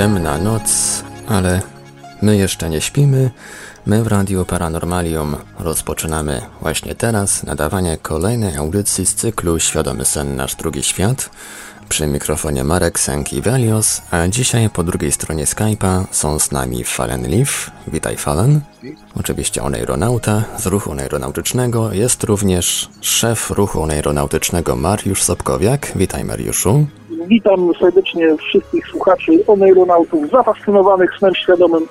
Ciemna noc, ale my jeszcze nie śpimy. My w Radiu Paranormalium rozpoczynamy właśnie teraz nadawanie kolejnej audycji z cyklu Świadomy Sen Nasz Drugi Świat. Przy mikrofonie Marek Velios, a dzisiaj po drugiej stronie Skype'a są z nami Fallen Leaf. Witaj Fallen. Oczywiście oneironauta z ruchu oneironautycznego. Jest również szef ruchu oneironautycznego Mariusz Sobkowiak. Witaj Mariuszu. Witam serdecznie wszystkich słuchaczy oneironautów zafascynowanych snem świadomym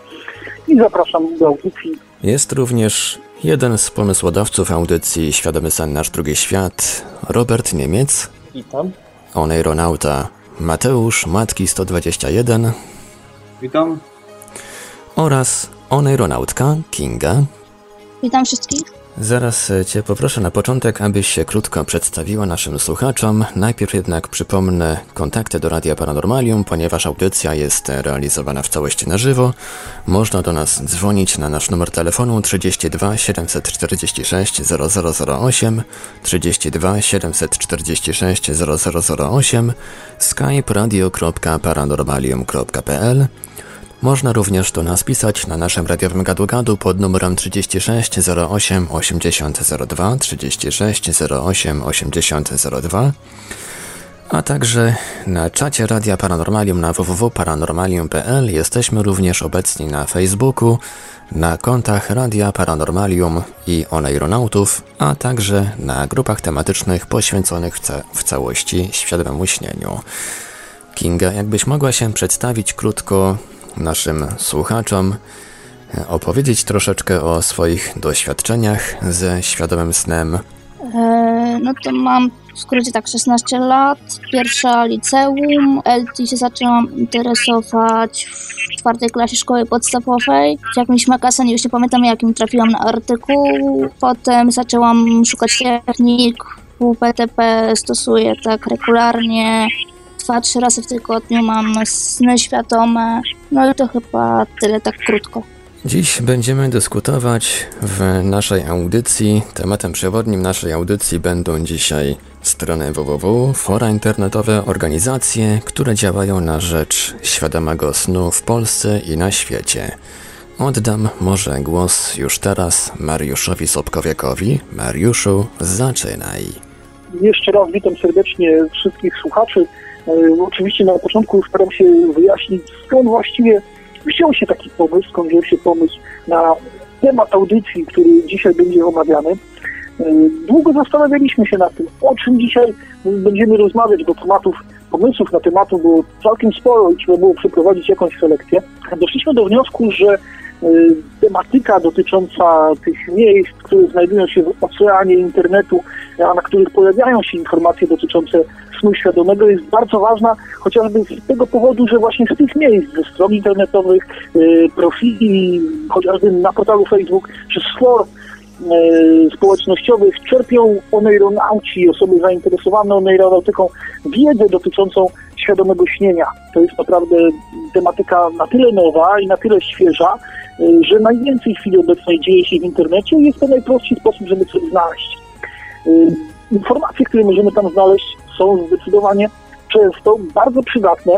i zapraszam do audycji. Jest również jeden z pomysłodawców audycji Świadomy Sen Nasz Drugi Świat, Robert Niemiec. Witam. Oneironauta Mateusz Matki 121. Witam. Oraz oneironautka Kinga. Witam wszystkich. Zaraz e, Cię poproszę na początek, abyś się krótko przedstawiła naszym słuchaczom. Najpierw jednak przypomnę kontakty do Radia Paranormalium, ponieważ audycja jest realizowana w całości na żywo. Można do nas dzwonić na nasz numer telefonu 32 746 0008, 32 746 0008, skype radio.paranormalium.pl można również do nas pisać na naszym radiowym gadu-gadu pod numerem 36 08 80 02, 36 08 80 02, a także na czacie Radia Paranormalium na www.paranormalium.pl jesteśmy również obecni na Facebooku, na kontach Radia Paranormalium i Oneironautów, a także na grupach tematycznych poświęconych w, ca w całości świadomemu śnieniu. Kinga, jakbyś mogła się przedstawić krótko naszym słuchaczom opowiedzieć troszeczkę o swoich doświadczeniach ze świadomym snem? E, no to mam w skrócie tak 16 lat, pierwsza liceum, LT się zaczęłam interesować w czwartej klasie szkoły podstawowej. W jakimś magazynie, już nie pamiętam jakim, trafiłam na artykuł, potem zaczęłam szukać technik, WPTP stosuję tak regularnie, dwa, trzy razy w tygodniu mam sny świadome. No i to chyba tyle tak krótko. Dziś będziemy dyskutować w naszej audycji. Tematem przewodnim naszej audycji będą dzisiaj strony www, fora internetowe, organizacje, które działają na rzecz świadomego snu w Polsce i na świecie. Oddam może głos już teraz Mariuszowi Sobkowiakowi. Mariuszu, zaczynaj. Jeszcze raz witam serdecznie wszystkich słuchaczy. E, oczywiście na początku staram się wyjaśnić, skąd właściwie wziął się taki pomysł, skąd wziął się pomysł na temat audycji, który dzisiaj będzie omawiany. E, długo zastanawialiśmy się nad tym, o czym dzisiaj będziemy rozmawiać, bo tematów, pomysłów na tematu było całkiem sporo i trzeba było przeprowadzić jakąś selekcję. Doszliśmy do wniosku, że Y, tematyka dotycząca tych miejsc, które znajdują się w oceanie internetu, na których pojawiają się informacje dotyczące snu świadomego jest bardzo ważna, chociażby z tego powodu, że właśnie z tych miejsc, ze stron internetowych, y, profili, chociażby na portalu Facebook, czy z y, społecznościowych czerpią oneironauci, osoby zainteresowane oneironautyką wiedzę dotyczącą świadomego śnienia. To jest naprawdę tematyka na tyle nowa i na tyle świeża, y, że najwięcej w chwili obecnej dzieje się w internecie i jest to najprostszy sposób, żeby coś znaleźć. Informacje, które możemy tam znaleźć są zdecydowanie często bardzo przydatne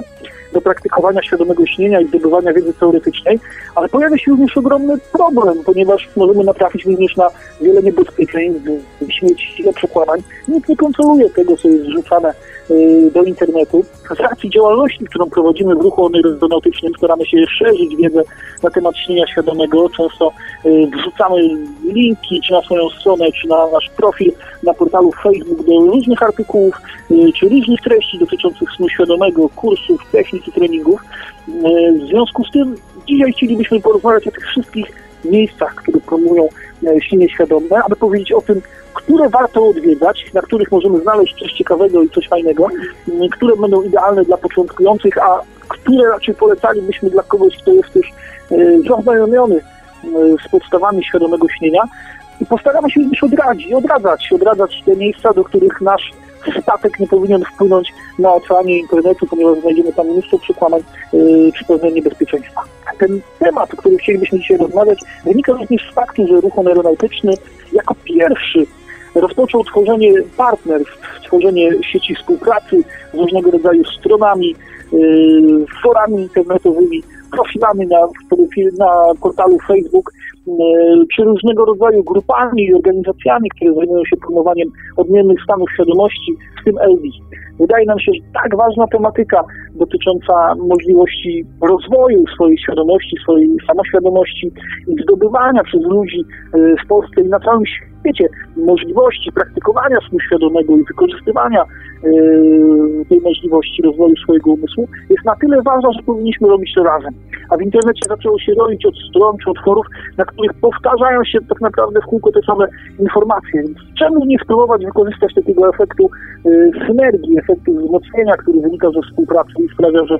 do praktykowania świadomego śnienia i zdobywania wiedzy teoretycznej, ale pojawia się również ogromny problem, ponieważ możemy natrafić również na wiele niebezpieczeństw, śmieci, ile przekłamań. Nikt nie kontroluje tego, co jest wrzucane Y, do internetu. Z racji działalności, którą prowadzimy w ruchu aeronautycznym, staramy się szerzyć wiedzę na temat śnienia świadomego. Często y, wrzucamy linki czy na swoją stronę, czy na nasz profil na portalu Facebook do różnych artykułów, y, czy różnych treści dotyczących snu świadomego, kursów, technik i treningów. W związku z tym dzisiaj chcielibyśmy porozmawiać o tych wszystkich miejscach, które promują śnienie świadome, aby powiedzieć o tym, które warto odwiedzać, na których możemy znaleźć coś ciekawego i coś fajnego, które będą idealne dla początkujących, a które raczej polecalibyśmy dla kogoś, kto jest też e, zaznajomiony e, z podstawami świadomego śnienia. I postaramy się już odradzić, odradzać, odradzać te miejsca, do których nasz statek nie powinien wpłynąć na oceanie internetu, ponieważ znajdziemy tam mnóstwo przekłamań yy, czy pewne niebezpieczeństwa. Ten temat, o którym chcielibyśmy dzisiaj rozmawiać, wynika również z faktu, że ruch aeronautyczny jako pierwszy rozpoczął tworzenie partnerstw, tworzenie sieci współpracy z różnego rodzaju stronami, forami internetowymi, profilami na, na portalu Facebook, czy różnego rodzaju grupami i organizacjami, które zajmują się promowaniem odmiennych stanów świadomości, w tym LD. Wydaje nam się, że tak ważna tematyka dotycząca możliwości rozwoju swojej świadomości, swojej samoświadomości i zdobywania przez ludzi e, w Polsce i na całym świecie możliwości praktykowania snu świadomego i wykorzystywania e, tej możliwości rozwoju swojego umysłu jest na tyle ważna, że powinniśmy robić to razem. A w internecie zaczęło się robić od stron czy od forów, na których powtarzają się tak naprawdę w kółko te same informacje. Więc czemu nie spróbować wykorzystać takiego efektu y, synergii, efektu wzmocnienia, który wynika ze współpracy i sprawia, że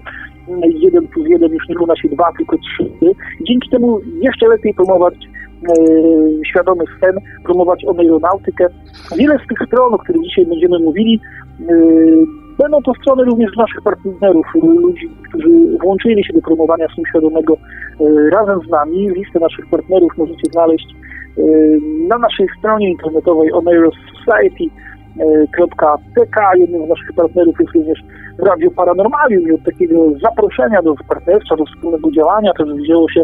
jeden plus jeden już nie równa się dwa, tylko trzy. Dzięki temu jeszcze lepiej promować świadomy sen, promować oneironautykę. Wiele z tych stron, o których dzisiaj będziemy mówili, będą to strony również naszych partnerów, ludzi, którzy włączyli się do promowania snu świadomego e, razem z nami. Listę naszych partnerów możecie znaleźć na naszej stronie internetowej Oneiros Society .tk. Jednym z naszych partnerów jest również Radio Paranormalium i od takiego zaproszenia do partnerstwa, do wspólnego działania też wzięło się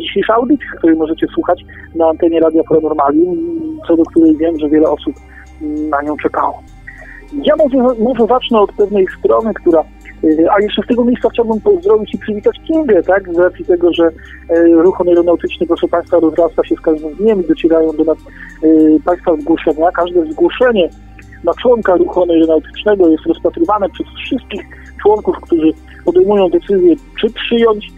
dzisiejsza audycja, której możecie słuchać na antenie Radio Paranormalium, co do której wiem, że wiele osób na nią czekało. Ja może, może zacznę od pewnej strony, która y, a jeszcze z tego miejsca chciałbym pozdrowić i przywitać Kingę, tak? Z racji tego, że y, ruch aeronautyczny, proszę Państwa, rozrasta się z każdym dniem i docierają do nas y, Państwa zgłoszenia. Każde zgłoszenie na członka ruchu aeronautycznego jest rozpatrywane przez wszystkich członków, którzy podejmują decyzję, czy przyjąć,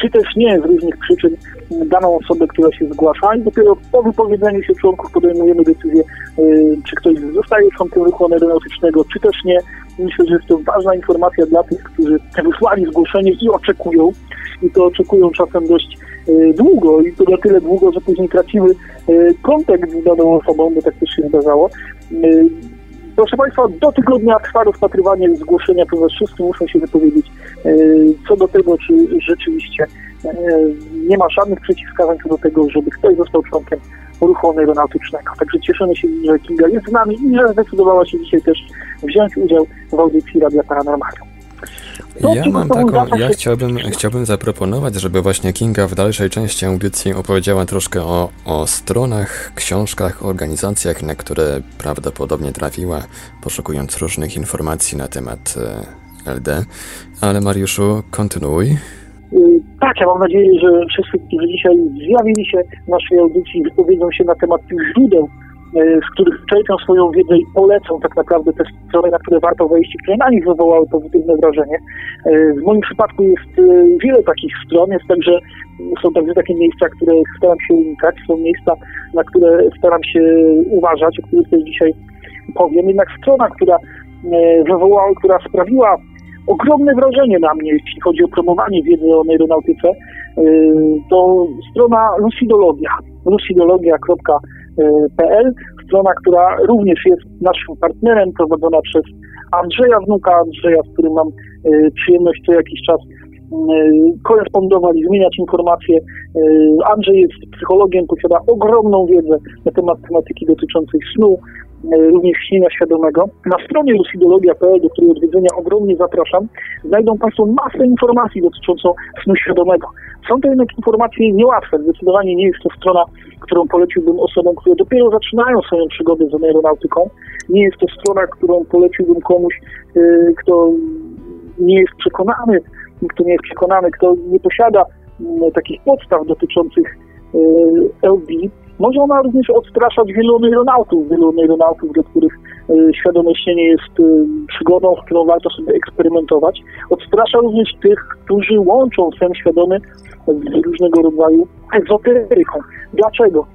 czy też nie z różnych przyczyn daną osobę, która się zgłasza i dopiero po wypowiedzeniu się członków podejmujemy decyzję, y, czy ktoś zostaje członkiem ruchu aeronautycznego, czy też nie. Myślę, że jest to ważna informacja dla tych, którzy wysłali zgłoszenie i oczekują, i to oczekują czasem dość y, długo i to na tyle długo, że później tracimy kontakt z daną osobą, bo tak też się zdarzało. Proszę Państwa, do tygodnia trwa rozpatrywanie zgłoszenia, ponieważ wszyscy muszą się wypowiedzieć y, co do tego, czy rzeczywiście y, nie ma żadnych przeciwwskazań co do tego, żeby ktoś został członkiem ruchu aeronautycznego. Także cieszymy się, że Kinga jest z nami i że zdecydowała się dzisiaj też wziąć udział w audycji Radia Paranormalium. Ja mam taką, ja chciałbym, chciałbym zaproponować, żeby właśnie Kinga w dalszej części audycji opowiedziała troszkę o, o stronach, książkach, organizacjach, na które prawdopodobnie trafiła, poszukując różnych informacji na temat e, LD. Ale Mariuszu, kontynuuj. Y, tak, ja mam nadzieję, że wszyscy, którzy dzisiaj zjawili się w naszej audycji, wypowiedzą się na temat tych źródeł E, z których czerpią swoją wiedzę i polecą tak naprawdę te strony, na które warto wejść i które na nich wywołały pozytywne wrażenie. E, w moim przypadku jest e, wiele takich stron, jest także, są także takie miejsca, które staram się unikać, są miejsca, na które staram się uważać, o których też dzisiaj powiem. Jednak strona, która wywołała, która sprawiła ogromne wrażenie na mnie, jeśli chodzi o promowanie wiedzy o aeronautyce, to strona Lucidologia. lucidologia.com pl, strona, która również jest naszym partnerem, prowadzona przez Andrzeja Wnuka, Andrzeja, z którym mam e, przyjemność co jakiś czas e, korespondować i zmieniać informacje. E, Andrzej jest psychologiem, posiada ogromną wiedzę na temat tematyki dotyczącej snu, również śnienia świadomego. Na stronie lucidologia.pl, do której odwiedzenia ogromnie zapraszam, znajdą Państwo masę informacji dotyczącą snu świadomego. Są to jednak informacje niełatwe. Zdecydowanie nie jest to strona, którą poleciłbym osobom, które dopiero zaczynają swoją przygodę z aeronautyką. Nie jest to strona, którą poleciłbym komuś, y, kto nie jest przekonany, kto nie jest przekonany, kto nie posiada mm, takich podstaw dotyczących y, LD. Może ona również odstraszać wielu aeronautów, wielu aeronautów, do których y, świadome śnienie jest przygodą, z którą warto sobie eksperymentować. Odstrasza również tych, którzy łączą sen świadomy z różnego rodzaju ezoteryką. Dlaczego?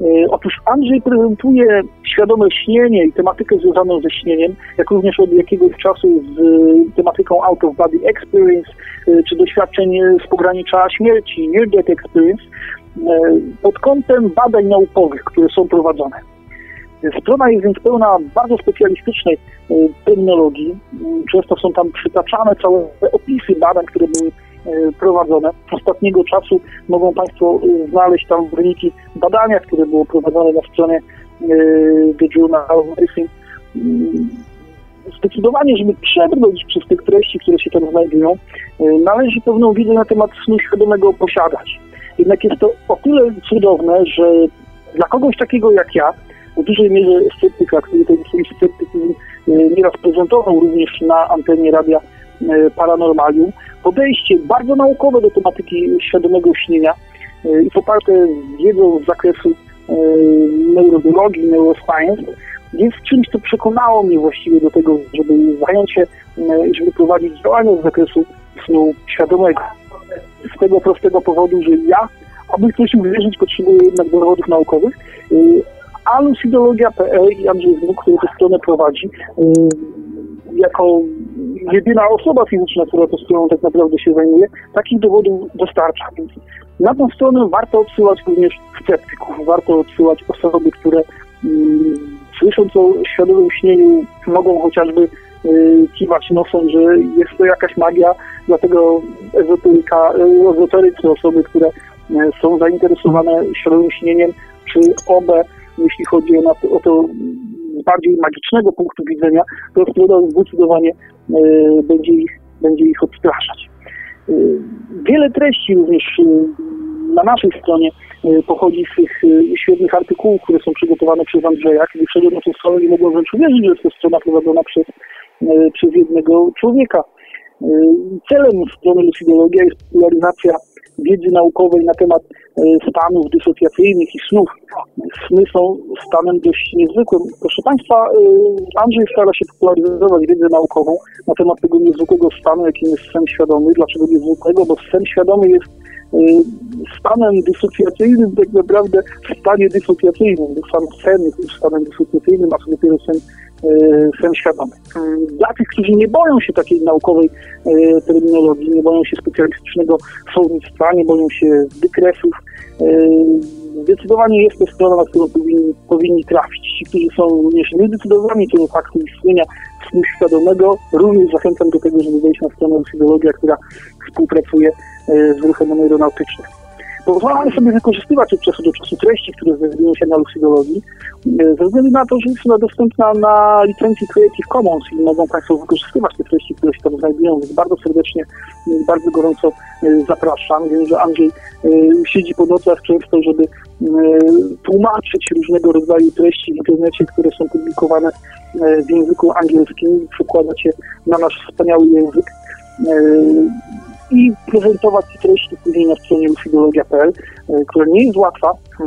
E, otóż Andrzej prezentuje świadome śnienie i tematykę związaną ze śnieniem, jak również od jakiegoś czasu z e, tematyką out of body experience, e, czy doświadczeń z pogranicza śmierci, near death experience, pod kątem badań naukowych, które są prowadzone. Strona jest więc pełna bardzo specjalistycznej terminologii. Często są tam przytaczane całe opisy badań, które były E, prowadzone. Ostatniego czasu mogą Państwo e, znaleźć tam wyniki badania, które było prowadzone na stronie The Journal of Medicine. Zdecydowanie, żeby przebrnąć przez te treści, które się tam znajdują, należy pewną wiedzę na temat snu świadomego posiadać. Jednak jest to o tyle cudowne, że dla kogoś takiego jak ja, w dużej mierze sceptyka, który ten swój sceptycyzm nieraz prezentował również na antenie radia Paranormalium, podejście bardzo naukowe do tematyki świadomego śnienia i poparte wiedzą z zakresu neurobiologii, neuroscience, jest czymś, co przekonało mnie właściwie do tego, żeby zająć się, żeby prowadzić działania z zakresu snu świadomego. Z tego prostego powodu, że ja, aby ktoś uwierzyć, potrzebuję jednak dowodów naukowych, a lucidologia.pl i Andrzej Znuk, który tę stronę prowadzi, jako jedyna osoba fizyczna, która tą stroną tak naprawdę się zajmuje, takich dowodów dostarcza. Więc na tą stronę warto odsyłać również sceptyków, warto odsyłać osoby, które mm, słysząc o świadomym śnieniu mogą chociażby y, kiwać nosem, że jest to jakaś magia, dlatego ezoteryka, ezoterycy, osoby, które y, są zainteresowane świadomym śnieniem, czy obę, jeśli chodzi o, to, o to bardziej magicznego punktu widzenia, to strona zdecydowanie y, będzie ich, będzie ich odstraszać. Y, wiele treści również y, na naszej stronie pochodzi z tych świetnych artykułów, które są przygotowane przez Andrzeja. Kiedy wszedłem na tę stronę, nie mogłem wręcz uwierzyć, że jest to strona prowadzona przez, przez jednego człowieka. Celem strony Lucidologia jest popularyzacja wiedzy naukowej na temat e, stanów dysocjacyjnych i snów. Sny są stanem dość niezwykłym. Proszę Państwa, e, Andrzej stara się popularyzować wiedzę naukową na temat tego niezwykłego stanu, jakim jest sen świadomy. Dlaczego niezwykłego? Bo sen świadomy jest e, stanem dysocjacyjnym, tak naprawdę w stanie dysocjacyjnym, sam sen jest stanem dysocjacyjnym, a dopiero sen sen świadomy. Dla tych, którzy nie boją się takiej naukowej e, terminologii, nie boją się specjalistycznego słownictwa, nie boją się wykresów, e, zdecydowanie jest to strona, na którą powinni, powinni trafić. Ci, którzy są również niezdecydowani co do faktu istnienia snu świadomego, również zachęcam do tego, żeby wejść na stronę Lucidologia, która współpracuje e, z ruchem aeronautycznym. Pozwalamy sobie wykorzystywać od czasu do czasu treści, które znajdują się na Lucidologii, e, ze względu na to, że jest ona dostępna na licencji Creative Commons i mogą Państwo wykorzystywać te treści, które się tam znajdują, więc bardzo serdecznie, bardzo gorąco e, zapraszam. Wiem, że Andrzej e, siedzi po nocach często, żeby tłumaczyć różnego rodzaju treści w internecie, które są publikowane w języku angielskim, przekładać je na nasz wspaniały język i prezentować treści później na stronie ufidologia.pl, e, która nie jest łatwa, e,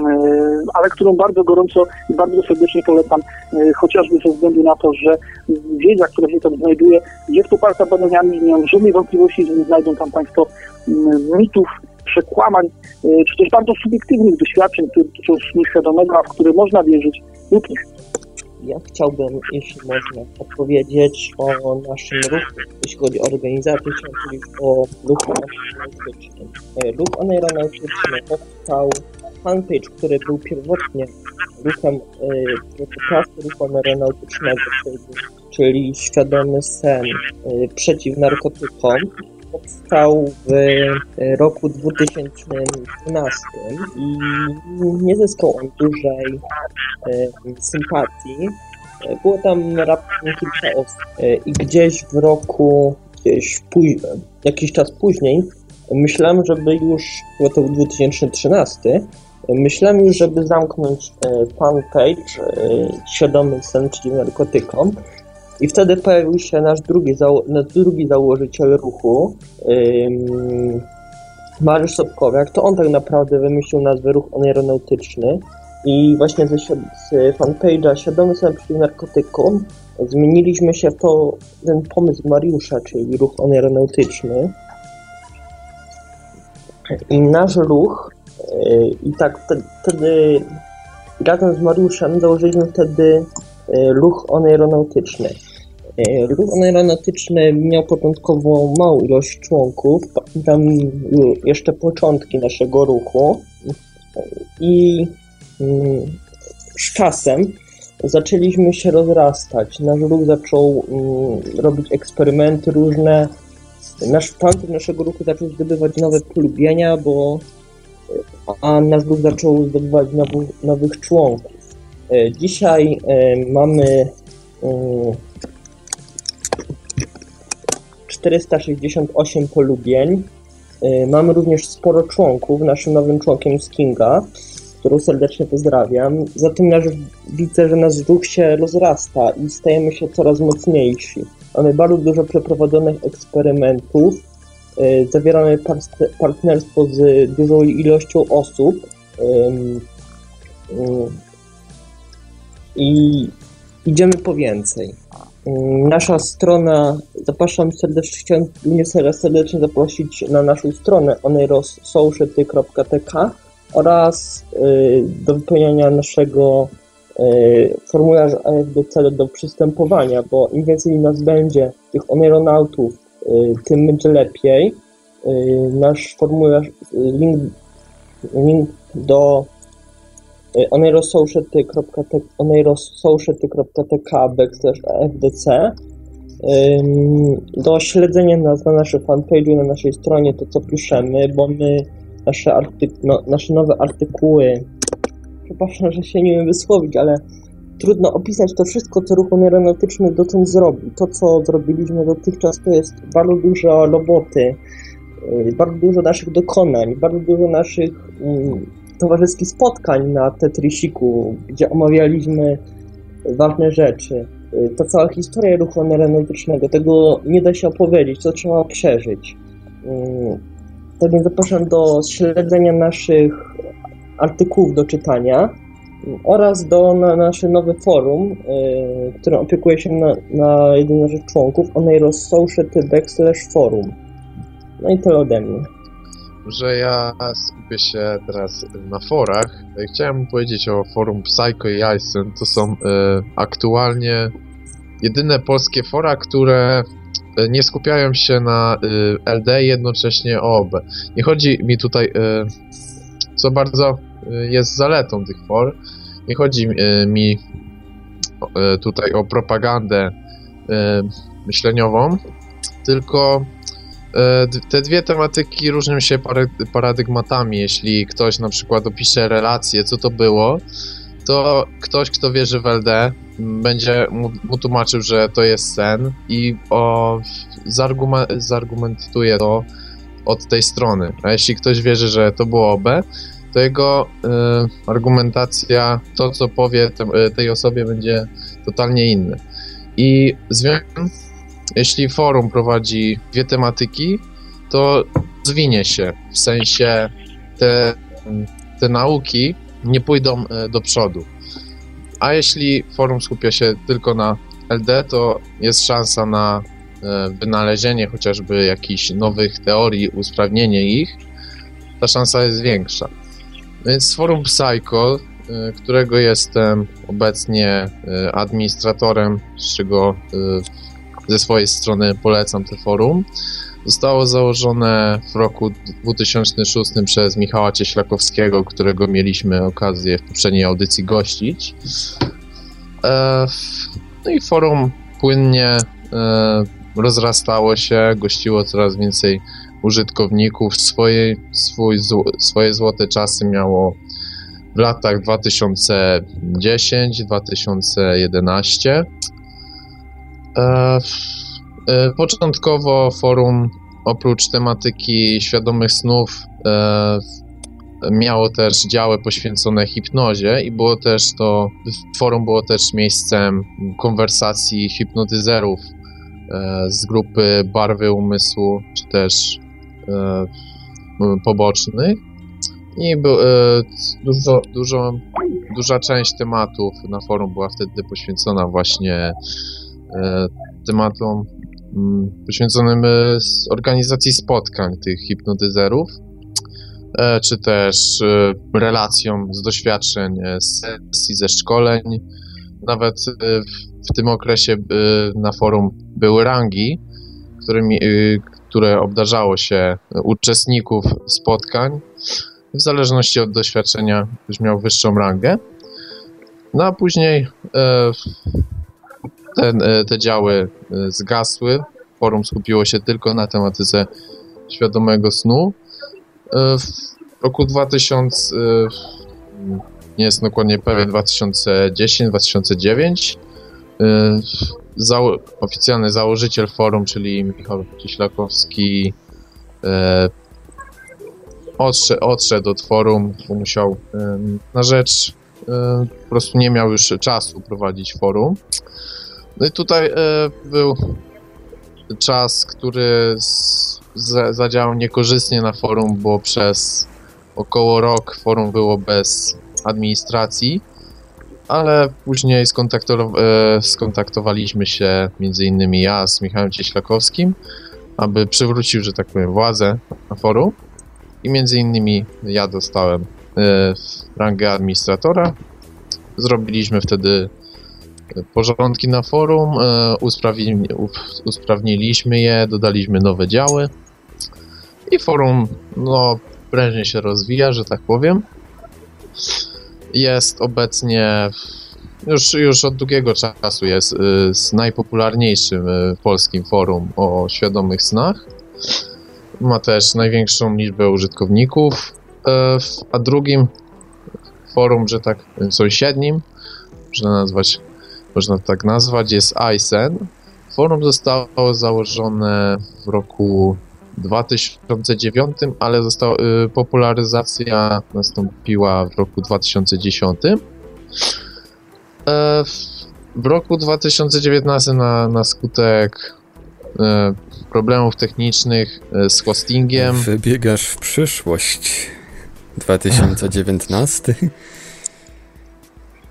ale którą bardzo gorąco i bardzo serdecznie polecam, e, chociażby ze względu na to, że wiedza, która się tam znajduje, jest poparta badaniami nie mam żadnej wątpliwości, że nie znajdą tam Państwo mitów, przekłamań, czy też bardzo subiektywnych doświadczeń, które dotyczą świadomego, a w które można wierzyć lub nie. Ja chciałbym, jeśli można, opowiedzieć o naszym ruchu, jeśli chodzi o organizację, powiedzieć o ruchu aeronautycznym. Ruch aeronautyczny powstał fanpage, który był pierwotnie ruchem, protesty ruchu aeronautycznego, czyli świadomy sen przeciw narkotykom, powstał w roku 2012 i nie zyskał on dużej sympatii. Było tam raptem kilka osób i gdzieś w roku, gdzieś jakiś czas później, myślałem, żeby już, było to 2013, myślałem już, żeby zamknąć fanpage Świadomy Sen przeciw narkotykom, i wtedy pojawił się nasz drugi, nasz drugi założyciel ruchu, ym, Mariusz Sobkowiak. To on tak naprawdę wymyślił nazwę Ruch Aeronautyczny. I właśnie ze, z fanpage'a Świadomy sobie przeciw narkotykom zmieniliśmy się w to, ten pomysł Mariusza, czyli ruch aeronautyczny. I nasz ruch, yy, i tak wtedy, razem z Mariuszem założyliśmy wtedy ruch aeronautyczny. E, ruch aeronautyczny miał początkowo małą ilość członków, tam jeszcze początki naszego ruchu i mm, z czasem zaczęliśmy się rozrastać. Nasz ruch zaczął mm, robić eksperymenty różne. Nasz pancerz naszego ruchu zaczął zdobywać nowe polubienia, bo a nasz ruch zaczął zdobywać nowych członków. E, dzisiaj e, mamy 468 e, polubień. Mamy również sporo członków. Naszym nowym członkiem jest Kinga, którą serdecznie pozdrawiam. Zatem nasz, widzę, że nasz ruch się rozrasta i stajemy się coraz mocniejsi. Mamy bardzo dużo przeprowadzonych eksperymentów. Zawieramy partnerstwo z dużą ilością osób i idziemy po więcej. Mm, nasza strona, zapraszam serdecznie, chciałem serdecznie zaprosić na naszą stronę onerossociety.tk oraz y, do wypełniania naszego y, formularza AFDC do przystępowania, bo im więcej nas będzie, tych oneronautów, y, tym będzie lepiej. Nasz formularz, link, link do oneirosociety.tk backslash fdc do śledzenia nas na naszym fanpage'u, na naszej stronie, to co piszemy, bo my nasze, no, nasze nowe artykuły, przepraszam, że się nie wiem wysłowić, ale trudno opisać to wszystko, co ruch aeronautyczny dotąd zrobi. To, co zrobiliśmy dotychczas, to jest bardzo dużo roboty, y, bardzo dużo naszych dokonań, bardzo dużo naszych um, towarzyskich spotkań na Tetrisiku, gdzie omawialiśmy ważne rzeczy. Ta cała historia ruchu aeronautycznego, tego nie da się opowiedzieć, to trzeba przeżyć. Mm, tak więc zapraszam do śledzenia naszych artykułów do czytania oraz do na nasze nowe forum, yy, które opiekuje się na, na jeden z naszych członków, Backslash Forum. No i tyle ode mnie że ja skupię się teraz na forach. Chciałem powiedzieć o forum Psycho i Ison. To są y, aktualnie jedyne polskie fora, które e, nie skupiają się na y, LD jednocześnie OB. Nie chodzi mi tutaj, y, co bardzo jest zaletą tych for, nie chodzi mi tutaj o propagandę myśleniową, tylko E, te dwie tematyki różnią się paradygmatami. Jeśli ktoś na przykład opisze relację, co to było, to ktoś, kto wierzy w LD, będzie mu, mu tłumaczył, że to jest sen i o, zargumentuje to od tej strony. A jeśli ktoś wierzy, że to było OB, to jego y, argumentacja, to co powie te, e, tej osobie będzie totalnie inny. I związek jeśli forum prowadzi dwie tematyki, to zwinie się. W sensie te, te nauki nie pójdą e, do przodu. A jeśli forum skupia się tylko na LD, to jest szansa na e, wynalezienie chociażby jakichś nowych teorii, usprawnienie ich. Ta szansa jest większa. Więc forum Psycho, e, którego jestem obecnie administratorem, z czego ze swojej strony polecam te forum. Zostało założone w roku 2006 przez Michała Cieślakowskiego, którego mieliśmy okazję w poprzedniej audycji gościć. E, no i forum płynnie e, rozrastało się, gościło coraz więcej użytkowników. Swoje, swój, swoje złote czasy miało w latach 2010-2011. E, e, początkowo forum oprócz tematyki świadomych snów e, miało też działy poświęcone hipnozie i było też to, forum było też miejscem konwersacji hipnotyzerów z grupy barwy umysłu, czy też pobocznych. I dużo, dużo, duża część tematów na forum była wtedy poświęcona właśnie tematom mm, poświęconym e, organizacji spotkań tych hipnotyzerów, e, czy też relacjom z doświadczeń z sesji, ze szkoleń. Nawet w tym okresie na forum były rangi, którymi, które obdarzało się uczestników spotkań. W zależności od doświadczenia ktoś miał wyższą rangę. No a później te, e, te działy e, zgasły. Forum skupiło się tylko na tematyce świadomego snu. E, w roku 2000 nie jestem dokładnie pewien, 2010-2009. Zało oficjalny założyciel forum, czyli Michał Cieślakowski, odszedł, odszedł od forum, bo musiał na rzecz, po prostu nie miał już czasu prowadzić forum. No i tutaj był czas, który zadziałał niekorzystnie na forum, bo przez około rok forum było bez administracji, ale później e, skontaktowaliśmy się między innymi ja z Michałem Cieślakowskim, aby przywrócił, że tak powiem, władzę na forum i między innymi ja dostałem e, rangę administratora. Zrobiliśmy wtedy porządki na forum, e, usprawniliśmy je, dodaliśmy nowe działy i forum no, prężnie się rozwija, że tak powiem. Jest obecnie, już, już od długiego czasu jest y, najpopularniejszym y, polskim forum o świadomych snach. Ma też największą liczbę użytkowników, y, a drugim forum, że tak sąsiednim, można nazwać, można tak nazwać, jest ISEN. Forum zostało założone w roku 2009, ale została, y, popularyzacja nastąpiła w roku 2010. E, w roku 2019 na, na skutek e, problemów technicznych e, z hostingiem. Wybiegasz w przyszłość. 2019?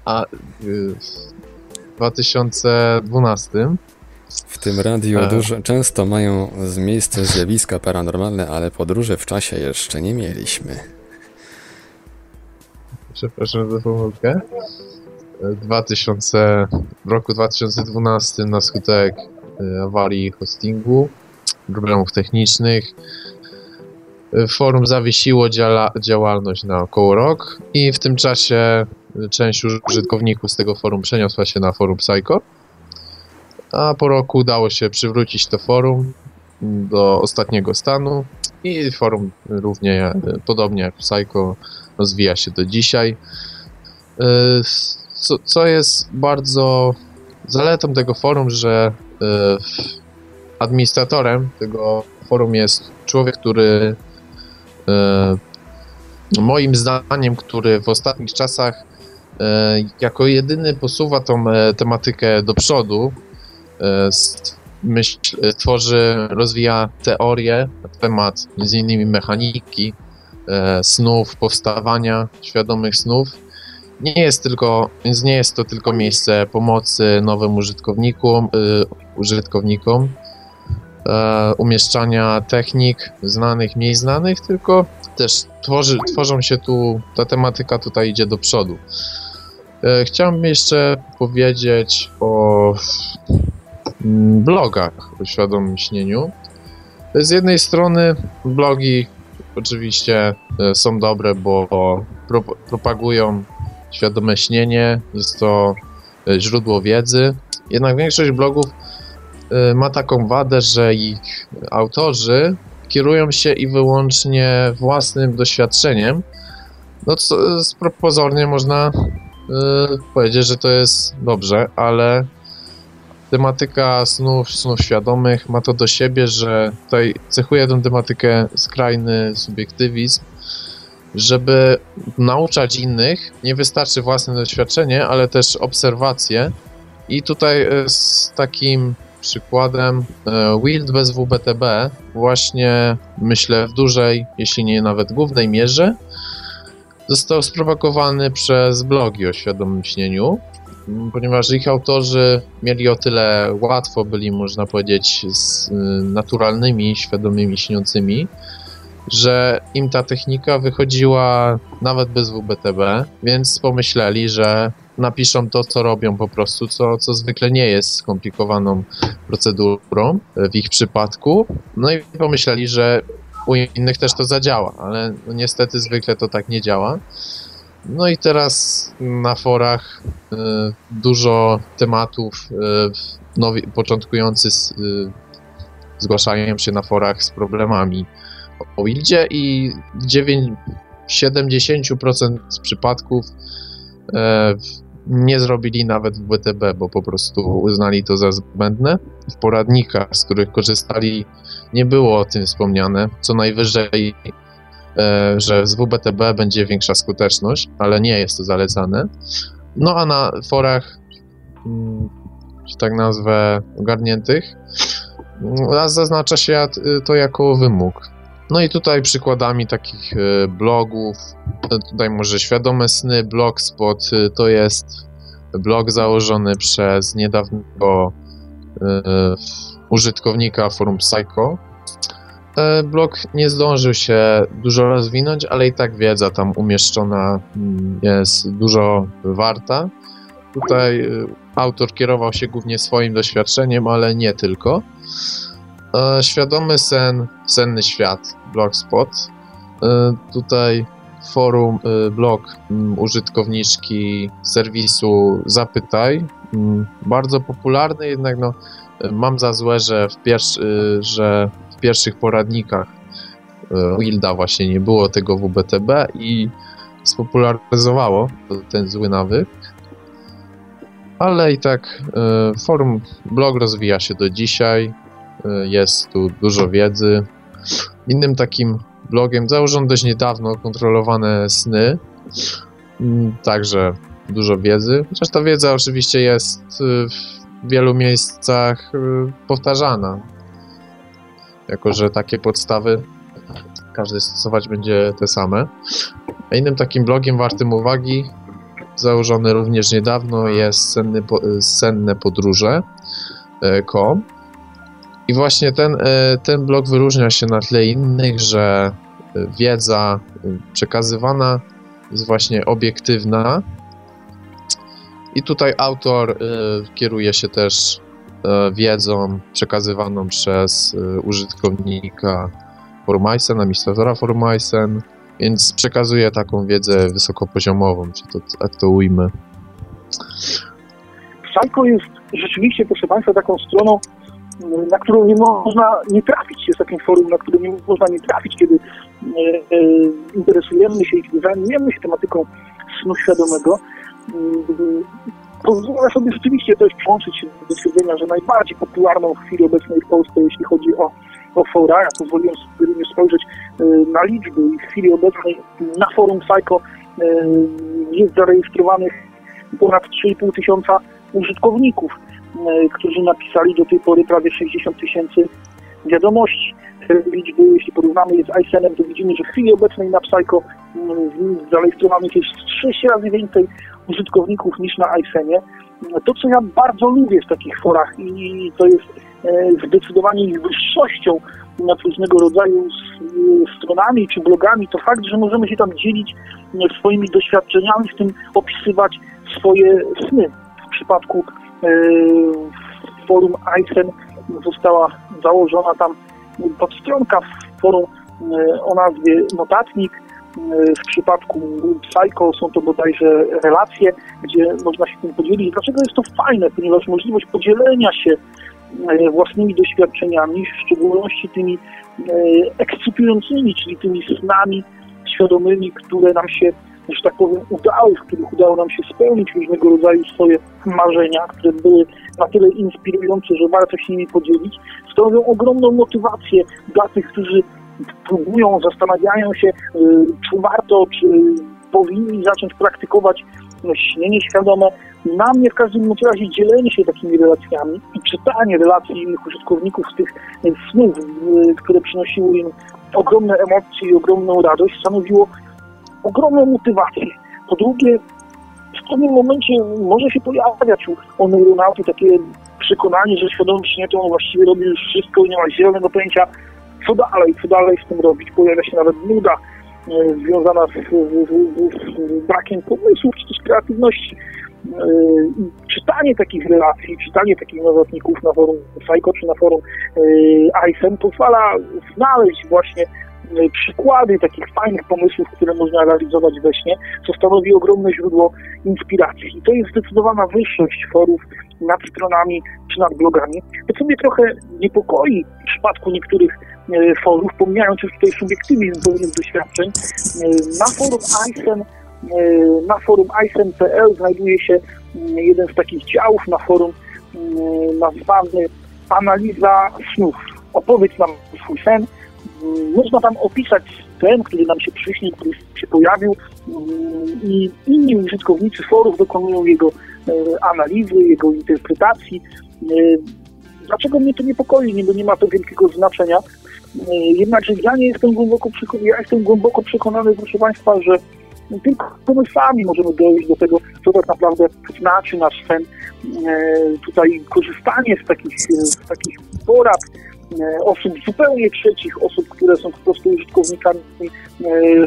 A w 2012 w tym radiu e. dużo, często mają z miejsce zjawiska paranormalne, ale podróży w czasie jeszcze nie mieliśmy. Przepraszam za pomyłkę. 2000, w roku 2012 na skutek e, awarii hostingu, problemów technicznych, e, forum zawiesiło działa, działalność na około rok i w tym czasie część użytkowników z tego forum przeniosła się na forum Psycho a po roku udało się przywrócić to forum do ostatniego stanu i forum równie podobnie jak Psycho rozwija się do dzisiaj. E, co, co jest bardzo zaletą tego forum, że e, administratorem tego forum jest człowiek, który e, moim zdaniem, który w ostatnich czasach jako jedyny posuwa tą tematykę do przodu, E, myśl, e, tworzy, rozwija teorie na temat innymi mechaniki e, snów, powstawania świadomych snów. Nie jest tylko, więc nie jest to tylko miejsce pomocy nowym użytkownikom, użytkownikom umieszczania technik znanych, mniej znanych, tylko też tworzy, tworzą się tu, ta tematyka tutaj idzie do przodu. Chciałbym jeszcze powiedzieć o Mm, blogach o świadomym śnieniu. Z jednej strony blogi oczywiście e, są dobre, bo propagują świadome śnienie, jest to e, źródło wiedzy. Jednak większość blogów e, ma taką wadę, że ich autorzy kierują się i wyłącznie własnym doświadczeniem. No co pozornie można powiedzieć, że to jest dobrze, ale tematyka snów, snów świadomych ma to do siebie, że tutaj cechuje tę tematykę skrajny subiektywizm, żeby nauczać innych, nie wystarczy własne doświadczenie, ale też obserwacje. I tutaj e, z takim przykładem e, Wild bez WBTB właśnie myślę w dużej, jeśli nie nawet głównej mierze, został sprowokowany przez blogi o świadomym śnieniu, ponieważ ich autorzy mieli o tyle łatwo, byli można powiedzieć z y, naturalnymi, świadomymi śniącymi, że im ta technika wychodziła nawet bez WBTB, więc pomyśleli, że napiszą to, co robią po prostu, co, co zwykle nie jest skomplikowaną procedurą w ich przypadku. No i pomyśleli, że u innych też to zadziała, ale no niestety zwykle to tak nie działa. No i teraz na forach y, dużo tematów y, nowi, początkujący z, y, zgłaszają się na forach z problemami o Wildzie i w 9, 70% przypadków e, nie zrobili nawet w BTB, bo po prostu uznali to za zbędne. W poradnikach, z których korzystali, nie było o tym wspomniane. Co najwyżej, e, że z WBTB będzie większa skuteczność, ale nie jest to zalecane. No a na forach, mm, że tak nazwę, ogarniętych, mm, zaznacza się to jako wymóg. No i tutaj przykładami takich e, blogów, e, tutaj może Świadome Sny, Blogspot, e, to jest blog założony przez niedawnego użytkownika forum Psycho. Blog nie zdążył się dużo rozwinąć, ale i tak wiedza tam umieszczona mm, jest dużo warta. Tutaj autor kierował się głównie swoim doświadczeniem, ale nie tylko. E, świadomy sen, senny świat, blogspot. E, tutaj forum, e, blog mm, użytkowniczki serwisu Zapytaj. Mm, bardzo popularny, jednak no, mam za złe, że w, pierwszy, że w pierwszych poradnikach Wilda właśnie nie było tego WBTB i spopularyzowało ten zły nawyk. Ale i tak forum, blog rozwija się do dzisiaj. Y, jest tu dużo wiedzy. Innym takim blogiem, założono dość niedawno, kontrolowane sny. Mm, także dużo wiedzy. Chociaż ta wiedza oczywiście jest y, w wielu miejscach y, powtarzana. Jako, że takie podstawy każdy stosować będzie te same. A innym takim blogiem wartym uwagi, założony również niedawno, jest senny, senne podróże.com. I właśnie ten, e, ten blog wyróżnia się na tle innych, że e, wiedza e, przekazywana jest właśnie obiektywna. I tutaj autor kieruje się też wiedzą przekazywaną przez użytkownika Formajsen, administratora Formajsen, więc przekazuje taką wiedzę wysokopoziomową, czy to tak to ujmę. Psycho jest rzeczywiście, proszę Państwa, taką stroną, na którą nie można nie trafić. Jest takim forum, na które nie można nie trafić, kiedy e, e, interesujemy się i kiedy zajmujemy się tematyką snu świadomego. Pozwolę sobie rzeczywiście też przyłączyć do stwierdzenia, że najbardziej popularną w chwili obecnej w Polsce, jeśli chodzi o, o fora, ja pozwoliłem sobie spojrzeć e, na liczby i w chwili obecnej na forum Psycho jest zarejestrowanych ponad 3,5 tysiąca użytkowników. E, którzy napisali do tej pory prawie 60 tysięcy wiadomości. Te liczby, jeśli porównamy je z ISN-em, to widzimy, że w chwili obecnej na Psycho mm, zarejestrowanych jest 6 razy więcej użytkowników niż na ISN-ie. To, co ja bardzo lubię w takich forach i to jest e, zdecydowanie ich wyższością nad różnego rodzaju stronami czy blogami, to fakt, że możemy się tam dzielić swoimi doświadczeniami, w tym opisywać swoje sny. W przypadku E, forum ICEN została założona tam podstronka w forum e, o nazwie Notatnik. E, w przypadku Psycho są to bodajże relacje, gdzie można się tym podzielić. Dlaczego jest to fajne? Ponieważ możliwość podzielenia się własnymi doświadczeniami, w szczególności tymi ekscytującymi, czyli tymi snami świadomymi, które nam się że tak powiem, udały, w których udało nam się spełnić różnego rodzaju swoje marzenia, które były na tyle inspirujące, że warto się nimi podzielić, stanowią ogromną motywację dla tych, którzy próbują, zastanawiają się, y, czy warto, czy powinni zacząć praktykować śnienie świadome. Na mnie w każdym razie dzielenie się takimi relacjami i czytanie relacji innych użytkowników z tych snów, y, które przynosiły im ogromne emocje i ogromną radość, stanowiło ogromną motywację. Po drugie, w pewnym momencie może się pojawiać u neuronauty takie przekonanie, że świadomy śnie to on właściwie robi już wszystko i nie ma zielonego pojęcia, co dalej, co dalej z tym robić. Pojawia się nawet nuda e, związana z, z, z, z brakiem pomysłów czy też kreatywności. E, czytanie takich relacji, czytanie takich notatników na forum Psycho czy na forum e, ISEM pozwala znaleźć właśnie przykłady takich fajnych pomysłów, które można realizować we śnie, co stanowi ogromne źródło inspiracji. I to jest zdecydowana wyższość forów nad stronami czy nad blogami. To, co mnie trochę niepokoi w przypadku niektórych e, forów, pomijając już tutaj subiektywizm pewnych doświadczeń, e, na forum Einstein Na forum ISEN.pl znajduje się jeden z takich działów na forum nazwany Analiza snów. Opowiedz nam swój sen. Można tam opisać ten, który nam się przyśnił, który się pojawił i inni użytkownicy forów dokonują jego analizy, jego interpretacji. Dlaczego mnie to niepokoi? Nie, bo nie ma to wielkiego znaczenia. Jednakże ja nie jestem głęboko ja jestem głęboko przekonany, proszę Państwa, że tylko pomysłami możemy dojść do tego, co tak naprawdę znaczy nasz sen. Tutaj korzystanie z takich, z takich porad osób zupełnie trzecich, osób, które są po prostu użytkownikami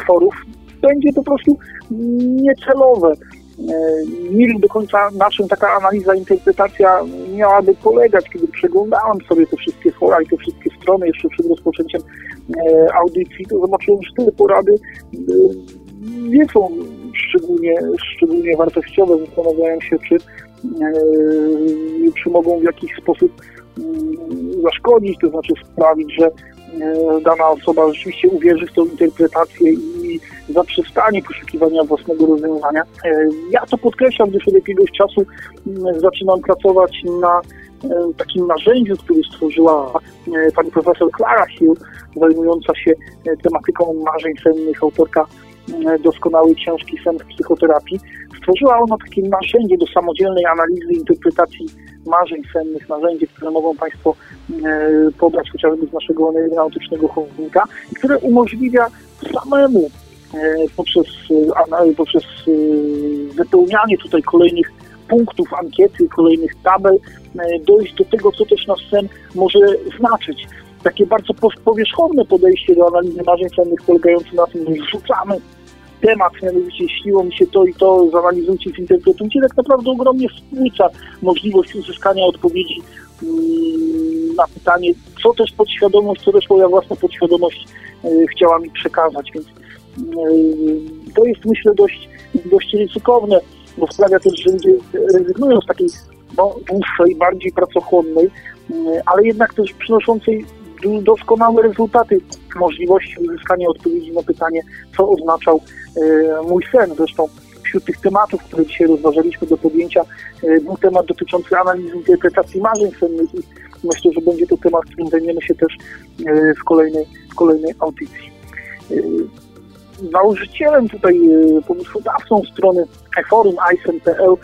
forów, będzie po prostu niecelowe. Nie wiem do końca na czym taka analiza, interpretacja miałaby polegać, kiedy przeglądałem sobie te wszystkie fora i te wszystkie strony jeszcze przed rozpoczęciem audycji, to zobaczyłem, że te porady nie są szczególnie, szczególnie wartościowe. Zastanawiałem się, czy, czy mogą w jakiś sposób zaszkodzić, to znaczy sprawić, że dana osoba rzeczywiście uwierzy w tą interpretację i zaprzestanie poszukiwania własnego rozwiązania. Ja to podkreślam, gdyż od jakiegoś czasu zaczynam pracować na takim narzędziu, które stworzyła pani profesor Clara Hill, zajmująca się tematyką marzeń sennych, autorka doskonałej książki Sen w psychoterapii. Stworzyła ona takie narzędzie do samodzielnej analizy i interpretacji marzeń sennych, narzędzie, które mogą Państwo pobrać chociażby z naszego aeronautycznego chownika, które umożliwia samemu poprzez, poprzez wypełnianie tutaj kolejnych punktów ankiety, kolejnych tabel, dojść do tego, co też nasz sen może znaczyć. Takie bardzo powierzchowne podejście do analizy marzeń sennych polegające na tym, że rzucamy temat, mianowicie śniło mi się to i to, zanalizujcie, zinterpretujcie, tak naprawdę ogromnie spłyca możliwość uzyskania odpowiedzi na pytanie, co też podświadomość, co też moja własna podświadomość chciała mi przekazać, więc to jest myślę dość, dość ryzykowne, bo sprawia też, że ludzie rezygnują z takiej no, dłuższej, bardziej pracochłonnej, ale jednak też przynoszącej doskonałe rezultaty możliwości uzyskania odpowiedzi na pytanie, co oznaczał mój sen. Zresztą wśród tych tematów, które dzisiaj rozważaliśmy do podjęcia, był temat dotyczący analizy interpretacji marzeń sennych i myślę, że będzie to temat, którym zajmiemy się też w kolejnej, w kolejnej audycji. Założycielem tutaj, pomysłodawcą strony forum ISM.pl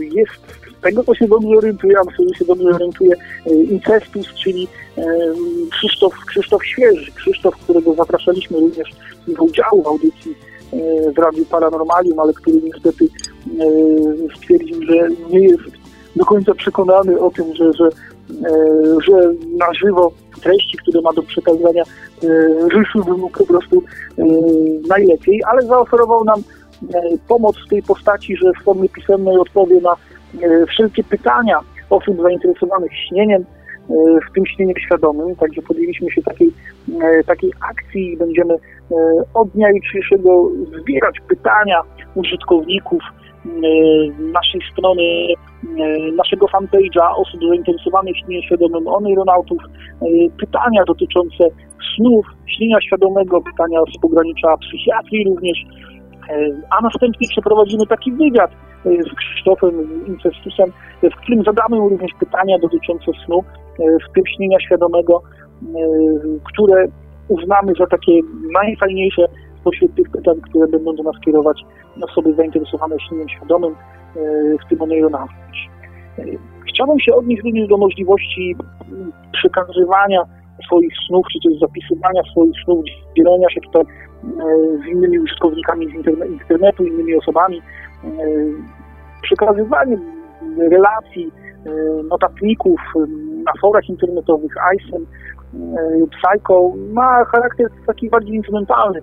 jest tego, co się dobrze orientuje, a myślę, że się dobrze orientuje Incestus, czyli Krzysztof, Krzysztof Świeży, Krzysztof, którego zapraszaliśmy również do udziału w audycji w Radiu Paranormalium, ale który niestety stwierdził, że nie jest do końca przekonany o tym, że, że, że na żywo treści, które ma do przekazania, życzyłby mu po prostu najlepiej, ale zaoferował nam pomoc w tej postaci, że w formie pisemnej odpowie na wszelkie pytania osób zainteresowanych śnieniem, w tym śnieniem świadomym. Także podjęliśmy się takiej, takiej akcji i będziemy od dnia jutrzejszego zbierać pytania użytkowników naszej strony, naszego fanpage'a, osób zainteresowanych śnieniem świadomym, oneironautów, pytania dotyczące snów, śnienia świadomego, pytania z pogranicza psychiatrii również, a następnie przeprowadzimy taki wywiad z Krzysztofem Incestusem, w którym zadamy mu również pytania dotyczące snu, w tym śnienia świadomego, które uznamy za takie najfajniejsze spośród tych pytań, które będą do nas kierować osoby zainteresowane śnieniem świadomym, w tym oneironautycznie. Chciałbym się odnieść również do możliwości przekazywania swoich snów, czy też zapisywania swoich snów, dzielenia się tutaj z innymi użytkownikami z internetu, innymi osobami, przekazywanie relacji, notatników na forach internetowych, ISEM, Psycho ma charakter taki bardziej instrumentalny.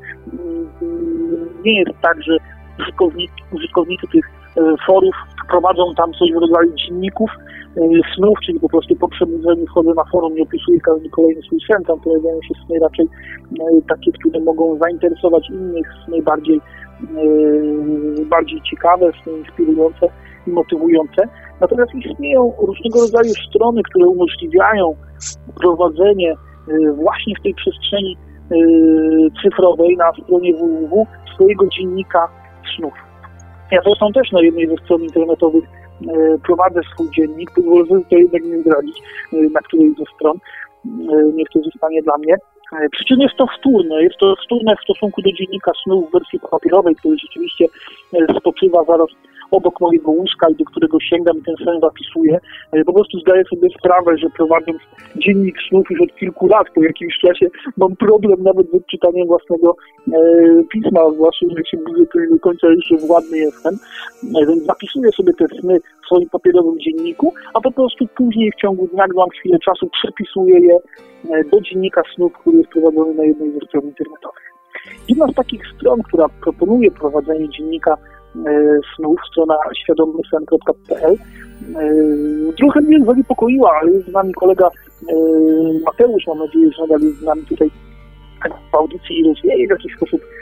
Nie jest tak, że użytkownicy, użytkownicy tych forów prowadzą tam coś w rodzaju dzienników snów, czyli po prostu po przebudzeniu wchodzę na forum i opisuję każdy kolejny swój sen. Tam pojawiają się sny raczej takie, które mogą zainteresować innych, sny bardziej, bardziej ciekawe, sny inspirujące i motywujące. Natomiast istnieją różnego rodzaju strony, które umożliwiają prowadzenie właśnie w tej przestrzeni cyfrowej na stronie www swojego dziennika snów. Ja zresztą też na jednej ze stron internetowych prowadzę swój dziennik, pozwolę to jednak nie zdradzić, e, na której ze stron. E, niech to zostanie dla mnie. E, Przy czym jest to wtórne. Jest to wtórne w stosunku do dziennika snów w wersji papierowej, który rzeczywiście e, spoczywa zaraz obok mojego łóżka i do którego sięgam i ten sen zapisuję. E, Po prostu zdaję sobie sprawę, że prowadząc dziennik snów już od kilku lat, po jakimś czasie mam problem nawet z odczytaniem własnego e, pisma, zwłaszcza, że się budzę, do końca jeszcze władny jestem. E, Więc zapisuję sobie te sny w swoim papierowym dzienniku, a po prostu później w ciągu dnia, gdy mam chwilę czasu, przepisuję je e, do dziennika snów, który jest prowadzony na jednej ze stron internetowych. Jedna z takich stron, która proponuje prowadzenie dziennika snów, strona świadomysen.pl, e, trochę mnie zaniepokoiła, ale jest z nami kolega e, Mateusz, mam nadzieję, że nadal jest z nami tutaj w audycji i rozwieje w jakiś sposób e,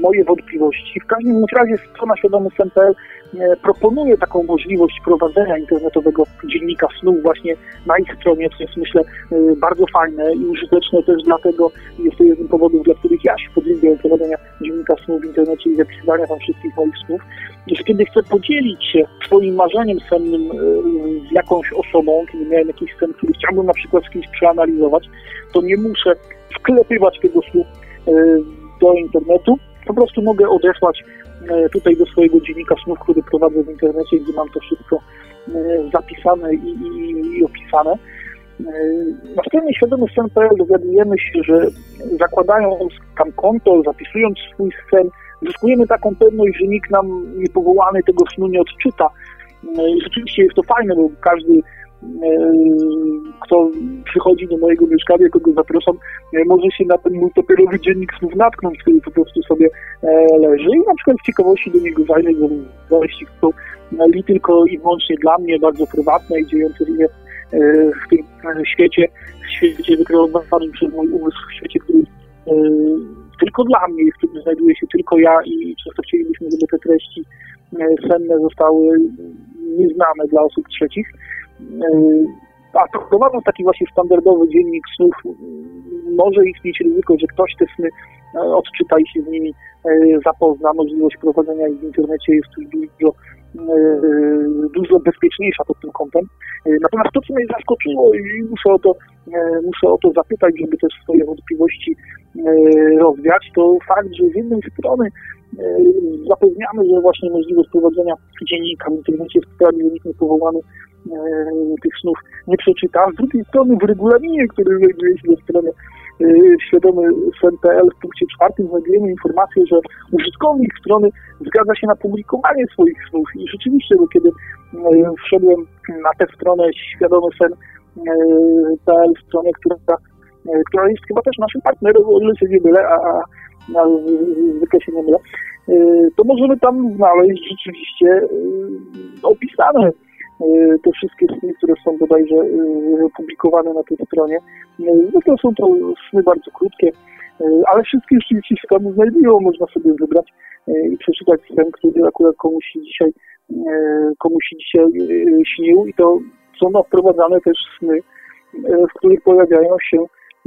moje wątpliwości. W każdym razie strona świadomysen.pl e, proponuje taką możliwość prowadzenia internetowego dziennika snów właśnie na ich stronie, co jest myślę e, bardzo fajne i użyteczne też dlatego, jest to jeden z powodów, dla których ja się podjęłem prowadzenia dziennika snów w internecie i zapisywania tam wszystkich moich snów, że kiedy chcę podzielić się swoim marzeniem sennym e, z jakąś osobą, kiedy miałem jakiś sen, który chciałbym na przykład z kimś przeanalizować, to nie muszę wklepywać tego snu e, do internetu, po prostu mogę odesłać e, tutaj do swojego dziennika snów, który prowadzę w internecie, gdzie mam to wszystko e, zapisane i, i, i opisane. E, Na stronie świadomy.pl dowiadujemy się, że zakładając tam konto, zapisując swój sen, zyskujemy taką pewność, że nikt nam niepowołany tego snu nie odczyta. Rzeczywiście jest to fajne, bo każdy kto przychodzi do mojego mieszkania, kogo zapraszam, e, może się na ten mój papierowy dziennik snów natknąć, który po prostu sobie e, leży i na przykład z ciekawości do niego zajrzeć, bo treści są li tylko i wyłącznie dla mnie, bardzo prywatne i dziejące się e, w tym e, świecie, w świecie wykreowanym przez mój umysł, w świecie, który e, tylko dla mnie, w którym znajduje się tylko ja i często chcielibyśmy, żeby te treści e, senne zostały nieznane dla osób trzecich. A prowadząc taki właśnie standardowy dziennik snów, może istnieć ryzyko, że ktoś te sny e, odczyta i się z nimi e, zapozna. Możliwość prowadzenia ich w internecie jest dużo, dużo bezpieczniejsza pod tym kątem. Natomiast to, co mnie zaskoczyło i muszę o to, muszę o to zapytać, żeby też swoje wątpliwości rozwiać, to fakt, że z jednej strony zapewniamy, że właśnie możliwość prowadzenia dziennika w internecie w sprawie, nikt niepowołany e, tych snów nie przeczyta. Z drugiej strony w regulaminie, który znajduje się na stronie e, świadomy sen.pl w punkcie czwartym znajdujemy informację, że użytkownik strony zgadza się na publikowanie swoich snów. I rzeczywiście, bo kiedy e, wszedłem na tę stronę świadomy sen.pl, stronę, która, e, która jest chyba też naszym partnerem, o ile się nie mylę, a, a a zwykle się nie mylę, to możemy tam znaleźć rzeczywiście opisane te wszystkie sny, które są bodajże e, publikowane na tej stronie. No to są to sny bardzo krótkie, e, ale wszystkie rzeczywiście się tam znajdują, można sobie wybrać e, i przeczytać sen, który akurat komuś dzisiaj, e, komuś dzisiaj e, śnił i to są wprowadzane też sny, e, w których pojawiają się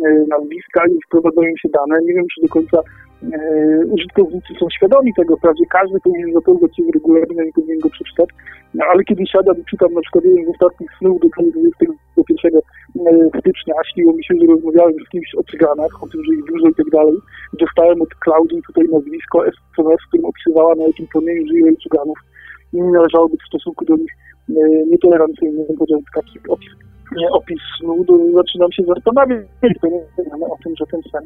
e, nazwiska i wprowadzają się dane. Nie wiem, czy do końca e, użytkownicy są świadomi tego, wprawdzie każdy powinien zapoznać się z regulaminem i powinien go przeczytać, no, ale kiedy siadam i czytam na przykład jeden z ostatnich snów do 21 e, stycznia, a śniło mi się, że rozmawiałem z kimś o cyganach, o tym, że ich dużo i tak dalej. Dostałem od Klaudii tutaj nazwisko SMS, w którym opisywała, na jakim promieniu żyje cyganów. I należało być w stosunku do nich e, nietolerancyjny, powiedział taki opis, nie, opis snu, zaczynam się zastanawiać, o tym, że ten sen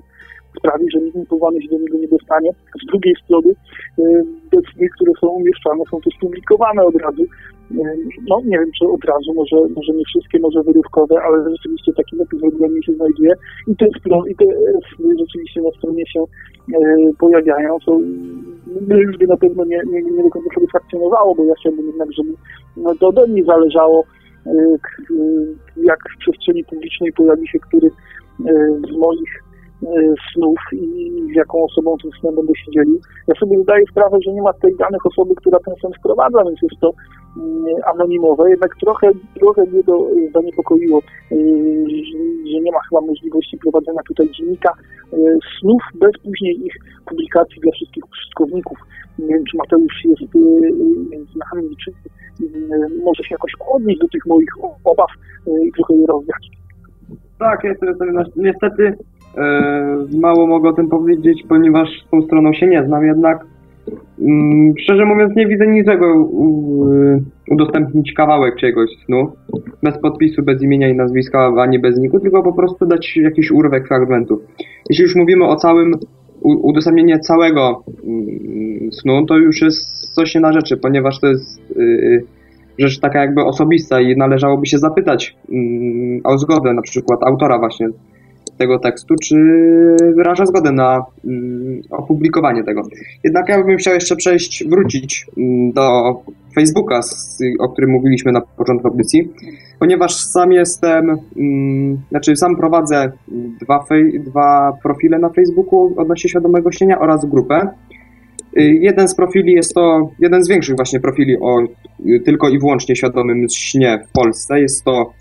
sprawi, że nikt niepowołany się do niego nie dostanie. Z drugiej strony e, te sny, które są umieszczane, są też publikowane od razu. E, No nie wiem, czy od razu, może, może nie wszystkie, może wyrywkowe, ale rzeczywiście taki napis w regulaminie się znajduje i te, i te sny rzeczywiście na stronie się e, pojawiają. Co mnie już by na pewno nie, nie, nie do końca satysfakcjonowało, bo ja chciałbym jednak, żeby no, to ode mnie zależało, e, jak w przestrzeni publicznej pojawi się który e, z moich snów i z jaką osobą tym snem będę się dzielił. Ja sobie zdaję sprawę, że nie ma tutaj danych osoby, która ten sen wprowadza, więc jest to mm, anonimowe, jednak trochę, trochę mnie to zaniepokoiło, że nie ma chyba możliwości prowadzenia tutaj dziennika snów bez później ich publikacji dla wszystkich użytkowników. Nie wiem, czy Mateusz jest z nami, czy może się jakoś odnieść do tych moich obaw i trochę je rozwiać. Tak, ja sobie, niestety e, mało mogę o tym powiedzieć, ponieważ tą stroną się nie znam, jednak mm, szczerze mówiąc nie widzę niczego u, udostępnić kawałek czegoś snu, bez podpisu, bez imienia i nazwiska, ani bez niku, tylko po prostu dać jakiś urwek fragmentu. Jeśli już mówimy o całym udostępnienie całego mm, snu, to już jest coś nie na rzeczy, ponieważ to jest yy, rzecz taka jakby osobista i należałoby się zapytać yy, o zgodę na przykład autora właśnie tego tekstu, czy wyraża zgodę na mm, opublikowanie tego. Jednak ja bym chciał jeszcze przejść, wrócić mm, do Facebooka, o którym mówiliśmy na początku audycji, ponieważ sam jestem, mm, znaczy sam prowadzę dwa, dwa profile na Facebooku odnośnie świadomego śnienia oraz grupę. Y, jeden z profili jest to, jeden z większych właśnie profili o y, tylko i wyłącznie świadomym śnie w Polsce. Jest to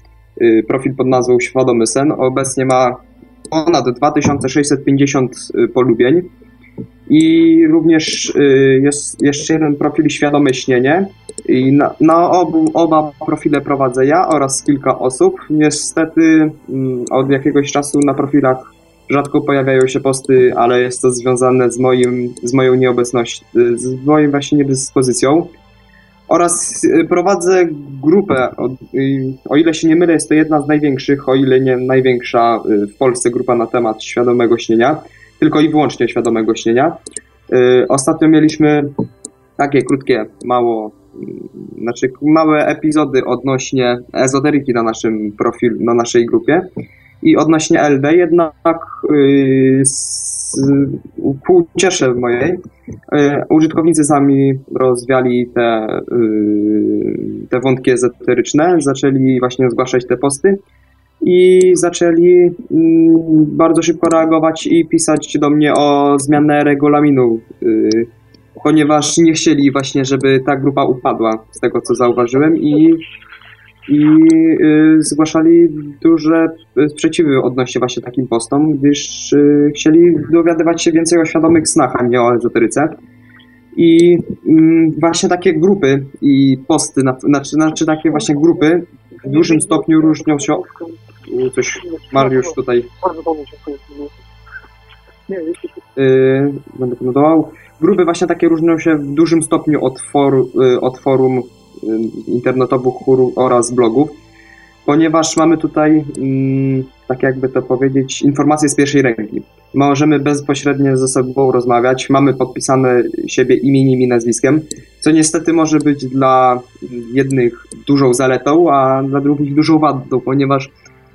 y, profil pod nazwą Świadomy Sen. Obecnie ma ponad 2650 polubień. I również jest jeszcze jeden profil Świadome Śnienie. I na, na obu, oba profile prowadzę ja oraz kilka osób. Niestety mm, od jakiegoś czasu na profilach rzadko pojawiają się posty, ale jest to związane z, moim, z moją nieobecnością, z moją właśnie niedyspozycją. Oraz y, prowadzę grupę, o, y, o ile się nie mylę, jest to jedna z największych, o ile nie największa y, w Polsce grupa na temat świadomego śnienia, tylko i wyłącznie świadomego śnienia. Ostatnio mieliśmy takie krótkie, mało, mm, znaczy małe epizody odnośnie ezoteryki na naszym profilu, na naszej grupie. I odnośnie LD, jednak ku ciesze mojej yy, użytkownicy sami rozwiali te, yy, te wątki ezoteryczne, zaczęli właśnie zgłaszać te posty i zaczęli yy, bardzo szybko reagować i pisać do mnie o zmianę regulaminu, ponieważ nie chcieli właśnie, żeby ta grupa upadła, z tego co zauważyłem i i y, zgłaszali duże sprzeciwy odnośnie właśnie takim postom, gdyż y, chcieli dowiadywać się więcej o świadomych snach, a nie o ezoteryce. I y, właśnie takie grupy i posty, na, znaczy, znaczy takie właśnie grupy w dużym stopniu różnią się. Coś Mariusz tutaj. Yy, będę komentował. Grupy właśnie takie różnią się w dużym stopniu od, for, y, od forum internetowych chór oraz blogów, ponieważ mamy tutaj, mm, tak jakby to powiedzieć, informacje z pierwszej ręki. Możemy bezpośrednio ze sobą rozmawiać, mamy podpisane siebie imieniem i nazwiskiem, co niestety może być dla jednych dużą zaletą, a dla drugich dużą wadą, ponieważ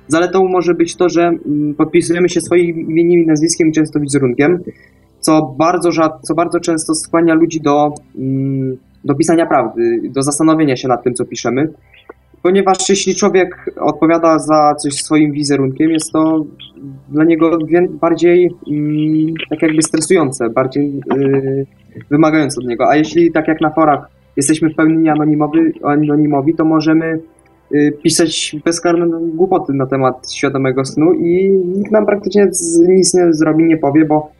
zaletą może być to, że mm, podpisujemy się swoim imieniem i nazwiskiem, często wizerunkiem, co bardzo, co bardzo często skłania ludzi do mm, do pisania prawdy, do zastanowienia się nad tym, co piszemy. Ponieważ jeśli człowiek odpowiada za coś swoim wizerunkiem, jest to dla niego bardziej mm, tak jakby stresujące, bardziej yy, wymagające od niego. A jeśli tak jak na forach jesteśmy w pełni anonimowi, anonimowi to możemy yy, pisać bezkarne głupoty na temat świadomego snu i nikt nam praktycznie nic nie zrobi, nie powie, bo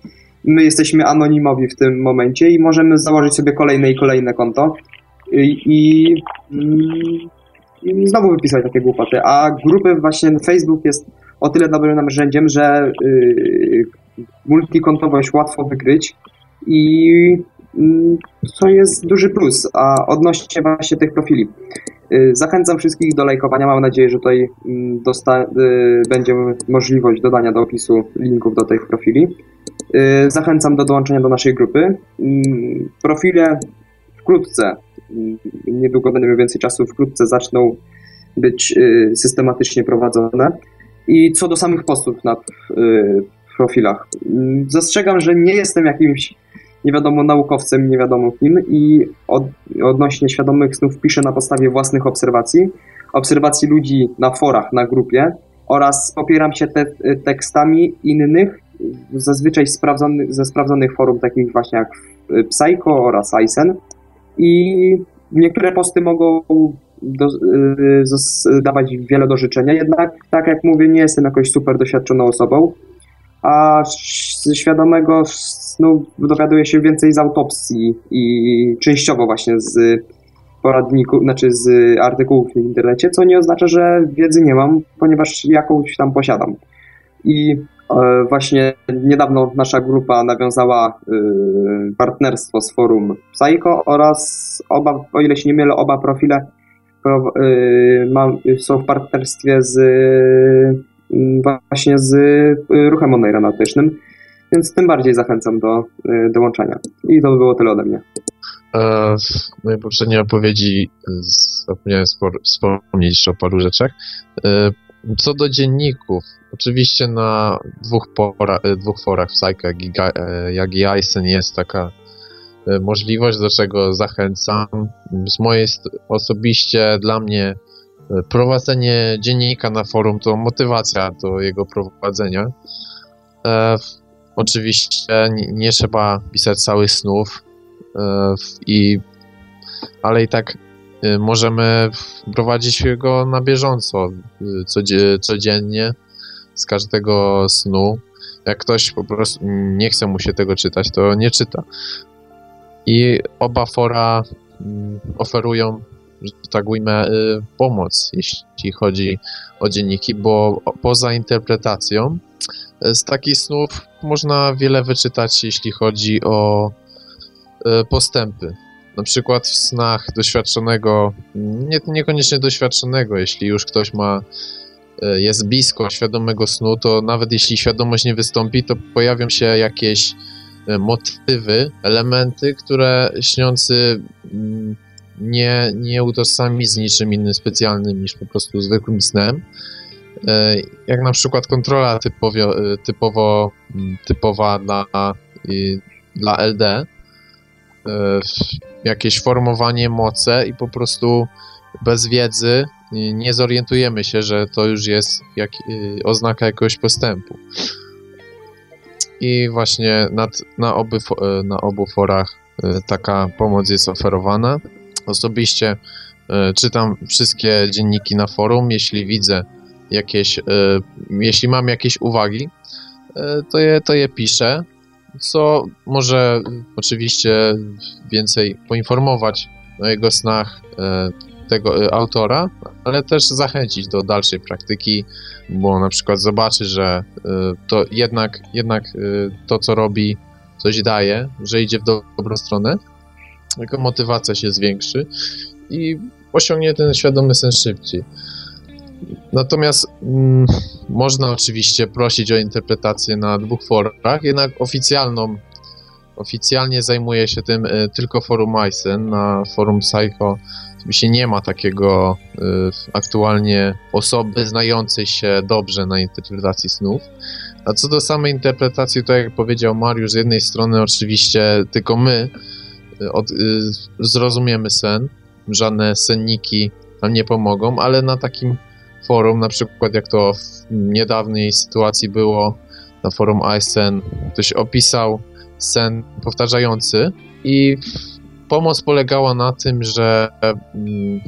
my jesteśmy anonimowi w tym momencie i możemy założyć sobie kolejne i kolejne konto i, i, i znowu wypisać takie głupoty. A grupy właśnie Facebook jest o tyle dobrym narzędziem, że yy, multikontowość łatwo wykryć i yy, co jest duży plus, a odnośnie właśnie tych profili. Yy, zachęcam wszystkich do lajkowania. Mam nadzieję, że tutaj mm, dosta- yy, będzie możliwość dodania do opisu linków do tych profili. Y, zachęcam do dołączenia do naszej grupy. Mm, profile wkrótce, mm, niedługo miał więcej czasu, wkrótce zaczną być y, systematycznie prowadzone. I co do samych postów na y, profilach, mm, zastrzegam, że nie jestem jakimś nie wiadomo naukowcem, nie wiadomo kim i od, odnośnie świadomych snów piszę na podstawie własnych obserwacji, obserwacji ludzi na forach, na grupie oraz popieram się te, tekstami innych zazwyczaj sprawdzony, ze sprawdzonych forum, takich właśnie jak Psycho oraz Aysen. I niektóre posty mogą do, y, dawać wiele do życzenia, jednak, tak jak mówię, nie jestem jakoś super doświadczoną osobą, a świadomego snu dowiaduję się więcej z autopsji i częściowo właśnie z poradników, znaczy z artykułów w internecie, co nie oznacza, że wiedzy nie mam, ponieważ jakąś tam posiadam. I właśnie niedawno nasza grupa nawiązała e, partnerstwo z forum Psycho oraz oba, o ile się nie mylę, oba profile e, są w partnerstwie z właśnie z ruchem oneironautycznym, więc tym bardziej zachęcam do dołączenia. I to by było tyle ode mnie. E, w mojej poprzedniej opowiedzi zapomniałem wspomnieć jeszcze o paru rzeczach. E, co do dzienników, oczywiście na dwóch, pora, e, dwóch forach, Psyche jak i Aysen jest taka możliwość, do czego zachęcam. Z mojej osobiście dla mnie prowadzenie dziennika na forum to motywacja do jego prowadzenia. E, oczywiście nie, nie, trzeba pisać całych snów, E, i ale i tak e, możemy prowadzić go na bieżąco, e, codziennie, z każdego snu. Jak ktoś po prostu nie chce mu się tego czytać, to nie czyta. I oba fora mm, oferują, że tak ujmę, pomoc, jeśli chodzi o dzienniki, bo poza interpretacją z takich snów można wiele wyczytać, jeśli chodzi o E, postępy. Na przykład w snach doświadczonego, nie, niekoniecznie doświadczonego, jeśli już ktoś ma, jest blisko świadomego snu, to nawet jeśli świadomość nie wystąpi, to pojawią się jakieś e, motywy, elementy, które śniący mm, nie, nie utożsami z niczym innym specjalnym niż po prostu zwykłym snem. Jak na przykład kontrola typowo, mm, typowa dla, dla LD, E, jakieś formowanie moce i po prostu bez wiedzy nie zorientujemy się, że to już jest jak, e, oznaka jakiegoś postępu. I właśnie nad, na, oby, na obu forach taka pomoc jest oferowana. Osobiście czytam wszystkie dzienniki na forum. Jeśli widzę jakieś, jeśli mam jakieś uwagi, to je, to je piszę co może oczywiście więcej poinformować o jego snach tego e, autora, ale też zachęcić do dalszej praktyki, bo na przykład zobaczy, że e, to jednak, jednak to, co robi, coś daje, że idzie w dobrą stronę, jego motywacja się zwiększy i osiągnie ten świadomy sen szybciej. Natomiast mm, można oczywiście prosić o interpretację na dwóch forach, jednak oficjalną, oficjalnie zajmuje się tym y, tylko forum Aysen. Na forum Psycho oczywiście nie ma takiego y, aktualnie osoby znającej się dobrze na interpretacji snów. A co do samej interpretacji, to jak powiedział Mariusz, z jednej strony oczywiście tylko my y, od, zrozumiemy sen, żadne senniki nam nie pomogą, ale na takim forum, na przykład jak to w niedawnej sytuacji było na forum ISN, ktoś opisał sen powtarzający i pomoc polegała na tym, że mm,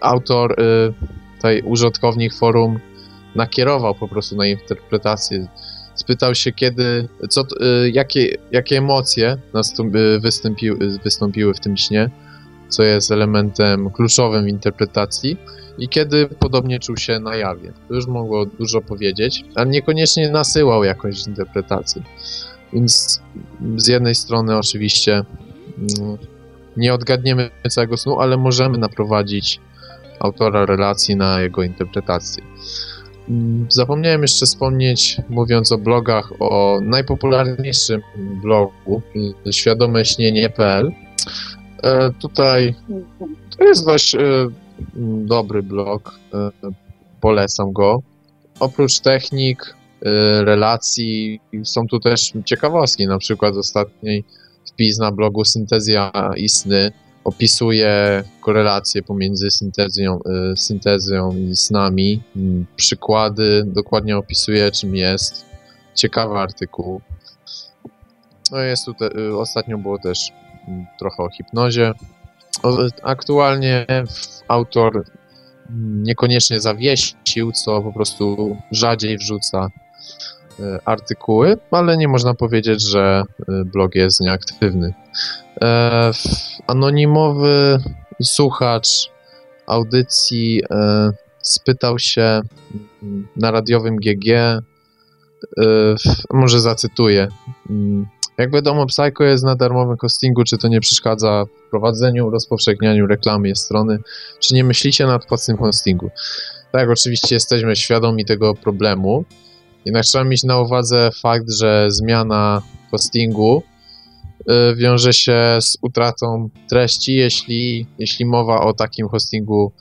autor, y, tutaj użytkownik forum nakierował po prostu na interpretację. Spytał się, kiedy, co, y, jakie, jakie emocje nastąpi, wystąpiły, wystąpiły w tym śnie, co jest elementem kluczowym interpretacji i kiedy podobnie czuł się na jawie. To już mogło dużo powiedzieć, ale niekoniecznie nasyłał jakąś interpretacji. Więc z jednej strony oczywiście mm, nie odgadniemy całego snu, ale możemy naprowadzić autora relacji na jego interpretację. Mm, zapomniałem jeszcze wspomnieć, mówiąc o blogach, o najpopularniejszym blogu świadomeśnienie.pl. E, tutaj to jest dość e, dobry blog, e, polecam go. Oprócz technik, relacji, są tu też ciekawostki, na przykład ostatniej wpis na blogu Syntezja i sny opisuje korelacje pomiędzy syntezją, e, syntezją i snami, przykłady, dokładnie opisuje czym jest ciekawy artykuł. No jest tutaj, y, ostatnio było też mm, trochę o hipnozie. Aktualnie autor mm, niekoniecznie zawiesił, co po prostu rzadziej wrzuca y, artykuły, ale nie można powiedzieć, że y, blog jest nieaktywny. E, anonimowy słuchacz audycji e, spytał się mm, na radiowym GG, e, może zacytuję. Mm, jak wiadomo, Psycho jest na darmowym hostingu, czy to nie przeszkadza w prowadzeniu, rozpowszechnianiu reklamy strony, czy nie myślicie nad płatnym hostingu? Tak, oczywiście jesteśmy świadomi tego problemu, jednak trzeba mieć na uwadze fakt, że zmiana hostingu y, wiąże się z utratą treści, jeśli, jeśli mowa o takim hostingu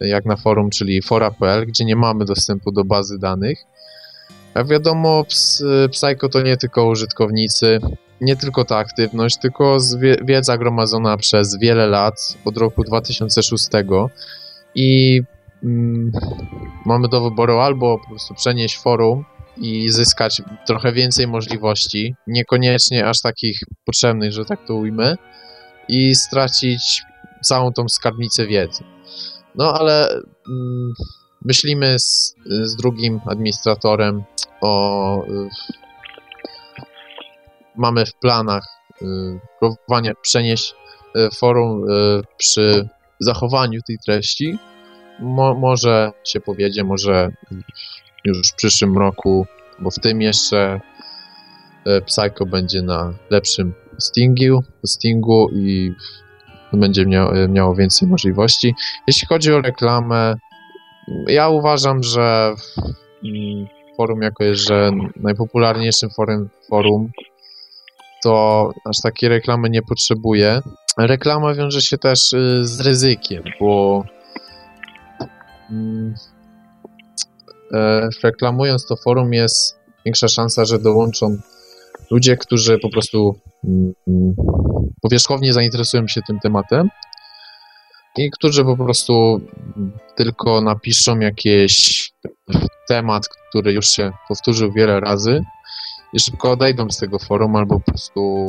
jak na forum, czyli fora.pl, gdzie nie mamy dostępu do bazy danych. Jak wiadomo, Psycho to nie tylko użytkownicy, nie tylko ta aktywność, tylko wiedza gromadzona przez wiele lat, od roku 2006 i mm, mamy do wyboru albo po prostu przenieść forum i zyskać trochę więcej możliwości, niekoniecznie aż takich potrzebnych, że tak to ujmę, i stracić całą tą skarbnicę wiedzy. No ale mm, myślimy z, z drugim administratorem o. Y, mamy w planach y, próbowania przenieść y, forum y, przy zachowaniu tej treści. Mo, może się powiedzie, może już w przyszłym roku, bo w tym jeszcze y, Psycho będzie na lepszym Stingu, Stingu i będzie miał, miało więcej możliwości. Jeśli chodzi o reklamę, ja uważam, że forum jako jest, że najpopularniejszym forum, forum to aż takiej reklamy nie potrzebuje. Reklama wiąże się też y, z ryzykiem, bo mm, e, reklamując to forum jest większa szansa, że dołączą ludzie, którzy po prostu mm, powierzchownie zainteresują się tym tematem i którzy po prostu tylko napiszą jakiś temat, który już się powtórzył wiele razy i szybko odejdą z tego forum, albo po prostu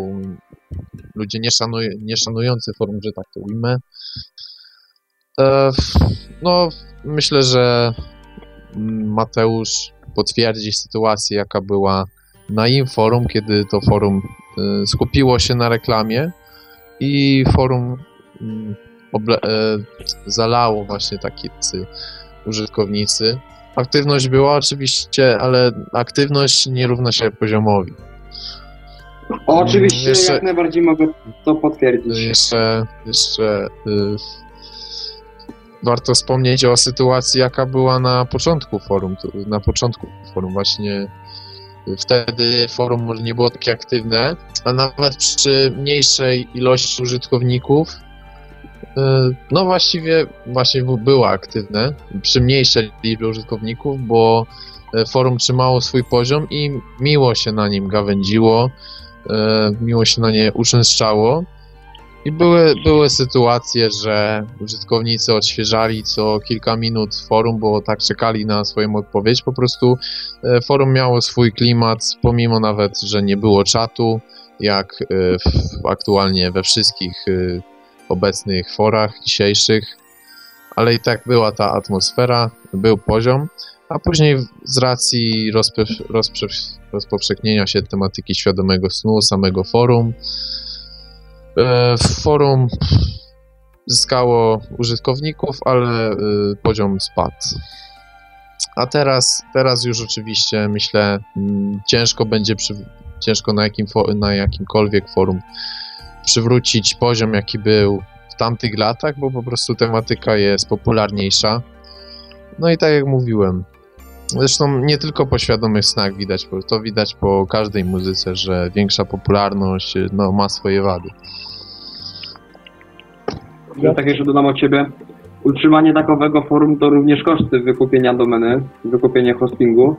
ludzie nie, szanuj, nie szanujący forum, że tak to ujmę. E, no, myślę, że Mateusz potwierdzi sytuację, jaka była na im forum, kiedy to forum e, skupiło się na reklamie i forum mm, e, zalało właśnie takie użytkownicy. Aktywność była oczywiście, ale aktywność nie równa się poziomowi. oczywiście, jeszcze, jak najbardziej mogę to potwierdzić. Jeszcze, jeszcze y, warto wspomnieć o sytuacji, jaka była na początku forum. Na początku forum właśnie wtedy forum może nie było takie aktywne, a nawet przy mniejszej ilości użytkowników E, no właściwie właśnie było aktywne przy mniejszej liczbie użytkowników, bo e, forum trzymało swój poziom i miło się na nim gawędziło, e, miło się na nie uczęszczało. I były, były sytuacje, że użytkownicy odświeżali co kilka minut forum, bo tak czekali na swoją odpowiedź. Po prostu forum miało swój klimat, pomimo nawet, że nie było czatu, jak aktualnie we wszystkich obecnych forach dzisiejszych, ale i tak była ta atmosfera, był poziom, a później z racji rozpowszechnienia się tematyki świadomego snu, samego forum, e, forum zyskało użytkowników, ale e, poziom spadł. A teraz, teraz już oczywiście myślę, mm, ciężko będzie przy, ciężko na, jakim, na jakimkolwiek forum przywrócić poziom, jaki był w tamtych latach, bo po prostu tematyka jest popularniejsza. No i tak jak mówiłem, zresztą nie tylko po świadomych snach widać, to widać po każdej muzyce, że większa popularność no, ma swoje wady. Ja tak jeszcze dodam od Ciebie. Utrzymanie takowego forum to również koszty wykupienia domeny, wykupienie hostingu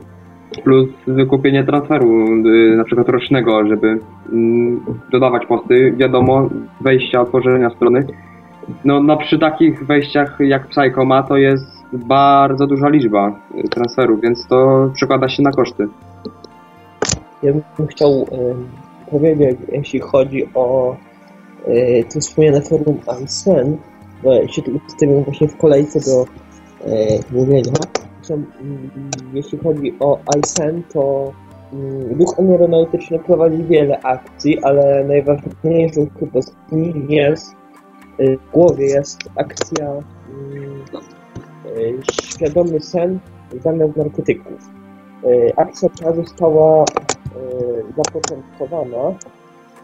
plus wykupienie transferu y, na przykład rocznego, żeby mm, dodawać posty. Wiadomo, wejścia, otworzenia strony. No, no przy takich wejściach jak Psycho ma, to jest bardzo duża liczba y, transferów, więc to przekłada się na koszty. Ja bym chciał powiedzieć, jeśli chodzi o e, to wspomniane forum Ansen, bo się tu ustawiam właśnie w kolejce do e, mówienia. Mm, jeśli chodzi o Ansen, to mm, ruch aeronautyczny prowadzi wiele akcji, ale najważniejszą chyba z nich jest e, w głowie jest akcja mm, Świadomy sen zamiast narkotyków. E, Akcja ta została e, zapoczątkowana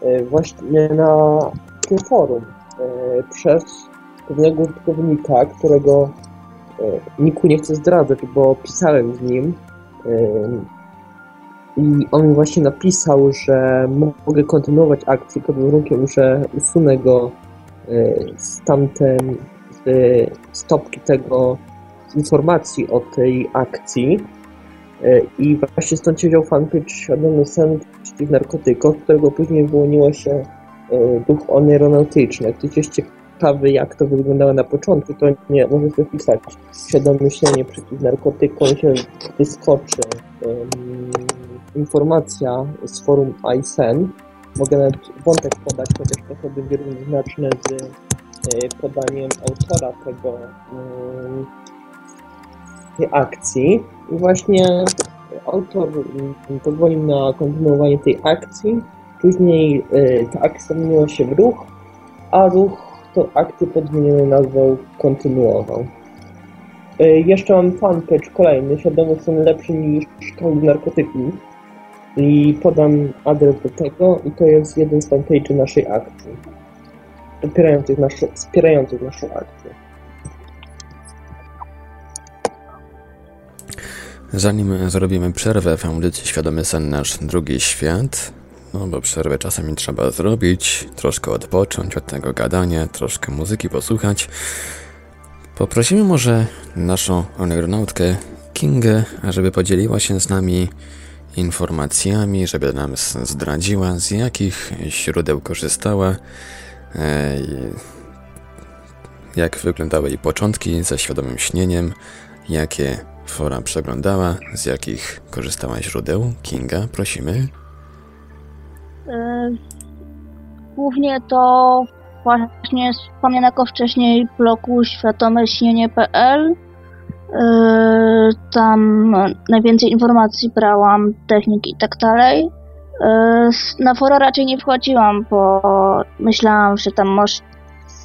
e, właśnie na tym forum e, przez pewnego użytkownika, którego e, niku nie chcę zdradzać, bo pisałem z nim e, i on mi właśnie napisał, że mogę kontynuować akcję pod warunkiem, że usunę go e, z tamten z stopki tego informacji o tej akcji E, I właśnie stąd się wziął fanpage Świadomy Sen przeciw narkotykom, którego później wyłoniło się e, duch aeronautyczny. Jak ktoś ciekawy, jak to wyglądało na początku, to nie może sobie Świadome myślenie przeciw narkotykom się wyskoczy informacja z forum iSen. Mogę nawet wątek podać, chociaż trochę będzie równoznaczny z e, podaniem autora tego tej akcji. I właśnie autor mm, pozwolił na kontynuowanie tej akcji. Później y, ta akcja zmieniła się w ruch, a ruch tą akcję pod zmienioną nazwą kontynuował. Y, jeszcze mam fanpage kolejny, świadomy są lepszy niż szkoły narkotyków. I podam adres do tego i to jest jeden z fanpage'y naszej akcji. Wspierających, nasze, wspierających naszą akcję. Zanim zrobimy przerwę w audycji Świadomy Sen Nasz Drugi Świat, no bo przerwę czasami trzeba zrobić, troszkę odpocząć od tego gadania, troszkę muzyki posłuchać, poprosimy może naszą aeronautkę Kingę, żeby podzieliła się z nami informacjami, żeby nam zdradziła, z jakich źródeł korzystała, e, jak wyglądały jej początki ze świadomym śnieniem, jakie fora przeglądała, z jakich korzystała źródeł. Kinga, prosimy. E, Głównie to właśnie wspomnianego wcześniej blogu światomeśnienie.pl. E, Tam najwięcej informacji brałam, techniki i tak dalej. E, Na fora raczej nie wchodziłam, bo myślałam, że tam może,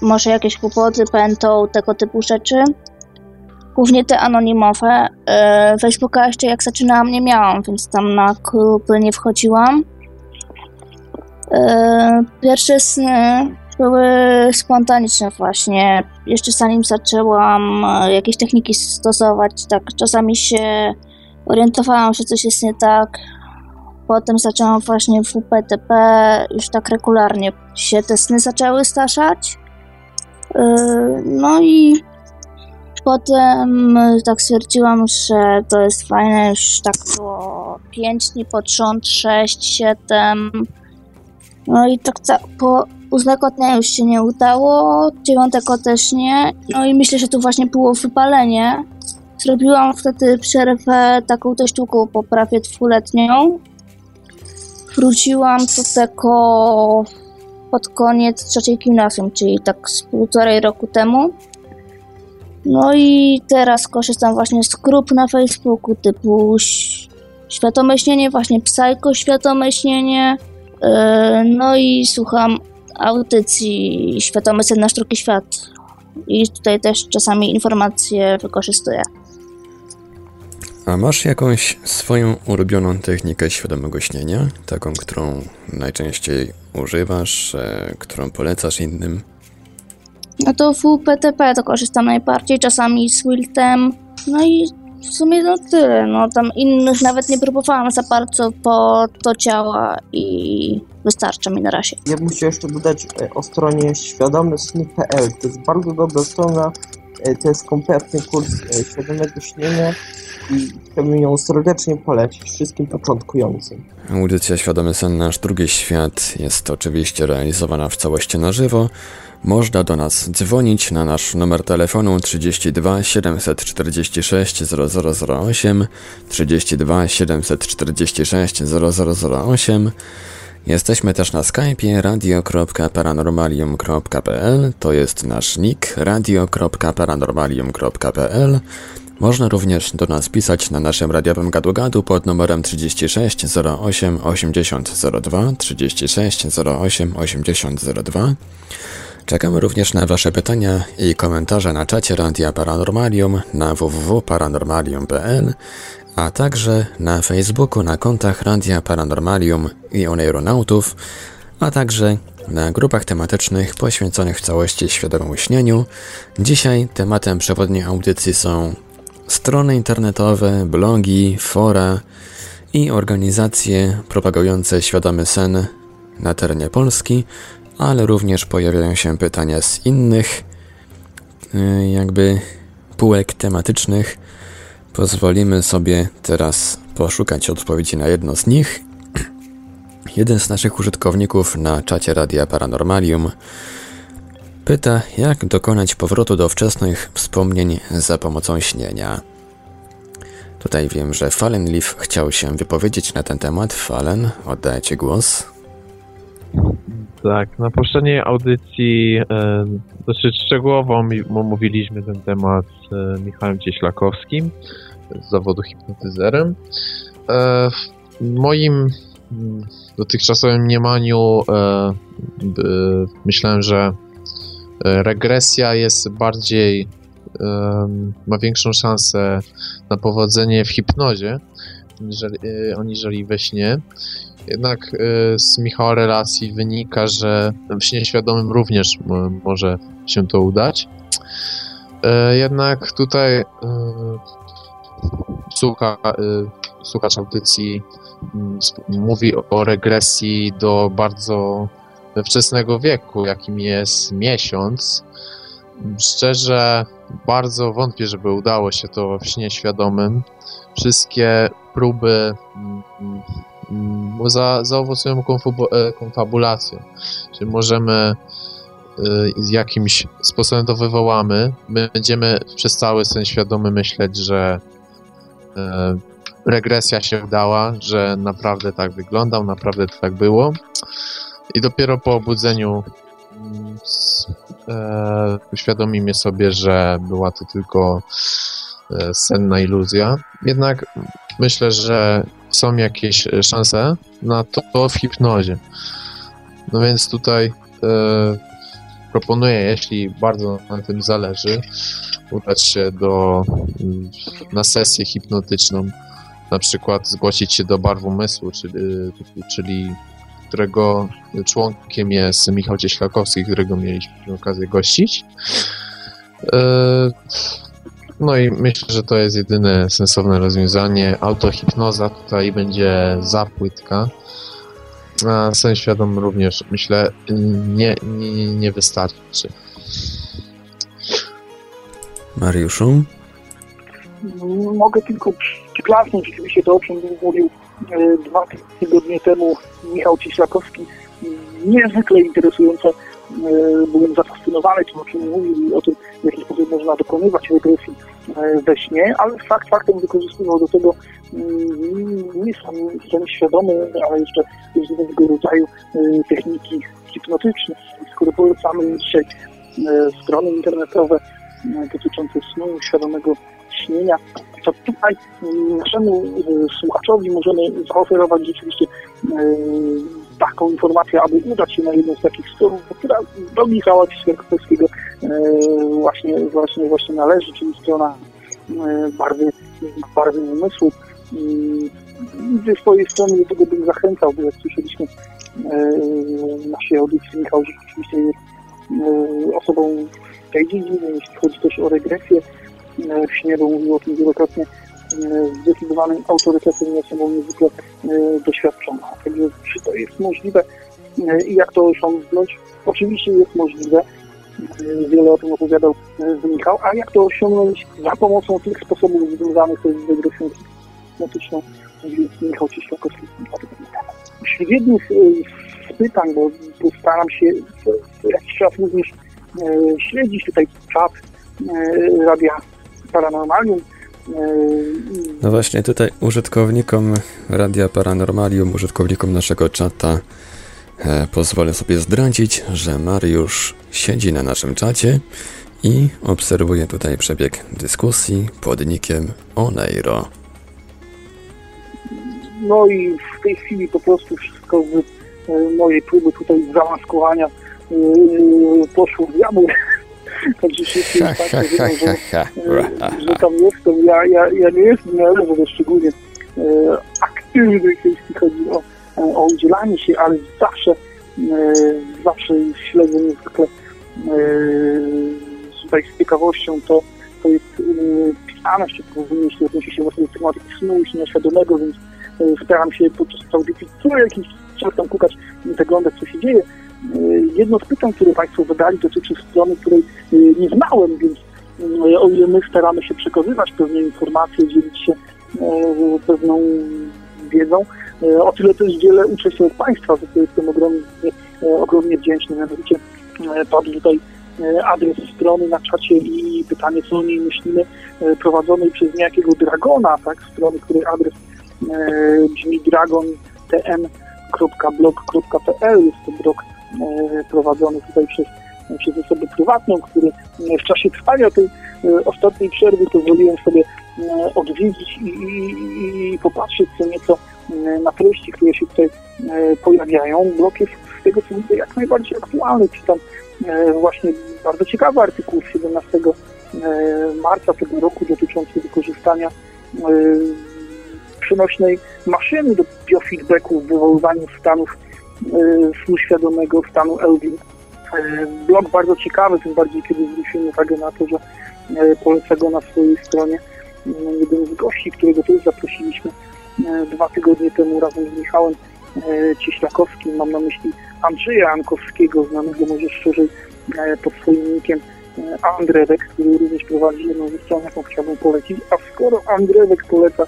może jakieś kłopoty pętą, tego typu rzeczy. Głównie te anonimowe. E, Facebooka jeszcze jak zaczynałam nie miałam, więc tam na grupy nie wchodziłam. E, Pierwsze sny były spontaniczne właśnie. Jeszcze zanim zaczęłam e, jakieś techniki stosować, tak czasami się orientowałam, że coś jest nie tak. Potem zaczęłam właśnie w WPTP, już tak regularnie się te sny zaczęły staszać. No i Potem e, tak stwierdziłam, że to jest fajne, już tak było 5 dni pod rząd, 6, 7. No i tak po ósmego dnia już się nie udało, dziewiątego też nie. No i myślę, że to właśnie było wypalenie. Zrobiłam wtedy przerwę taką dość długą, po prawie dwuletnią. Wróciłam do tego pod koniec trzeciej gimnazjum, czyli tak z półtorej roku temu. No i teraz korzystam właśnie z grup na Facebooku typu ś- Świadome Śnienie, właśnie Psycho Świadome Śnienie. Yy, no i słucham audycji Świadomy Sen na Sztuki Świat. I tutaj też czasami informacje wykorzystuję. A masz jakąś swoją ulubioną technikę świadomego śnienia? Taką, którą najczęściej używasz, e, którą polecasz innym? No to w PTP to korzystam najbardziej, czasami z Wiltem. No i w sumie no tyle. No tam innych nawet nie próbowałam za bardzo, bo to działa i wystarcza mi na razie. Ja bym chciał jeszcze dodać e, o stronie świadomysny.pl. To jest bardzo dobra strona, E, To jest kompletny kurs e, świadomego śnienia i chciałbym ją serdecznie polecić wszystkim początkującym. Audycja Świadomy Sen Nasz Drugi Świat jest oczywiście realizowana w całości na żywo. Można do nas dzwonić na nasz numer telefonu 32 746 0008 32 746 0008 Jesteśmy też na Skype'ie radio.paranormalium.pl To jest nasz nick radio.paranormalium.pl Można również do nas pisać na naszym radiowym gadu-gadu pod numerem 36 08 80 02 36 08 80 02 Czekamy również na Wasze pytania i komentarze na czacie Radia Paranormalium na www.paranormalium.pl, a także na Facebooku na kontach Radia Paranormalium i Oneironautów, a także na grupach tematycznych poświęconych w całości świadomemu śnieniu. Dzisiaj tematem przewodniej audycji są strony internetowe, blogi, fora i organizacje propagujące świadomy sen na terenie Polski, ale również pojawiają się pytania z innych y, jakby półek tematycznych. Pozwolimy sobie teraz poszukać odpowiedzi na jedno z nich. Jeden z naszych użytkowników na czacie Radia Paranormalium pyta, jak dokonać powrotu do wczesnych wspomnień za pomocą śnienia. Tutaj wiem, że Fallen Leaf chciał się wypowiedzieć na ten temat. Fallen, oddaję Ci głos. Tak, na poprzedniej audycji e, dosyć szczegółowo mi, omówiliśmy ten temat z e, Michałem Cieślakowskim z zawodu hipnotyzerem. E, w moim mm, dotychczasowym mniemaniu e, myślałem, że e, regresja jest bardziej em, ma większą szansę na powodzenie w hipnozie aniżeli, e, aniżeli we śnie. Jednak e, z Michała relacji wynika, że w śnie świadomym również może się to udać. E, Jednak tutaj e, słucha, słuchacz audycji mm, mówi o regresji do bardzo wczesnego wieku, jakim jest miesiąc. Szczerze, bardzo wątpię, żeby udało się to w śnie świadomym. Wszystkie próby mm, za, zaowocują e, konfabulacją. Czyli możemy y, jakimś sposobem to wywołamy. My będziemy przez cały sen świadomy myśleć, że e, regresja się udała, że naprawdę tak wyglądał, naprawdę tak było. I dopiero po obudzeniu mm, e, uświadomimy sobie, że była to tylko e, senna iluzja. Jednak myślę, że są jakieś e, szanse na to w hipnozie. No więc tutaj e, proponuję, jeśli bardzo na tym zależy, udać się do, mm, na sesję hipnotyczną, na przykład zgłosić się do Barw Umysłu, czyli, czyli którego członkiem jest Michał Cieślakowski, którego mieliśmy okazję gościć. No i myślę, że to jest jedyne sensowne rozwiązanie. Autohipnoza tutaj będzie za płytka. A sen świadom również, myślę, nie, nie, nie wystarczy. Mariuszu? Mogę tylko przyklasnąć rzeczywiście to, o czym mówił e, dwa tygodnie temu Michał Cieślakowski. Niezwykle interesujące. E, Byłem zafascynowany tym, o czym mówił i o tym, w jaki sposób można dokonywać regresji e, we śnie, ale fakt faktem wykorzystywał do tego mm, nie sam sen świadomy, ale jeszcze różnego rodzaju e, techniki hipnotyczne. Skoro polecamy dzisiaj strony internetowe dotyczące snu świadomego śnienia, to tutaj mm, naszemu e, słuchaczowi możemy zaoferować rzeczywiście taką informację, aby udać się na jedną z takich stron, która do Michała Cieślakowskiego e, właśnie, właśnie, właśnie należy, czyli strona e, barwy, barwy umysłu. I ze swojej strony do tego bym zachęcał, bo jak słyszeliśmy e, naszej audycji, Michał rzeczywiście jest osobą tej dziedzinie, jeśli chodzi też o regresję w śnie, mówił o tym wielokrotnie, zdecydowanym autorytetem osobą niezwykle e, doświadczoną. Także czy to jest możliwe e, i jak to osiągnąć? Oczywiście jest możliwe. wiele o tym opowiadał Michał, a jak to osiągnąć za pomocą tych sposobów związanych z degresją klimatyczną, więc Michał Cieślakowski Wśród jednych z pytań, bo staram się jakiś czas również śledzić tutaj czat Radia Paranormalium, no właśnie tutaj użytkownikom Radia Paranormalium, użytkownikom naszego czata e, pozwolę sobie zdradzić, że Mariusz siedzi na naszym czacie i obserwuje tutaj przebieg dyskusji pod nickiem Oneiro. No i w tej chwili po prostu wszystko z e, mojej próby tutaj zamaskowania e, poszło w diabły. Także wszyscy tak, że, że tam jestem. Ja, ja, ja nie jestem na euro szczególnie e, aktywny, jeśli chodzi o, o udzielanie się, ale zawsze, e, zawsze śledzę niezwykle e, tutaj z ciekawością to, to jest e, pisane, szczególnie jeśli odnosi się właśnie do tematyki snu i nieświadomego, więc e, staram się podczas audycji co jakiś czas tam kukać, zaglądać, co się dzieje. Jedno z pytań, które Państwo zadali, dotyczy strony, której e, nie znałem, więc e, o ile my staramy się przekazywać pewne informacje, dzielić się pewną wiedzą, o tyle też wiele uczę się od Państwa, za co jestem ogromnie, ogromnie wdzięczny. Mianowicie padł tutaj adres strony na czacie i pytanie, co o niej myślimy, prowadzonej przez niejakiego Dragona, tak, strony, której adres brzmi dragon.tn.blog.pl, jest to blog prowadzony tutaj przez, przez osobę prywatną, który e, w czasie trwania tej e, ostatniej przerwy pozwoliłem sobie odwiedzić i, i, i popatrzeć co nieco na treści, które się tutaj pojawiają. Blok jest z tego co widzę jak najbardziej aktualny. Czytam właśnie bardzo ciekawy artykuł z 17 marca tego roku dotyczący wykorzystania przenośnej maszyny do biofeedbacku w wywoływaniu stanów snu świadomego stanu Elgin. E, blog bardzo ciekawy, tym bardziej kiedy zwrócimy uwagę na to, że e, poleca go na swojej stronie mm, jeden z gości, którego też zaprosiliśmy e, dwa tygodnie temu razem z Michałem Cieślakowskim, mam na myśli Andrzeja Ankowskiego, znanego może szerzej pod swoim nickiem Andrewek, który również prowadzi jedną ze stron, jaką chciałbym polecić. A skoro Andrewek poleca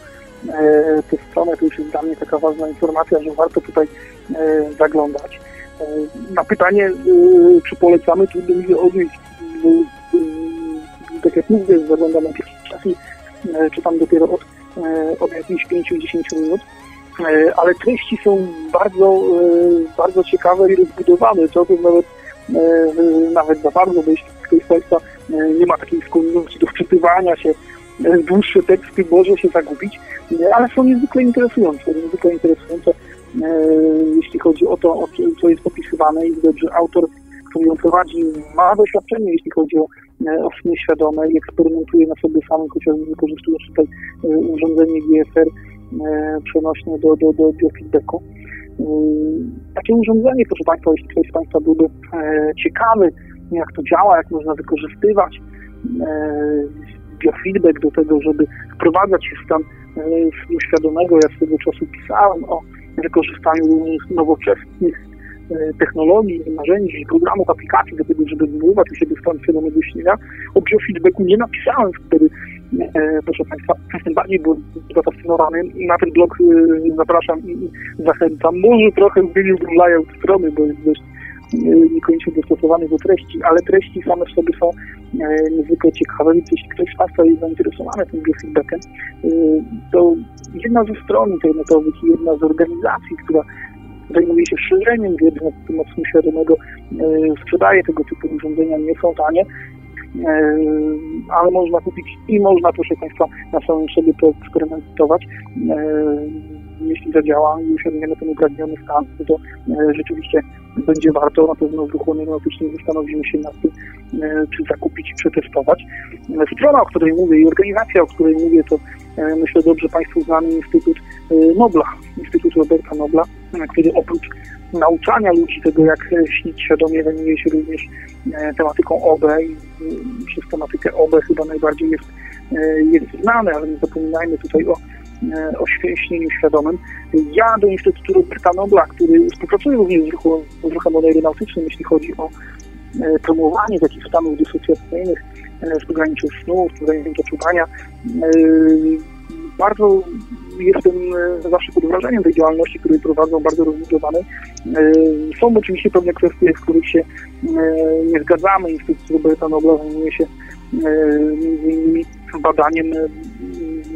tę stronę, to już jest dla mnie taka ważna informacja, że warto tutaj e, zaglądać. E, na pytanie, czy polecamy, trudno mi odnieść, tak jak mówię, zaglądam na pierwszy czas i czytam dopiero od, od jakichś 5-10 minut, ale treści są bardzo, bardzo ciekawe i rozbudowane, to nawet, nawet za bardzo, bo jeśli ktoś z Państwa nie ma takiej skłonności do wczytywania się dłuższe teksty może się zagubić, ale są niezwykle interesujące, niezwykle interesujące, e, jeśli chodzi o to, o co jest opisywane i widać, że autor, który ją prowadzi, ma doświadczenie, jeśli chodzi o, e, o sny świadome i eksperymentuje na sobie samym, chociażby wykorzystując tutaj e, urządzenie GFR przenośne do, do, do biofeedbacku. Takie urządzenie, proszę Państwa, jeśli ktoś z Państwa byłby ciekawy, jak to działa, jak można wykorzystywać, biofeedback do tego, żeby wprowadzać się w stan e, świadomego. Ja swego czasu pisałem o wykorzystaniu nowoczesnych e, technologii, narzędzi, programów, aplikacji do tego, żeby wywoływać u siebie stan świadomego śnienia. O biofeedbacku nie napisałem wtedy, e, proszę Państwa, jestem bardziej był zafascynowany. Na ten blog zapraszam i zachęcam. Może trochę zmieniłbym layout strony, bo jest dość niekoniecznie dostosowany do treści, ale treści same w sobie są e, niezwykle ciekawe, więc jeśli ktoś z Państwa jest zainteresowany tym biofeedbackiem, e, to jedna ze stron internetowych i jedna z organizacji, która zajmuje się szerzeniem wiedzy na temat świadomego, sprzedaje tego typu urządzenia, nie są tanie, ale można kupić i można, proszę Państwa, na samym sobie to eksperymentować jeśli zadziała i osiągniemy ten upragniony stan, to e, rzeczywiście będzie warto. Na pewno w ruchu aeronautycznym zastanowimy się nad tym, e, czy zakupić i przetestować. E, strona, o której mówię i organizacja, o której mówię, to myślę dobrze Państwu znany Instytut Nobla, Instytut Roberta Nobla, który oprócz nauczania ludzi tego, jak śnić świadomie, zajmuje się również tematyką OB i przez tematykę OB chyba najbardziej jest, jest znany, ale nie zapominajmy tutaj o E, o święśnieniu świadomym. Ja do Instytutu Roberta Nobla, który współpracuje również z ruchem, z ruchem aeronautycznym, jeśli chodzi o e, promowanie takich stanów dysocjacyjnych w pograniczu snu, w pograniczu czuwania. Bardzo jestem zawsze pod wrażeniem tej działalności, której prowadzą, bardzo rozbudowanej. Są oczywiście pewne kwestie, w których się nie zgadzamy. Instytut Roberta Nobla zajmuje się między innymi badaniem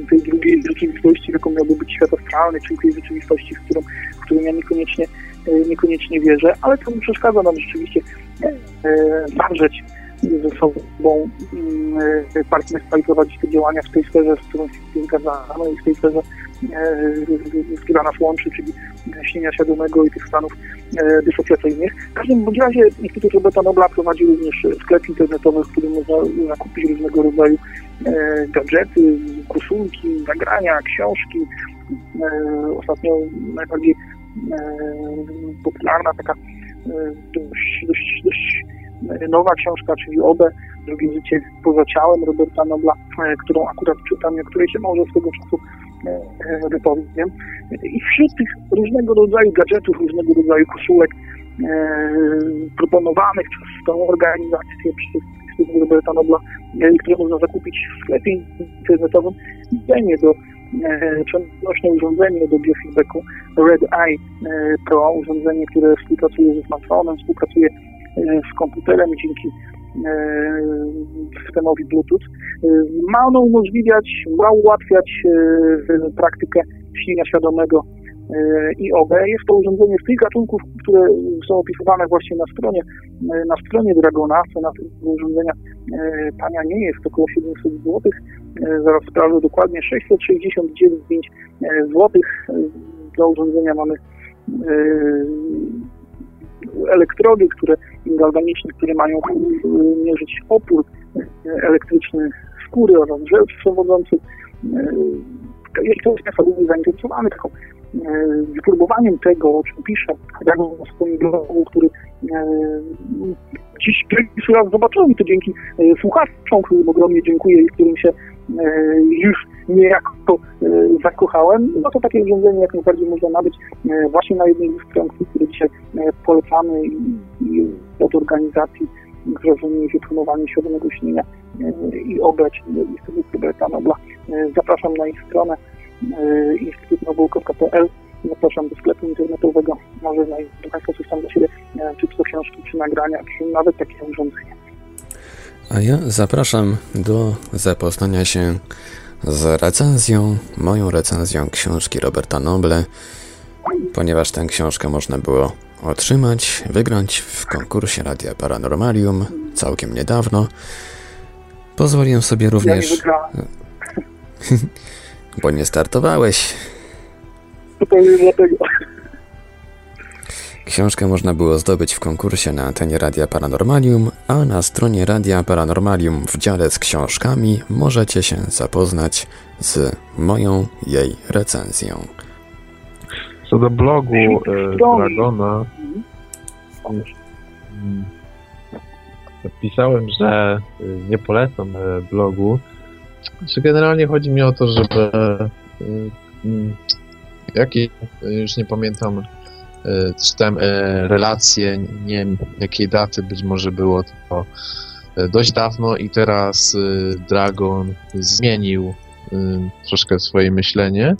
tej drugiej rzeczywistości, jaką miałby być świat astralny, czyli tej rzeczywistości, w którą, w którą ja niekoniecznie, niekoniecznie wierzę, ale to nie przeszkadza nam rzeczywiście zawrzeć ze sobą mm, partnerstwa i prowadzić te działania w tej sferze, z którą się zgadzamy i w tej sferze, która nas łączy, czyli śnienia świadomego i tych stanów dysocjacyjnych. W każdym bądź razie Instytut Roberta Nobla prowadzi również sklep internetowy, w którym można zakupić różnego rodzaju gadżety, koszulki, nagrania, książki. Ostatnio najbardziej popularna taka dość, dość, dość nowa książka, czyli OBE, drugie życie poza ciałem Roberta Nobla, e, którą akurat czytam, o której się może swego czasu e, e, wypowiem. I wśród tych różnego rodzaju gadżetów, różnego rodzaju koszulek proponowanych przez tą organizację, przez Instytut Roberta Nobla, które można zakupić w sklepie internetowym, zdanie do przenośne urządzenie do biofeedbacku Red Eye Pro, urządzenie, które współpracuje ze smartfonem, współpracuje z komputerem dzięki e, systemowi Bluetooth. E, ma ono umożliwiać, ma ułatwiać e, praktykę śnienia świadomego i OB. Jest to urządzenie z tych gatunków, które są opisywane właśnie na stronie, na stronie Dragona. Cena tego urządzenia tania nie jest, około 700 zł. Zaraz sprawdzę dokładnie, 669 zł. Dla urządzenia mamy elektrody, które galwaniczne, które mają mierzyć opór elektryczny skóry oraz drzew przewodzących. Jeśli ktoś z Państwa byłby zainteresowany taką wypróbowaniem tego, o czym piszę, jak na swoim blogu, który dziś pierwszy raz zobaczyłem to dzięki słuchaczom, którym ogromnie dziękuję i którym się już niejako zakochałem, no to takie urządzenie jak najbardziej można nabyć właśnie na jednej z stron, które dzisiaj polecamy i, od organizacji, się promowaniem świadomego śnienia i obrać Instytut Roberta Nobla. Zapraszam na ich stronę instytutnobel.pl zapraszam do sklepu internetowego, może znajdą Państwo coś tam dla siebie, czy to książki, czy nagrania, czy nawet takie urządzenie. A ja zapraszam do zapoznania się z recenzją, moją recenzją książki Roberta Noble, ponieważ tę książkę można było otrzymać, wygrać w konkursie Radia Paranormalium całkiem niedawno. Pozwoliłem sobie również... Ja bo nie startowałeś. Zupełnie dlatego. Książkę można było zdobyć w konkursie na antenie Radia Paranormalium, a na stronie Radia Paranormalium w dziale z książkami możecie się zapoznać z moją jej recenzją. Co do blogu e, Dragona, pisałem, że e, nie polecam e, blogu. Znaczy generalnie chodzi mi o to, żeby jaki, już nie pamiętam, czytałem relacje, nie wiem jakiej daty być może było to dość dawno i teraz Dragon zmienił troszkę swoje myślenie.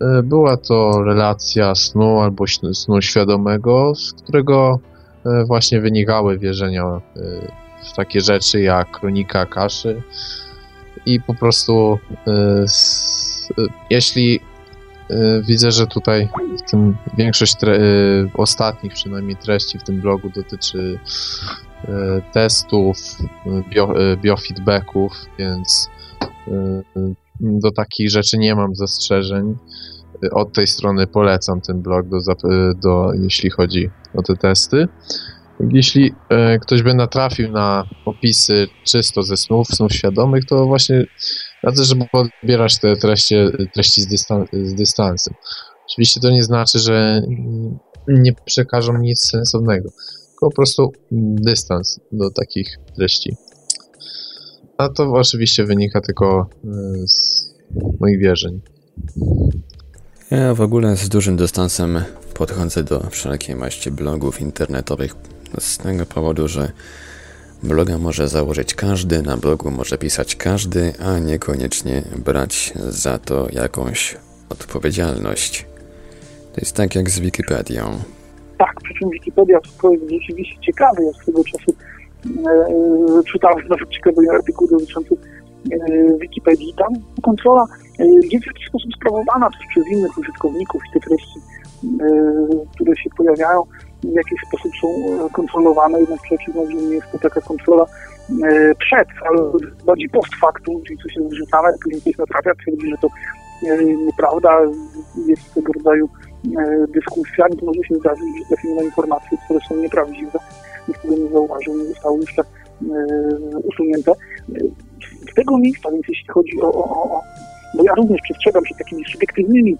E, była to relacja snu albo snu świadomego, z którego e, właśnie wynikały wierzenia e, w takie rzeczy jak kronika kaszy i po prostu jeśli widzę, że tutaj w tym większość ostatnich przynajmniej treści w tym blogu dotyczy testów, bio, biofeedbacków, więc do takich rzeczy nie mam zastrzeżeń. Od tej strony polecam ten blog, do, do, jeśli chodzi o te testy. Jeśli ktoś by natrafił na opisy czysto ze snów, snów świadomych, to właśnie radzę, żeby odbierać te treści, treści z, dystan z. Oczywiście to nie znaczy, że nie przekażą nic sensownego, tylko po prostu dystans do takich treści. A to oczywiście wynika tylko e, z moich wierzeń. Ja w ogóle z dużym dystansem podchodzę do wszelkiej maści blogów internetowych Z tego powodu, że bloga może założyć każdy, na blogu może pisać każdy, a niekoniecznie brać za to jakąś odpowiedzialność. To jest tak jak z Wikipedią. Tak, przy czym Wikipedia to jest rzeczywiście ciekawe. Ja swego czasu e, e, czytałem nawet ciekawy artykuł dotyczący e, Wikipedii. Tam kontrola e, jest w jakiś sposób sprawowana przez innych użytkowników i te treści, e, które się pojawiają, w jakiś sposób są e, kontrolowane, jednak przeciwnie, że nie jest to taka kontrola e, przed, ale bardziej post factum, czyli coś jest wrzucane, później ktoś naprawia, twierdzi, że to e, nieprawda, jest tego rodzaju dyskusja, to może się zdarzyć, że trafimy na informacje, które są nieprawdziwe, nikt tego nie zauważył, nie zostały jeszcze usunięte. Z tego miejsca, więc jeśli chodzi o, o, o bo ja również przestrzegam się takimi subiektywnymi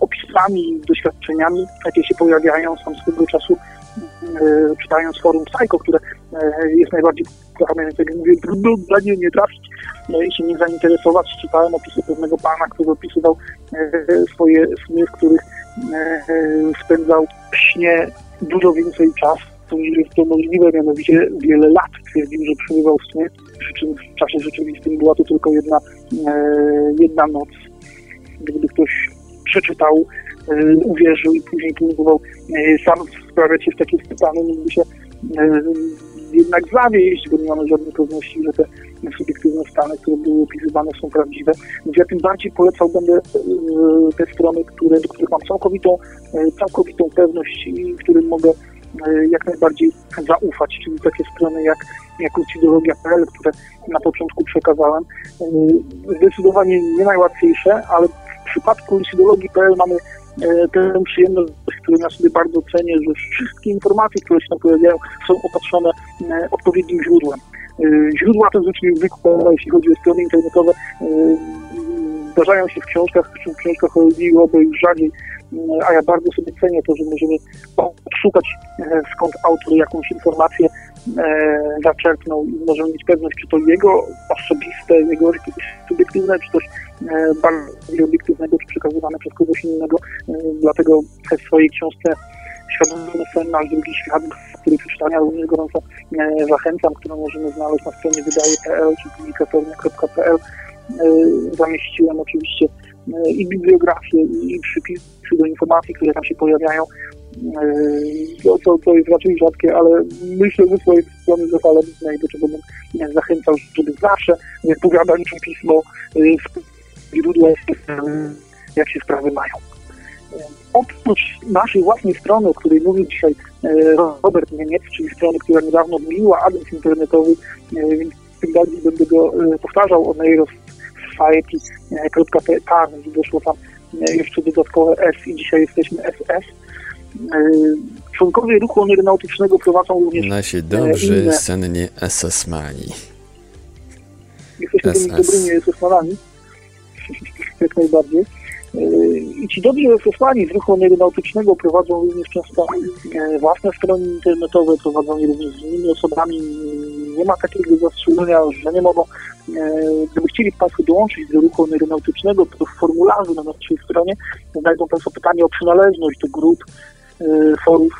opisami, doświadczeniami, jakie się pojawiają. Sam swego czasu e, czytając forum Psycho, które e, jest najbardziej popularne, jak mówię, trudno dla nie, nie trafić e, i się nie zainteresować. Czytałem opisy pewnego pana, który opisywał e, swoje sny, w których e, e, spędzał w śnie dużo więcej czasu niż jest to możliwe, mianowicie wiele lat twierdził, że przebywał w śnie, przy czym w czasie rzeczywistym była to tylko jedna, e, jedna noc. Gdyby ktoś przeczytał, e, uwierzył i później próbował e, sam sprawiać się w takie stany, mógłby się e, jednak zawieść, bo nie mamy żadnej pewności, że te subiektywne stany, które były opisywane są prawdziwe. Więc ja tym bardziej polecał będę te strony, które, do których mam całkowitą, całkowitą pewność i którym mogę jak najbardziej zaufać, czyli takie strony jak, jak lucidologia.pl, które na początku przekazałem. Zdecydowanie nie najłatwiejsze, ale przypadku lucidologii.pl mamy e, tę przyjemność, którą ja sobie bardzo cenię, że wszystkie informacje, które się tam pojawiają, są opatrzone e, odpowiednim źródłem. E, Źródła te zwykle zwykłe, jeśli chodzi o strony internetowe, zdarzają się w książkach, w książkach chodziłoby już rzadziej, a ja bardzo sobie cenię to, że możemy szukać skąd autor jakąś informację zaczerpnął i możemy mieć pewność, czy to jego osobiste, jego subiektywne, czy coś e, bardziej obiektywnego, czy przekazywane przez kogoś innego. E, dlatego w swojej książce Świadomy sen, nasz drugi świat, który przeczytania również gorąco e, zachęcam, którą możemy znaleźć na stronie wydaje.pl czy publikatornia.pl. E, zamieściłem oczywiście e, i bibliografię, i przypisy do informacji, które tam się pojawiają. To, to, to jest raczej rzadkie, ale myślę ze swojej strony zapalone i do czego bym zachęcał, żeby zawsze wypowiadać mi pismo z źródła, e, jak się sprawy mają. Oprócz naszej własnej strony, o której mówił dzisiaj Robert Niemiec, czyli strony, która niedawno odmieniła adres internetowy, więc tym bardziej będę go powtarzał, Oneiros society.pk, więc doszło tam jeszcze dodatkowe S i dzisiaj jesteśmy SS. E, Członkowie ruchu aeronautycznego prowadzą również Nasi dobrzy, inne- senni SS-mani. jesteśmy tymi SS. dobrymi SS-manami, jak najbardziej. Yy, I ci dobrzy SS-mani z ruchu aeronautycznego prowadzą również często e, własne strony internetowe, prowadzą je również z innymi osobami. Nie ma takiego zastrzeżenia, że nie mogą. e, Gdyby chcieli Państwo dołączyć do ruchu aeronautycznego, to w formularzu na naszej stronie znajdą Państwo pytanie o przynależność do grup, e, forów,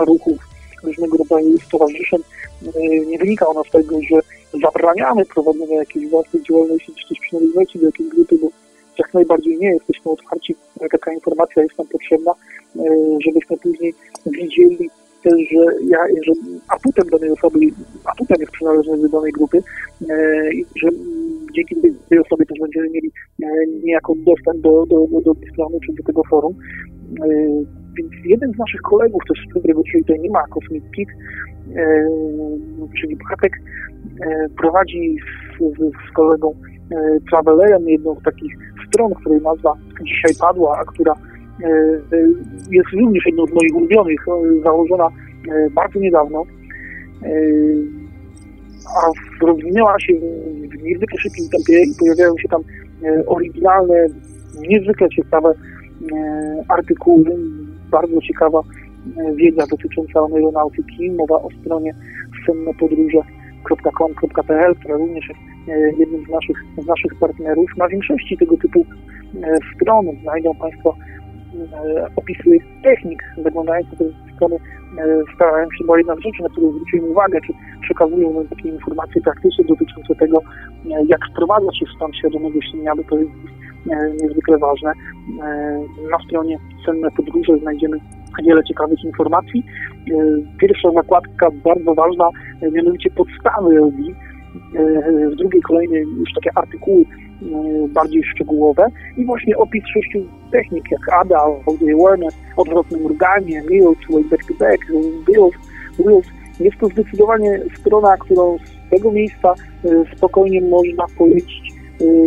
ruchów, różnego rodzaju stowarzyszeń. E, Nie wynika ona z tego, że zabraniamy prowadzenia jakiejś własnej działalności, czy też przynależności do jakiejś grupy, bo jak najbardziej nie jesteśmy otwarci, taka informacja jest nam potrzebna, e, żebyśmy później widzieli też, że, ja, że atutem danej osoby, atutem jest przynależność do danej grupy i że dzięki tej, osobie też będziemy mieli niejako dostęp do, do, do, do tej strony czy do tego forum. Więc jeden z naszych kolegów, też którego dzisiaj tutaj nie ma, Cosmic Kid, e, czyli Bartek, e, prowadzi z, z, z kolegą e, Travelerem jedną z takich stron, której nazwa dzisiaj padła, a która e, e, jest również jedną z moich ulubionych, e, założona bardzo niedawno, a rozwinęła się w niezwykle szybkim tempie i pojawiają się tam oryginalne, niezwykle ciekawe artykuły, bardzo ciekawa e, wiedza dotycząca aeronautyki. Mowa o stronie sennepodróże.com.pl, która również jest e, jednym z naszych, z naszych partnerów. Na większości tego typu e, stron znajdą Państwo opisy technik wyglądające strony starają się, bo jedna z na którą zwróciłem uwagę, czy przekazują nam takie informacje praktyczne dotyczące tego, jak wprowadzać się w stan świadomego śnienia, bo to jest niezwykle ważne. Na stronie Cenne Podróże znajdziemy wiele ciekawych informacji. Pierwsza zakładka bardzo ważna, mianowicie podstawy LD. W drugiej kolejnej już takie artykuły bardziej szczegółowe i właśnie opis sześciu technik jak ADA, Body Awareness, odwrotne mruganie, Mills, Way Back to Back, Wheels. Jest to zdecydowanie strona, którą z tego miejsca spokojnie można polecić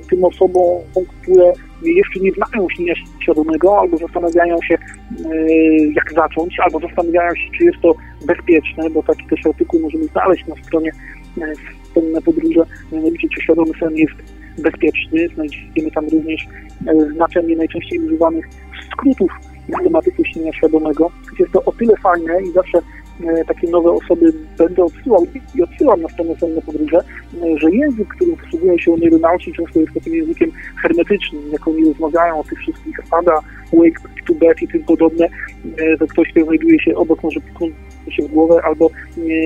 tym osobom, które jeszcze nie znają śnienia świadomego, albo zastanawiają się, jak zacząć, albo zastanawiają się, czy jest to bezpieczne, bo taki też artykuł możemy znaleźć na stronie Penne Podróże, mianowicie czy świadomy sen jest bezpieczny. Znajdziemy tam również znaczenie najczęściej używanych skrótów tematyki śnienia świadomego. Jest to o tyle fajne i zawsze takie nowe osoby będę odsyłał i odsyłam na stronę Senne Podróże, że język, którym posługują się neuronauci, często jest takim językiem hermetycznym, jak oni rozmawiają o tych wszystkich ADA, Wake to Bed i tym podobne, to ktoś, kto znajduje się obok, może puknąć się w głowę, albo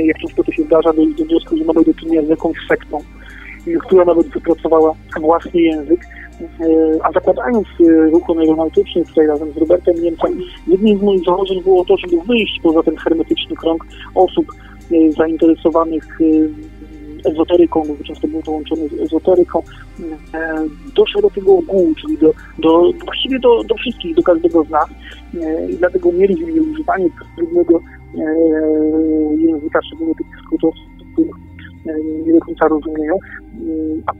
jak często to się zdarza, dojść do wniosku, że mamy do czynienia z jakąś sektą, która nawet wypracowała własny język. A zakładając ruch neuronautyczny tutaj razem z Robertem Niemcem, jednym z moich założeń było to, żeby wyjść poza ten hermetyczny krąg osób zainteresowanych ezoteryką, bo często było to łączone z ezoteryką, do szerokiego ogółu, czyli do, do, właściwie do, do wszystkich, do każdego z nas. I dlatego mieliśmy używanie trudnego języka, szczególnie tych których nie do końca rozumieją.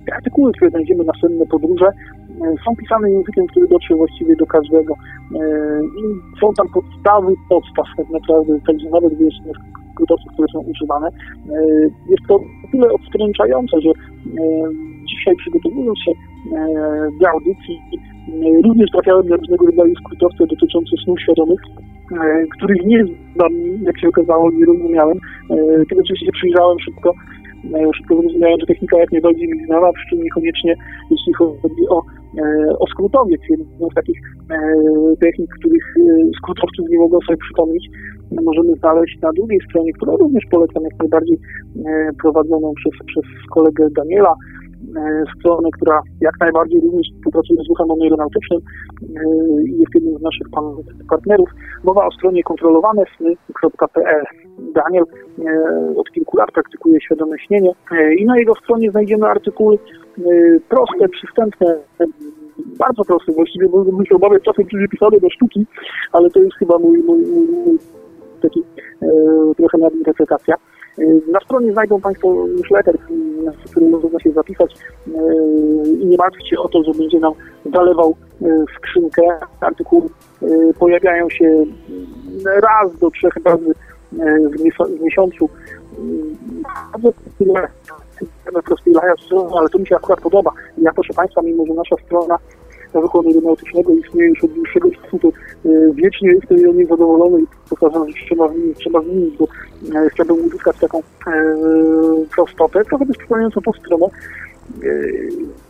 Te artykuły, które znajdziemy na senne podróże, są pisane językiem, który dotrze właściwie do każdego. I są tam podstawy podstaw tak naprawdę, także nawet wyjaśnienia skrótowców, które są używane. Jest to tyle odstręczające, że dzisiaj przygotowując się do audycji, również trafiałem na różnego rodzaju skrótowce dotyczące snów świadomych, których nie znam, jak się okazało, nie rozumiałem. Kiedy oczywiście przyjrzałem szybko, szybko zrozumiałem, że technika jak najbardziej mi znana, przy czym niekoniecznie jeśli chodzi o, o skrótowiec, jedną z takich technik, których skrótowców nie mogą sobie przypomnieć, możemy znaleźć na drugiej stronie, którą również polecam jak najbardziej prowadzoną przez, przez kolegę Daniela, stronę, która jak najbardziej również współpracuje z ruchem neuronautycznym i jest jednym z naszych partnerów. Mowa o stronie kontrolowanesny.pl. Daniel od kilku lat praktykuje świadome śnienie i na jego stronie znajdziemy artykuły proste, przystępne, bardzo proste właściwie, bo się obawiać czasem przypisane do sztuki, ale to jest chyba mój, mój, mój, mój taki e, trochę nadinterpretacja. Na stronie znajdą Państwo newsletter, w którym można się zapisać i nie martwcie się o to, że będzie nam zalewał skrzynkę. Artykuły pojawiają się raz do trzech razy w miesiącu. Bardzo ale to mi się akurat podoba. Ja proszę Państwa, mimo że nasza strona ruchu aeronautycznego istnieje już od dłuższego czasu, to wiecznie jestem ją niezadowolony i powtarzam, że trzeba zmienić, trzeba zmienić, bo chciałbym uzyskać taką prostotę, trochę też przypominającą tą stronę.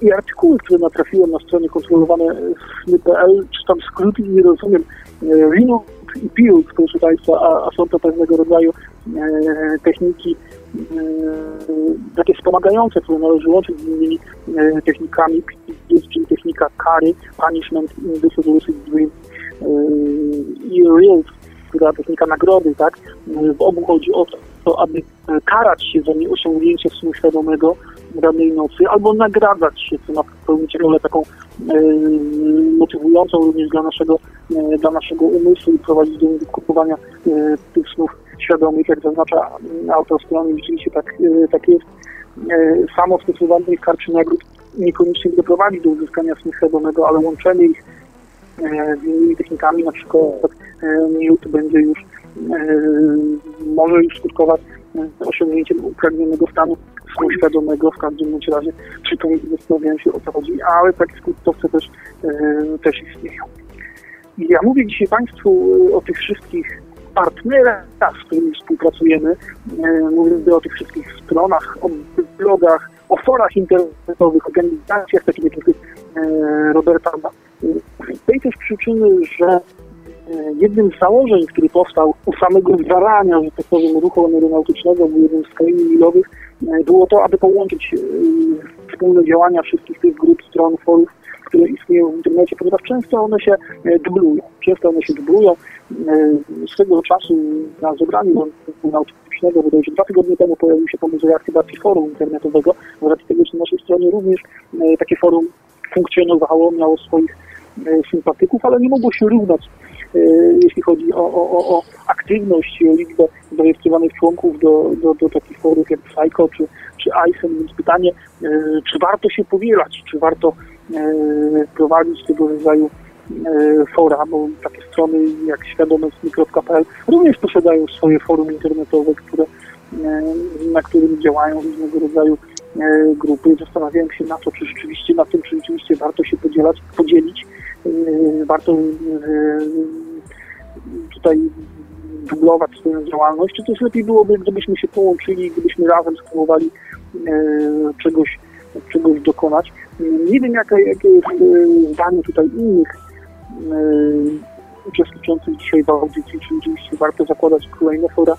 I artykuły, które natrafiłem na stronie kontrolowane.pl, czytam skróty i nie rozumiem. Linux i Pills, proszę Państwa, a, a są to pewnego rodzaju e, techniki e, takie wspomagające, które należy łączyć z innymi e, technikami, czyli technika kary, punishment, indecisive dream i real, która technika nagrody, tak? W obu chodzi o to, aby karać się za nieosiągnięcie snu świadomego danej nocy, albo nagradzać się, co ma pełnić rolę taką motywującą również dla naszego, dla naszego umysłu i prowadzić do kupowania e, tych snów świadomych, jak zaznacza autor strony, rzeczywiście tak, tak jest. Samo stosowanie karczy nagród niekoniecznie doprowadzi do uzyskania snu świadomego, ale łączenie ich z innymi technikami, na przykład miód będzie już, może już skutkować osiągnięciem upragnionego stanu snu świadomego, w każdym bądź razie przy tym zastanawiałem się o co chodzi, ale takie skutowce też, też istnieją. Ja mówię dzisiaj Państwu o tych wszystkich partnerach, z którymi współpracujemy. Mówię o tych wszystkich stronach, o blogach, o forach internetowych, organizacjach takich jak Roberta. Z tej też przyczyny, że jednym z założeń, który powstał u samego zarania, że tak powiem, ruchu aeronautycznego, był jednym z krain milowych, było to, aby połączyć wspólne działania wszystkich tych grup, stron, forów, które istnieją w internecie, ponieważ często one się dublują. Często one się dublują. Swego czasu na zebraniu autycznego, bodajże dwa tygodnie temu pojawił się pomysł reaktywacji forum internetowego, z racji tego, że na naszej stronie również takie forum funkcjonowało, miało swoich sympatyków, ale nie mogło się równać jeśli chodzi o, o, o aktywność i o liczbę zarejestrowanych członków do, do, do takich forów jak Psycho czy, czy ISEN, więc pytanie, czy warto się powielać, czy warto prowadzić tego rodzaju fora, bo takie strony jak świadomostmi.pl również posiadają swoje forum internetowe, które, na którym działają różnego rodzaju grupy. Zastanawiałem się na to, czy rzeczywiście na tym, czy rzeczywiście warto się podzielać, podzielić, warto tutaj dublować swoją działalność, czy też lepiej byłoby, gdybyśmy się połączyli, gdybyśmy razem spróbowali czegoś, czegoś dokonać. Nie wiem, jakie, jakie jest zdanie tutaj innych uczestniczących dzisiaj w audycji, czy rzeczywiście warto zakładać kolejne fora,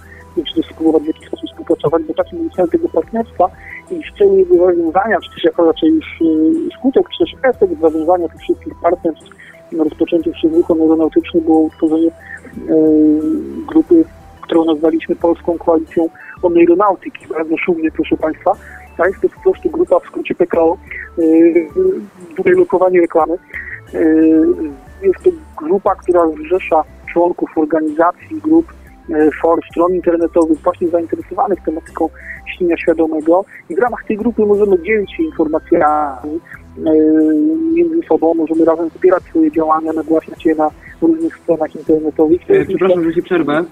czy też spróbować w jakiś sposób współpracować, bo takim jest cel tego partnerstwa i w celu jego zawiązania, czy też jako raczej już skutek, czy też efekt zawiązania tych wszystkich partnerstw na rozpoczęciu przez ruch aeronautyczny było utworzenie grupy, którą nazwaliśmy Polską Koalicją Oneironautyki. Bardzo szumnie, proszę Państwa. Jest to po prostu grupa w skrócie PKO, tutaj lokowanie reklamy. Jest to grupa, która zrzesza członków organizacji, grup, for, stron internetowych właśnie zainteresowanych tematyką śnienia świadomego i w ramach tej grupy możemy dzielić się informacjami między sobą, możemy razem wspierać swoje działania, nagłaśniać je na różnych stronach internetowych. E, przepraszam, że się przerwę.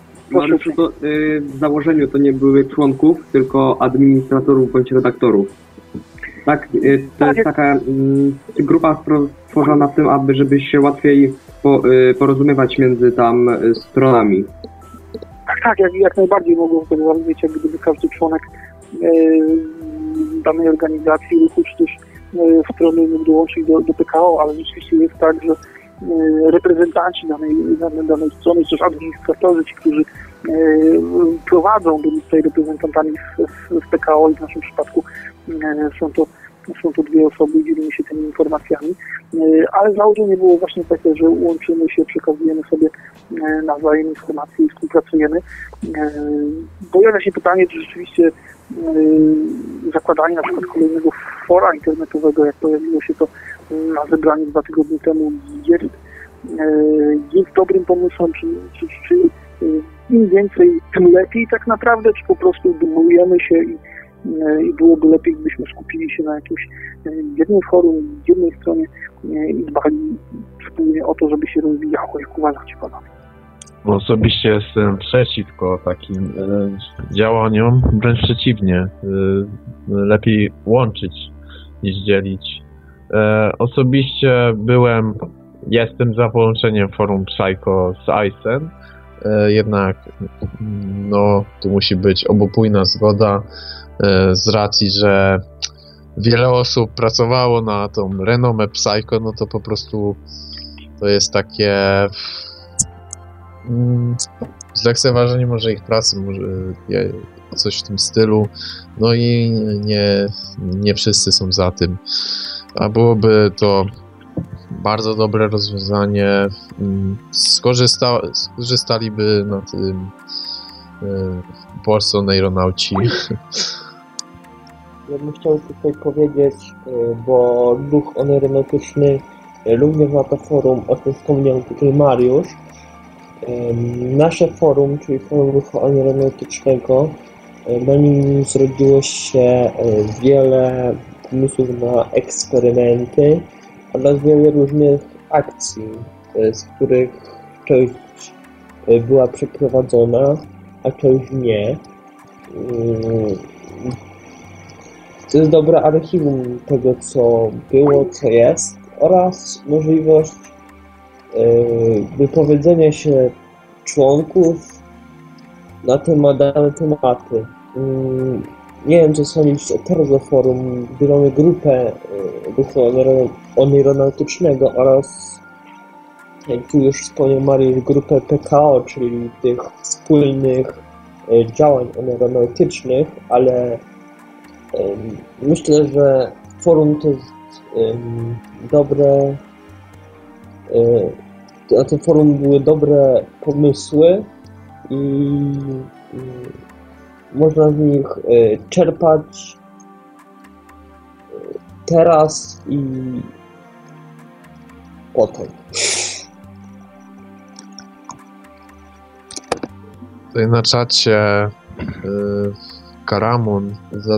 To, y, w założeniu to nie były członków, tylko administratorów bądź redaktorów. Tak, y, to Tak, jest taka y, grupa stworzona w tym, aby żeby się łatwiej po, porozumiewać między tam stronami. Tak, tak, jak, jak najbardziej mogą to zrobić, jak gdyby każdy członek e, danej organizacji, ruchu, czy też e, strony mógł dołączyć do, do PKO, ale rzeczywiście jest tak, że e, reprezentanci danej, danej, danej strony, czy też administratorzy, ci, którzy e, prowadzą, byli tutaj reprezentantami w, PKO i w naszym przypadku e, są to są to dwie osoby dzielimy się tymi informacjami, E, ale założenie było właśnie takie, że łączymy się, przekazujemy sobie e, nawzajem informacje i współpracujemy. E, Pojawia się pytanie, czy rzeczywiście e, zakładanie na przykład kolejnego fora internetowego, jak pojawiło się to na zebraniu dwa tygodnie temu, jest, e, jest dobrym pomysłem, czy, czy, czy e, im więcej, tym lepiej tak naprawdę, czy po prostu dumujemy się i, i byłoby lepiej, gdybyśmy skupili się na jakimś jednym forum, jednej stronie i dbali wspólnie o to, żeby się rozwijało. Jak uważacie panowie? Osobiście jestem przeciwko takim e, działaniom, wręcz przeciwnie. E, lepiej łączyć niż dzielić. E, osobiście byłem, jestem za połączeniem forum Psycho z ISEN, e, jednak no, tu musi być obopólna zgoda z racji, że wiele osób pracowało na tą renomę Psycho, no to po prostu to jest takie zlekceważenie może ich pracy, może je- coś w tym stylu. No i nie, nie wszyscy są za tym. A byłoby to bardzo dobre rozwiązanie. Mm, Skorzysta, skorzystaliby na tym e, polscy neuronauci. Ja bym chciał tutaj powiedzieć, y, bo duch aeronautyczny y, również ma to forum, o tym wspomniał tutaj Mariusz. Nasze forum, czyli forum ruchu aeronautycznego, y, na nim zrodziło się y, wiele pomysłów na eksperymenty oraz wiele różnych akcji, y, z których część była przeprowadzona, a część nie. To jest dobre archiwum tego, co było, co jest oraz możliwość yy, wypowiedzenia się członków na temat dane tematy. Yy, nie wiem, czy sądzisz o Terzo Forum, gdy mamy grupę ruchu onero- oneironautycznego oraz jak tu już wspomniał Mariusz, grupę PKO, czyli tych wspólnych e, działań aeronautycznych, ale myślę, że forum to jest dobre, e, na tym forum były dobre pomysły i można z nich e, czerpać teraz i potem. Tutaj na czacie Karamun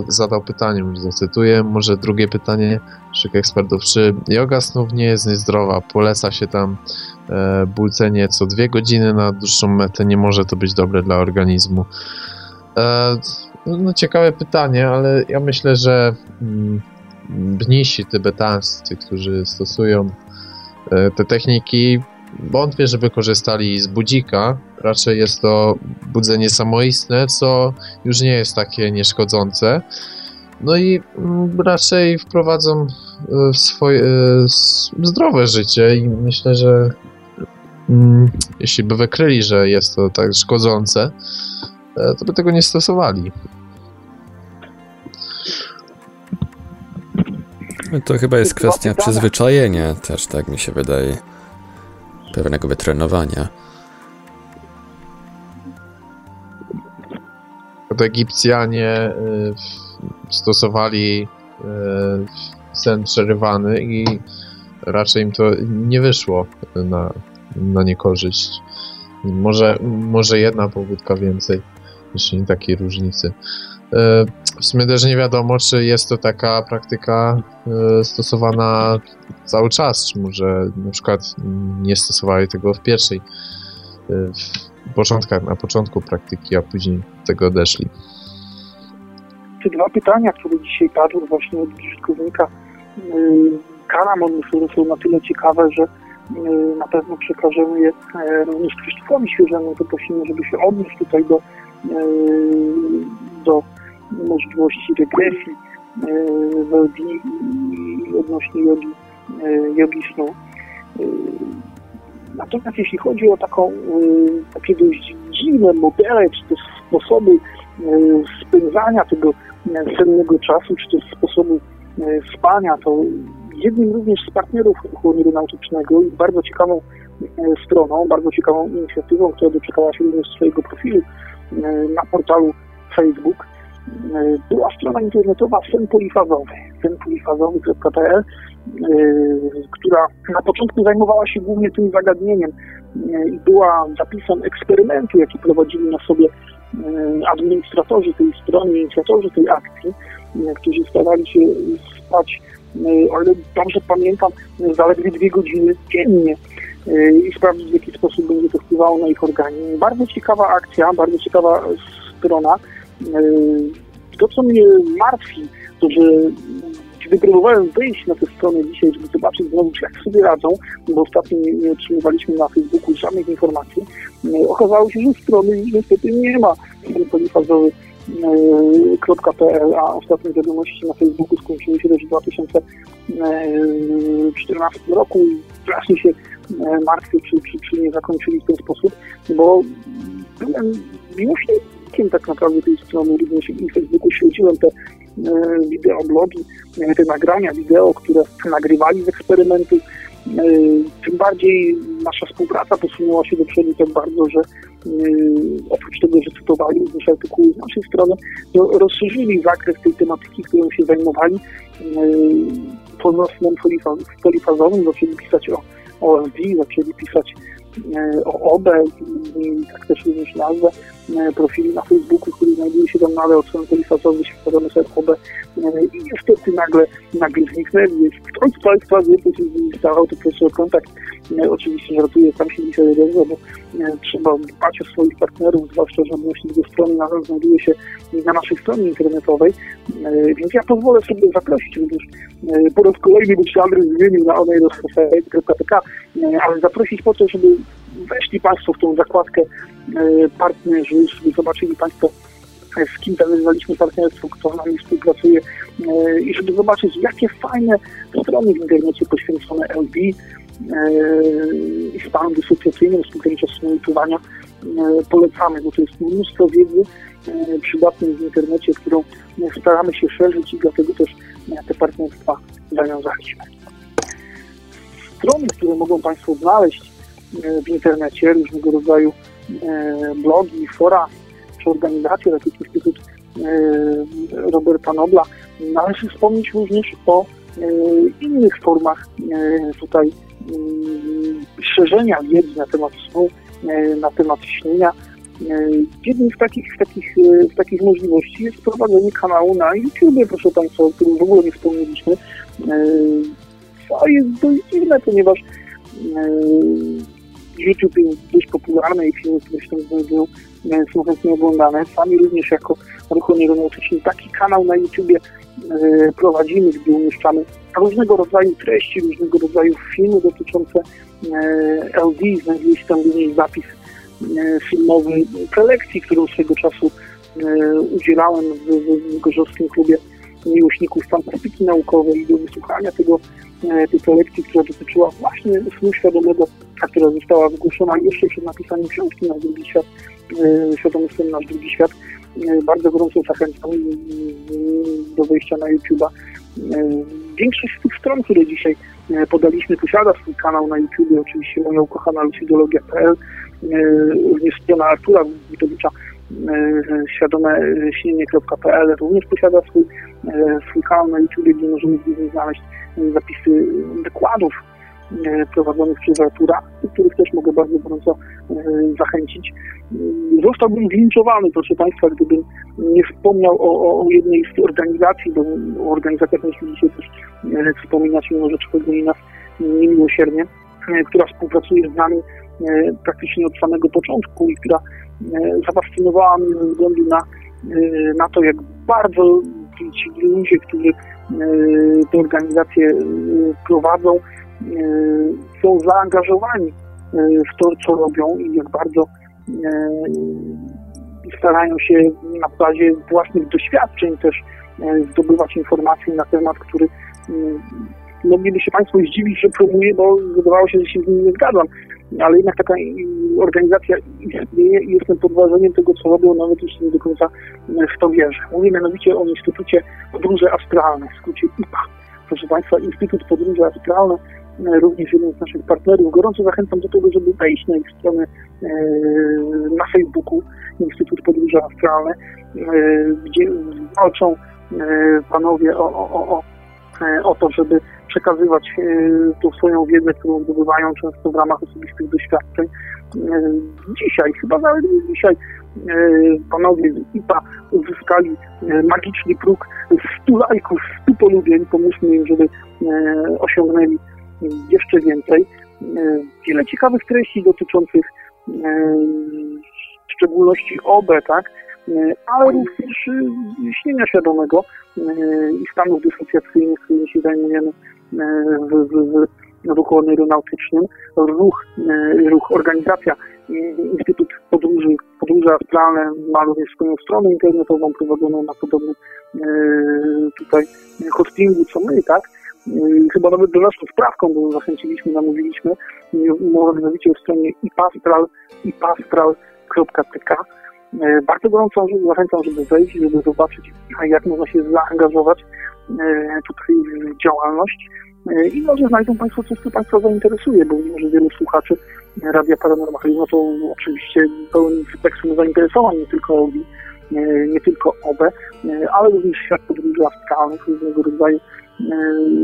zadał pytanie, zacytuję, może drugie pytanie naszych ekspertów. Czy yoga snów nie jest niezdrowa? Poleca się tam e, bulcenie co dwie godziny na dłuższą metę. Nie może to być dobre dla organizmu. E, no, ciekawe pytanie, ale ja myślę, że mm, tybetańscy, którzy stosują e, te techniki, wątpię, żeby korzystali z budzika. Raczej jest to budzenie samoistne, co już nie jest takie nieszkodzące. No i mm, raczej wprowadzą e, w swoje e, zdrowe życie i myślę, że mm, jeśli by wykryli, że jest to tak szkodzące, to by tego nie stosowali. To chyba jest kwestia przyzwyczajenia też, tak mi się wydaje. Pewnego wytrenowania. Egipcjanie y, stosowali y, sen przerywany i raczej im to nie wyszło na, na niekorzyść. Może, może jedna powódka więcej, jeśli nie takiej różnicy. E, w sumie też nie wiadomo, czy jest to taka praktyka e, stosowana cały czas, czy może na przykład nie stosowali tego w pierwszej, e, początkach, na początku praktyki, a później tego odeszli. Te dwa pytania, które dzisiaj padły właśnie od użytkownika Kalamon, które są na tyle ciekawe, że na pewno przekażemy je również Krzysztofowi Świeżemu, to prosimy, żeby się odnieść tutaj do, do możliwości regresji w odnośnie jogi, jogi snu. Natomiast jeśli chodzi o taką, takie dość dziwne modele, czy też sposoby spędzania tego sennego czasu, czy też sposobu spania, to jednym również z partnerów ruchu neuronautycznego i bardzo ciekawą stroną, bardzo ciekawą inicjatywą, która doczekała się również swojego profilu na portalu Facebook, była strona internetowa Sen Polifazowy, senpolifazowy.pl, e, która na początku zajmowała się głównie tym zagadnieniem e, i była zapisem eksperymentu, jaki prowadzili na sobie e, administratorzy tej strony, inicjatorzy tej akcji, którzy starali się spać, o ile dobrze pamiętam, zaledwie dwie godziny dziennie i sprawdzić, w jaki sposób będzie to wpływało na ich organizm. Bardzo ciekawa akcja, bardzo ciekawa strona. To, co mnie martwi, to że kiedy próbowałem wyjść na tę stronę dzisiaj, żeby zobaczyć znowu, jak sobie radzą, bo ostatnio nie, otrzymywaliśmy na Facebooku żadnych informacji, e, okazało się, że strony niestety nie ma polifazowy.pl, a ostatnie wiadomości na Facebooku skończyły się też w 2014 roku i strasznie się e, martwię, czy, czy, czy nie zakończyli w ten sposób, bo byłem miłośnikiem tak naprawdę tej strony, również i Facebooku śledziłem te e, wideoblogi, e, te nagrania wideo, które nagrywali z eksperymentu. E, tym bardziej nasza współpraca posunęła się do przodu tak bardzo, że oprócz tego, że cytowali również artykuły z naszej strony, rozszerzyli zakres tej tematyki, którą się zajmowali poza snem polifazowym, zaczęli pisać o OLD, zaczęli pisać o OBE tak też również nazwę e, profili na Facebooku, który znajduje się tam nadal od strony polifazowej, światowy OB e, i niestety nagle, nagle zniknęli. Jeśli ktoś z Państwa wie, co się z to proszę o kontakt. E, oczywiście żartuję, tam się dzisiaj odezwa, bo trzeba dbać o swoich partnerów, zwłaszcza, że odnośnie tego strony nadal znajduje się na naszej stronie internetowej, więc ja pozwolę sobie zaprosić również po raz kolejny, bo się adres zmienił na onejros.pk, ale zaprosić po to, żeby weszli Państwo w tą zakładkę e, partnerzy, żeby zobaczyli Państwo, e, z kim zawiązaliśmy partnerstwo, kto z nami współpracuje e, i żeby zobaczyć, jakie fajne strony w internecie poświęcone LB i stanem dysocjacyjnym, z punktu monitorowania polecamy, bo to jest mnóstwo wiedzy przydatnej w internecie, którą staramy się szerzyć i dlatego też te partnerstwa zawiązaliśmy. Strony, które mogą Państwo znaleźć w internecie, różnego rodzaju blogi, fora czy organizacje, takie jak Instytut Roberta Nobla, należy wspomnieć również o innych formach tutaj szerzenia wiedzy na temat snu, na temat śnienia. Jedną z takich, takich, takich możliwości jest prowadzenie kanału na YouTube, proszę Państwa, o którym w ogóle nie wspomnieliśmy. Co jest dość dziwne, ponieważ YouTube jest dość popularny i filmy, które się tam znajdują, są chętnie oglądane. Sami również jako ruch aeronautyczny taki kanał na YouTubie prowadzimy, gdzie umieszczamy różnego rodzaju treści, różnego rodzaju filmy dotyczące LD. Znajduje się tam również zapis filmowy prelekcji, którą swego czasu udzielałem w, w Gorzowskim Klubie Miłośników Fantastyki Naukowej i do wysłuchania tego, tej prelekcji, która dotyczyła właśnie snu świadomego, a która została wygłoszona jeszcze przed napisaniem książki na drugi świat, Świadomy Sen Nasz Drugi Świat. Bardzo gorąco zachęcam do wejścia na YouTube'a. Większość z tych stron, które dzisiaj podaliśmy, posiada swój kanał na YouTube, oczywiście moja ukochana lucidologia.pl, również strona Artura Witowicza, świadome śnienie.pl również posiada swój, swój kanał na YouTube, gdzie możemy znaleźć zapisy wykładów prowadzonych przez Artura, których też mogę bardzo gorąco zachęcić. Zostałbym zlinczowany, proszę Państwa, gdybym nie wspomniał o, o jednej z organizacji, bo o organizacjach myśli się też wspominać, mimo że człowiek nas niemiłosiernie, która współpracuje z nami praktycznie od samego początku i która zafascynowała mnie ze względu na, na to, jak bardzo ci ludzie, którzy te organizacje prowadzą, są zaangażowani w to, co robią i jak bardzo starają się na bazie własnych doświadczeń też zdobywać informacje na temat, który mogliby się Państwo zdziwić, że promuję, bo wydawało się, że się z nim nie zgadzam, ale jednak taka organizacja istnieje i jestem pod wrażeniem tego, co robią, nawet jeśli nie do końca w to wierzę. Mówię mianowicie o Instytucie Podróże Astralne, w skrócie IPA. Proszę Państwa, Instytut Podróże Astralne, również jeden z naszych partnerów. Gorąco zachęcam do tego, żeby wejść na ich stronę na Facebooku Instytut Podróże Astralne, gdzie walczą panowie o, o, o, o to, żeby przekazywać tą swoją wiedzę, którą zdobywają często w ramach osobistych doświadczeń. Dzisiaj, chyba nawet nie dzisiaj, panowie z IPA uzyskali magiczny próg 100 lajków, 100 polubień. Pomóżmy im, żeby osiągnęli jeszcze więcej. Wiele ciekawych treści dotyczących w szczególności OB, tak, ale również śnienia świadomego i stanów dysocjacyjnych, którymi się zajmujemy w, w, w ruchu aeronautycznym. Ruch, ruch, organizacja Instytut Podróży, Podróże Astralne ma również swoją stronę internetową prowadzoną na podobnym tutaj hostingu co my, tak? Chyba nawet do naszą sprawką, bo zachęciliśmy, namówiliśmy. Mowa mianowicie o stronie ipastral. Bardzo gorąco zachęcam, żeby wejść, żeby zobaczyć, jak można się zaangażować tutaj w działalność. I może znajdą Państwo coś, co Państwa zainteresuje, bo mimo, że wielu słuchaczy Radia Paranormalnego, no to oczywiście pełen spektrum zainteresowań, nie tylko OBI, nie tylko OB, ale również świat podróży astralnych, różnego rodzaju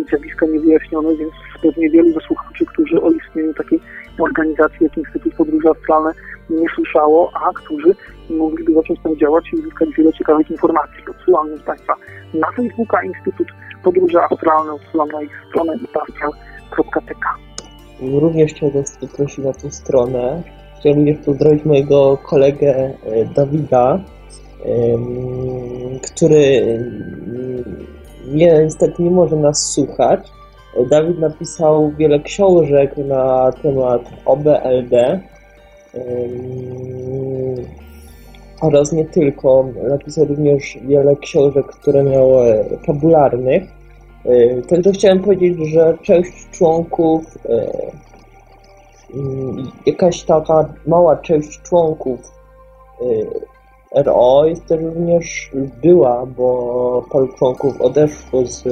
zjawiska niewyjaśnione, więc pewnie wielu ze słuchaczy, którzy o istnieniu takiej organizacji jak Instytut Podróży Astralne nie słyszało, a którzy mogliby zacząć tam działać i uzyskać wiele ciekawych informacji. Odsyłam więc Państwa na Facebooka Instytut Podróży Astralne, odsyłam na ich stronę itastral.tk. Również chciałbym prosić na tę stronę. Chciałbym również pozdrowić mojego kolegę Dawida, który niestety nie może nas słuchać. Dawid napisał wiele książek na temat OBLD oraz nie tylko. Napisał również wiele książek, które miały fabularnych. Także chciałem powiedzieć, że część członków jakaś taka mała część członków RO jest też również była, bo paru członków odeszło z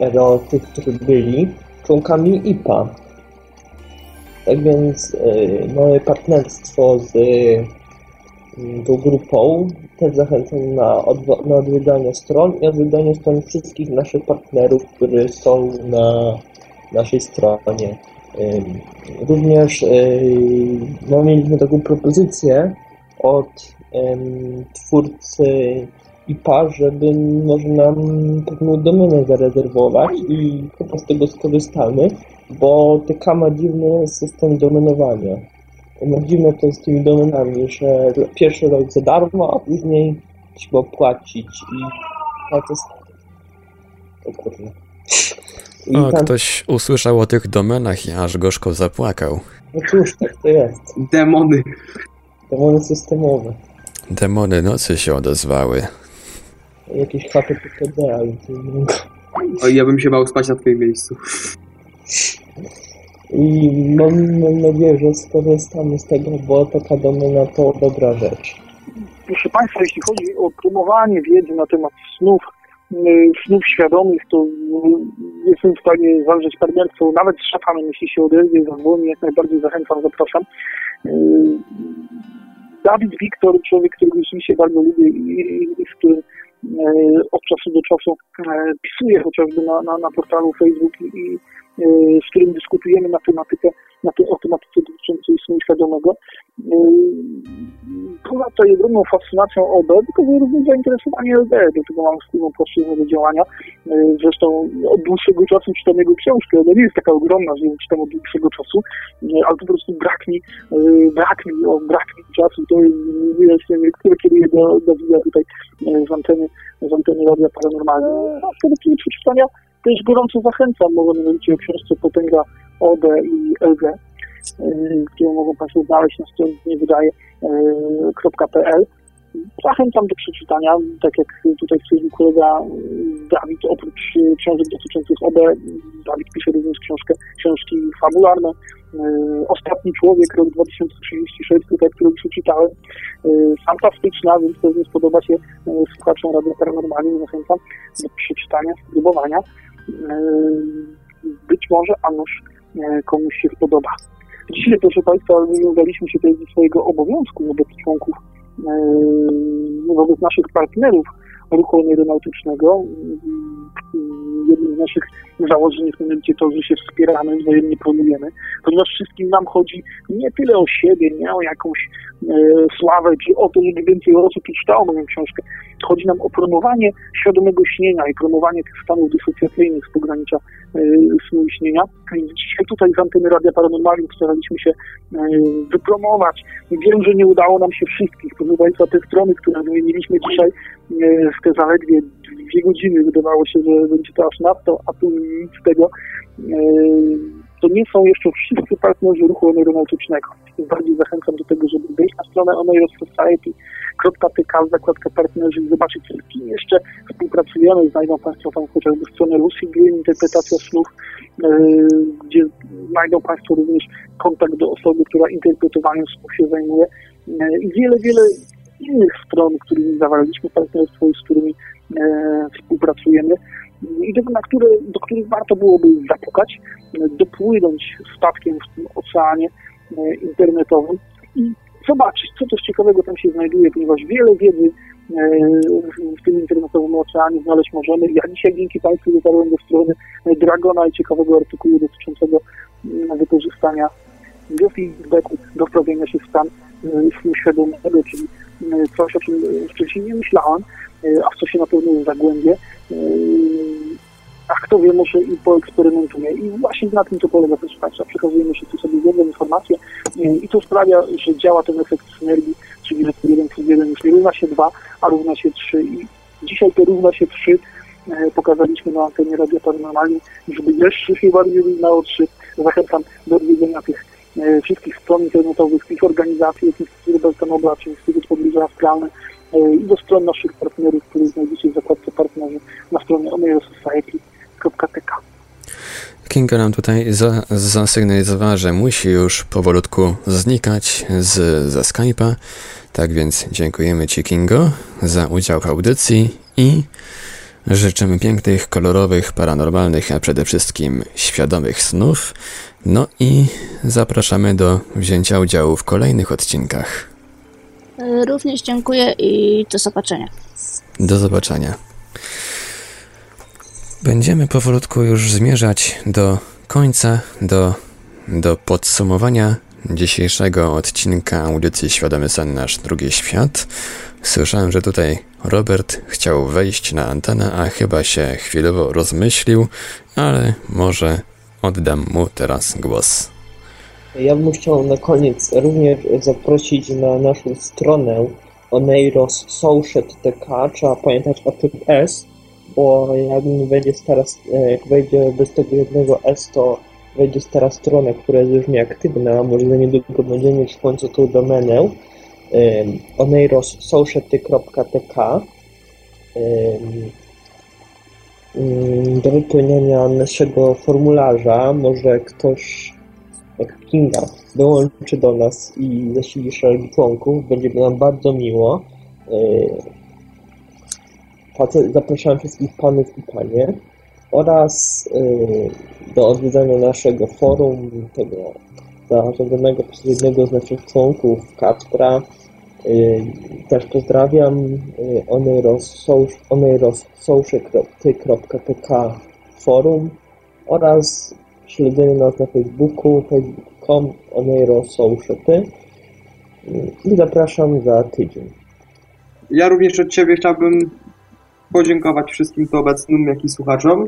RO, tych, którzy byli członkami IPA. Tak więc y, moje partnerstwo z mm, tą grupą też zachęcam na, na odwiedzanie stron i odwiedzanie stron wszystkich naszych partnerów, którzy są na naszej stronie. Ym, Również no, mieliśmy taką propozycję od ym, twórcy IPA, żeby może nam pewną domenę zarezerwować i chyba z tego skorzystamy, bo TK ma dziwny system domenowania. No dziwne to z tymi domenami, że pierwszy rok za darmo, a później trzeba płacić i płacę z... O kurde. I O, tam, ktoś usłyszał o tych domenach i aż gorzko zapłakał. no cóż, tak to jest. Demony. Demony systemowe. Demony nocy się odezwały. Jakieś HTTPD, ale to innego. Oj, ja bym się bał spać na twoim miejscu. I mam, mam nadzieję, że skorzystamy z tego, bo taka domena to dobra rzecz. Proszę Państwa, jeśli chodzi o promowanie wiedzy na temat snów, y, snów świadomych, to y, jestem w stanie zawrzeć partnerstwo nawet z szafanem, jeśli się odezwie, zadzwoni, jak najbardziej zachęcam, zapraszam. Y, Dawid Wiktor, człowiek, którego rzeczywiście bardzo lubię i, i, i z którym od czasu do czasu e, pisuję chociażby na, na, na portalu Facebook i, e, z którym dyskutujemy na tematykę, na te, o tematyce dotyczącej snu świadomego. Ponadto ogromną fascynacją OB wykazuje również zainteresowanie LD, do tego mam wspólną płaszczyznę do działania. E, Zresztą od dłuższego czasu czytam jego książkę, ona nie jest taka ogromna, że ją czytam od dłuższego czasu, ale po prostu brak mi, brak mi, o, brak mi czasu, to jest wyjaśnienie, które kieruję do, widza tutaj z anteny, z anteny Radia Paranormalnej. A co do tej przeczytania też gorąco zachęcam, mowa mianowicie o książce Potęga OB i LG, e, którą mogą Państwo znaleźć na stronie nie wydaje .pl. Zachęcam do przeczytania, tak jak tutaj stwierdził kolega Dawid, oprócz książek dotyczących OB, Dawid pisze również książkę, książki fabularne. Ostatni człowiek, rok 2036, tutaj, którą przeczytałem, fantastyczna, więc pewnie spodoba się słuchaczom Radia Paranormalnie. Zachęcam do przeczytania, spróbowania. E, Być może, a nuż e, komuś się spodoba. Dzisiaj, proszę Państwa, nie udaliśmy się tutaj do swojego obowiązku wobec członków, e, wobec naszych partnerów ruchu aeronautycznego. Jednym z naszych założeń jest mianowicie to, że się wspieramy, wzajemnie promujemy, ponieważ wszystkim nam chodzi nie tyle o siebie, nie o jakąś e, sławę, czy o to, żeby więcej osób przeczytało moją książkę. Chodzi nam o promowanie świadomego śnienia i promowanie tych stanów dysocjacyjnych z pogranicza e, snu i śnienia. Dzisiaj tutaj z anteny Radia Paranormalium staraliśmy się e, wypromować. Wiem, że nie udało nam się wszystkich. Proszę Państwa, te strony, które wymieniliśmy dzisiaj, e, w te zaledwie dwie godziny wydawało się, że będzie to aż nadto, a tu nic z tego. E, To nie są jeszcze wszyscy partnerzy ruchu aeronautycznego. Bardziej zachęcam do tego, żeby wejść na stronę oneirosociety.tk, zakładka partnerzy i zobaczyć, z kim jeszcze współpracujemy. Znajdą Państwo tam chociażby stronę Lucy Green, interpretacja snów, e, gdzie znajdą Państwo również kontakt do osoby, która interpretowaniem snów się zajmuje e, i wiele, wiele innych stron, którymi zawarliśmy partnerstwo i z którymi współpracujemy i do, na które, do których warto byłoby zapukać, e, dopłynąć statkiem w tym oceanie e, internetowym i zobaczyć, co coś ciekawego tam się znajduje, ponieważ wiele wiedzy e, w- tym internetowym oceanie znaleźć możemy. Ja dzisiaj dzięki Państwu dotarłem do strony Dragona i ciekawego artykułu dotyczącego mm, wykorzystania biofeedbacku do wprawienia się w stan świadomego, czyli e, coś, o czym wcześniej nie myślałem, a w co się na pewno zagłębię. E, A kto wie, może i poeksperymentuję. I właśnie na tym to polega, proszę Państwa. Przekazujemy wszyscy sobie wiedzę, informacje e, i to sprawia, że działa ten efekt synergii, czyli że 1 plus 1 już nie równa się 2, a równa się 3. I dzisiaj to równa się 3 e, pokazaliśmy na antenie Radia Paranormalnie, żeby jeszcze się bardziej równało 3. Zachęcam do odwiedzenia tych wszystkich stron internetowych, tych organizacji, tych Roberta Nobla, czy Instytut Pobliża Astralne i do stron naszych partnerów, których znajdziecie w zakładce partnerzy na stronie oneirosociety.tk. Kinga nam tutaj za, zasygnalizowała, że musi już powolutku znikać z, ze Skype'a. Tak więc dziękujemy Ci, Kingo, za udział w audycji i życzymy pięknych, kolorowych, paranormalnych, a przede wszystkim świadomych snów. No i zapraszamy do wzięcia udziału w kolejnych odcinkach. E, Również dziękuję i do zobaczenia. Do zobaczenia. Będziemy powolutku już zmierzać do końca, do, do podsumowania dzisiejszego odcinka audycji Świadomy Sen Nasz Drugi Świat. Słyszałem, że tutaj Robert chciał wejść na antenę, a chyba się chwilowo rozmyślił, ale może oddam mu teraz głos. Ja bym chciał na koniec również zaprosić na naszą stronę Oneiros trzeba pamiętać o tym S, bo jak wejdzie stara, jak wejdzie bez tego jednego S, to wejdzie stara strona, która jest już nieaktywna, może za niedługo będzie mieć w końcu tą domenę. Um, do wypełnienia naszego formularza. Może ktoś Kinga dołączy do nas i zasili szereg członków, będzie nam bardzo miło. Zapraszam wszystkich panów i panie oraz do odwiedzania naszego forum, tego zarządzonego przez jednego z naszych członków, Kacpra. Też pozdrawiam oneirossociety.tk forum oraz śledzenie nas na Facebooku, facebook.com, oneirossociety i zapraszam za tydzień. Ja również od Ciebie chciałbym podziękować wszystkim tu obecnym, jak i słuchaczom.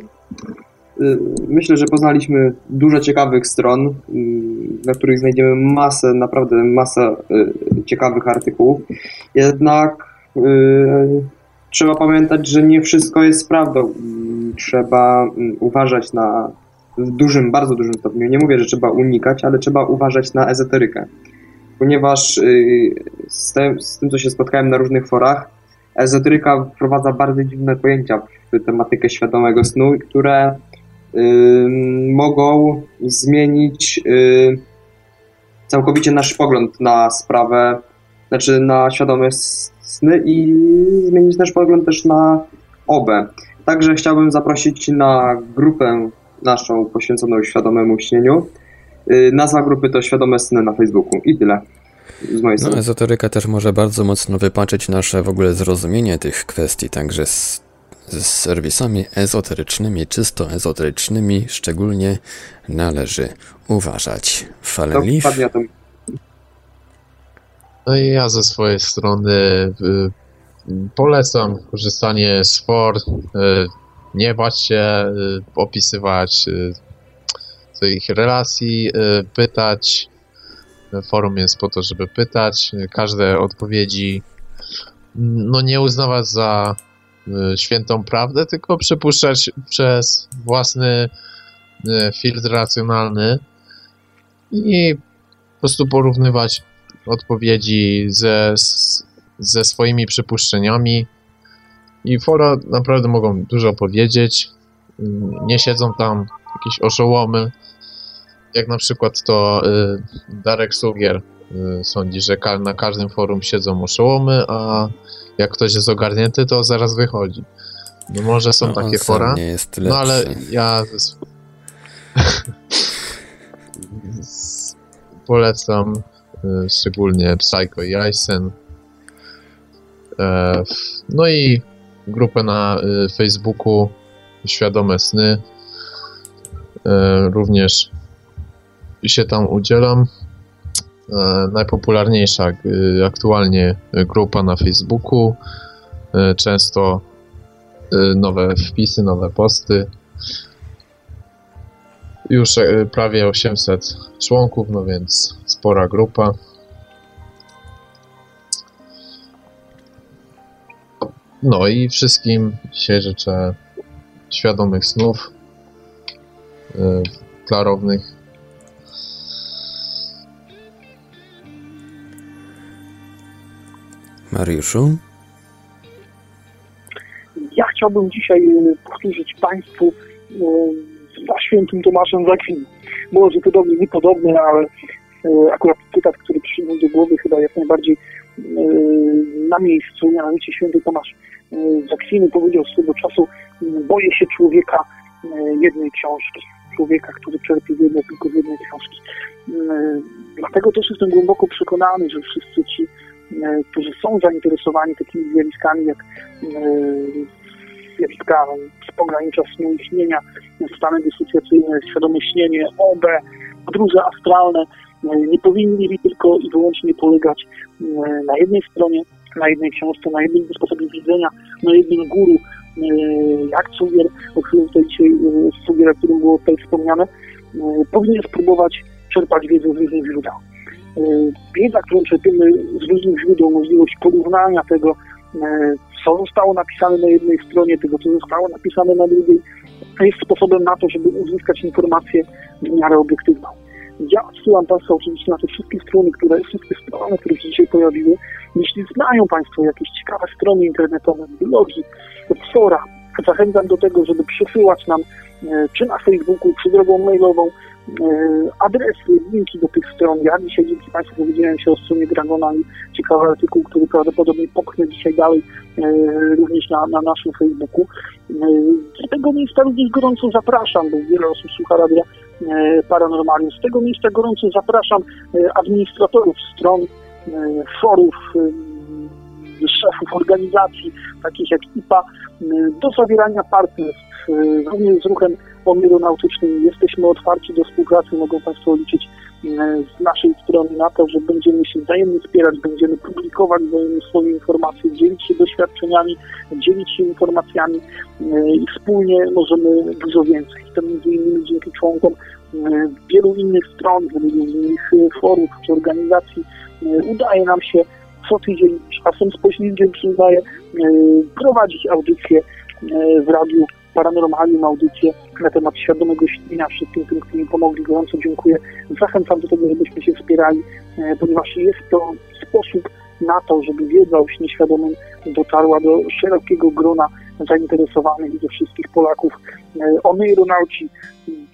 Myślę, że poznaliśmy dużo ciekawych stron, na których znajdziemy masę, naprawdę masę ciekawych artykułów. Jednak trzeba pamiętać, że nie wszystko jest prawdą. Trzeba uważać na w dużym, bardzo dużym stopniu. Nie mówię, że trzeba unikać, ale trzeba uważać na ezoterykę. Ponieważ z tym, z tym co się spotkałem na różnych forach, ezoteryka wprowadza bardzo dziwne pojęcia w tematykę świadomego snu, które mogą zmienić całkowicie nasz pogląd na sprawę, znaczy na świadome sny i zmienić nasz pogląd też na obę. Także chciałbym zaprosić na grupę naszą poświęconą świadomemu śnieniu. Nazwa grupy to Świadome Sny na Facebooku i tyle. Z mojej No, strony. ezoteryka też może bardzo mocno wypaczyć nasze w ogóle zrozumienie tych kwestii, także z, z serwisami ezoterycznymi, czysto ezoterycznymi szczególnie należy uważać. Fallen Leaf. No i ja ze swojej strony y, polecam korzystanie z for, y, nie bać się y, opisywać y, swoich relacji, y, pytać. Forum jest po to, żeby pytać. Każde odpowiedzi mm, no nie uznawać za świętą prawdę, tylko przypuszczać przez własny filtr racjonalny i po prostu porównywać odpowiedzi ze, ze swoimi przypuszczeniami. I fora naprawdę mogą dużo powiedzieć. Mm, Nie siedzą tam jakieś oszołomy. Jak na przykład to y, Darek Sugier y, sądzi, że na każdym forum siedzą oszołomy, a jak ktoś jest ogarnięty, to zaraz wychodzi. No może są no, takie fora. No ale ja polecam y, szczególnie Psycho i Aysen. E, no i grupę na y, Facebooku Świadome Sny. E, również się tam udzielam. E, najpopularniejsza y, aktualnie grupa na Facebooku. Często y, nowe wpisy, nowe posty. Już prawie 800 członków, no więc spora grupa. No i wszystkim dzisiaj życzę świadomych snów, e, klarownych. Mariuszu? Ja chciałbym dzisiaj e, powtórzyć Państwu e, za świętym Tomaszem z Akwinu. Może to do mnie niepodobne, ale e, akurat cytat, który przyszedł do głowy chyba jak najbardziej na miejscu, mianowicie święty Tomasz e, z Akwinu powiedział swego czasu boję się człowieka jednej książki. Człowieka, który czerpie wiedzę tylko z jednej książki. Dlatego też jestem głęboko przekonany, że wszyscy ci, którzy są zainteresowani takimi zjawiskami jak zjawiska z pogranicza snu i śnienia, stany dysocjacyjne, świadome śnienie, OB, podróże astralne, nie powinni tylko i wyłącznie polegać na jednej stronie, na jednej książce, na jednym sposobie widzenia, na jednym guru, e, jak Cugier, o którym tutaj dzisiaj, Cugier, e, o którym było tutaj wspomniane, powinien spróbować czerpać wiedzę z różnych źródeł. Wiedza, którą czerpiemy z różnych źródeł, możliwość porównania tego, co zostało napisane na jednej stronie, tego, co zostało napisane na drugiej, jest sposobem na to, żeby uzyskać informację w miarę obiektywną. Ja odsyłam Państwa oczywiście na te wszystkie strony, które, wszystkie strony, które się dzisiaj pojawiły. Jeśli znają Państwo jakieś ciekawe strony internetowe, blogi, fora, zachęcam do tego, żeby przesyłać nam e, czy na Facebooku, czy drogą mailową E, adresy, linki do tych stron. Ja dzisiaj dzięki Państwu dowiedziałem się o stronie Dragona i ciekawy artykuł, który prawdopodobnie popchnę dzisiaj dalej e, również na, na naszym Facebooku. E, z tego miejsca również gorąco zapraszam, bo wiele osób słucha radia Paranormalium. Z tego miejsca gorąco zapraszam administratorów stron, forów, szefów organizacji, takich jak IPA, do zawierania partnerstw, również z ruchem aeronautycznym. Jesteśmy otwarci do współpracy, mogą Państwo liczyć z naszej strony na to, że będziemy się wzajemnie wspierać, będziemy publikować swoje informacje, dzielić się doświadczeniami, dzielić się informacjami i wspólnie możemy dużo więcej. To między innymi dzięki członkom wielu innych stron, wielu innych forów czy organizacji udaje nam się co tydzień, czasem z poślizgiem przyznaję, prowadzić audycje w radiu Paranormalium, audycję na temat świadomego śnienia wszystkim tym, którzy mi pomogli. Gorąco dziękuję. Zachęcam do tego, żebyśmy się wspierali, e, ponieważ jest to sposób na to, żeby wiedza o śnie świadomym dotarła do szerokiego grona zainteresowanych i do wszystkich Polaków. E, Ony aeronauci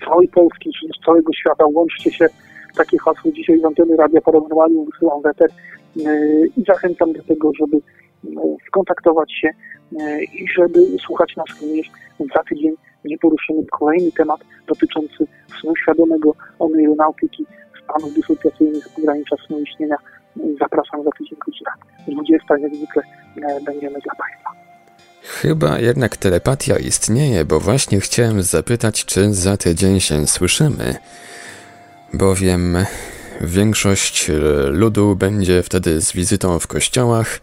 całej Polski, z całego świata, łączcie się. Takie hasło dzisiaj z anteny Radia Paranormalium wysyłam weter e, i zachęcam do tego, żeby skontaktować się i żeby słuchać nas również za tydzień nie poruszymy kolejny temat dotyczący snu świadomego, oneironautyki, stanów dysocjacyjnych, pogranicza snu i śnienia. Zapraszam za tydzień godzina 20, jak zwykle e, będziemy dla Państwa. Chyba jednak telepatia istnieje, bo właśnie chciałem zapytać, czy za tydzień się słyszymy. Bowiem większość ludu będzie wtedy z wizytą w kościołach,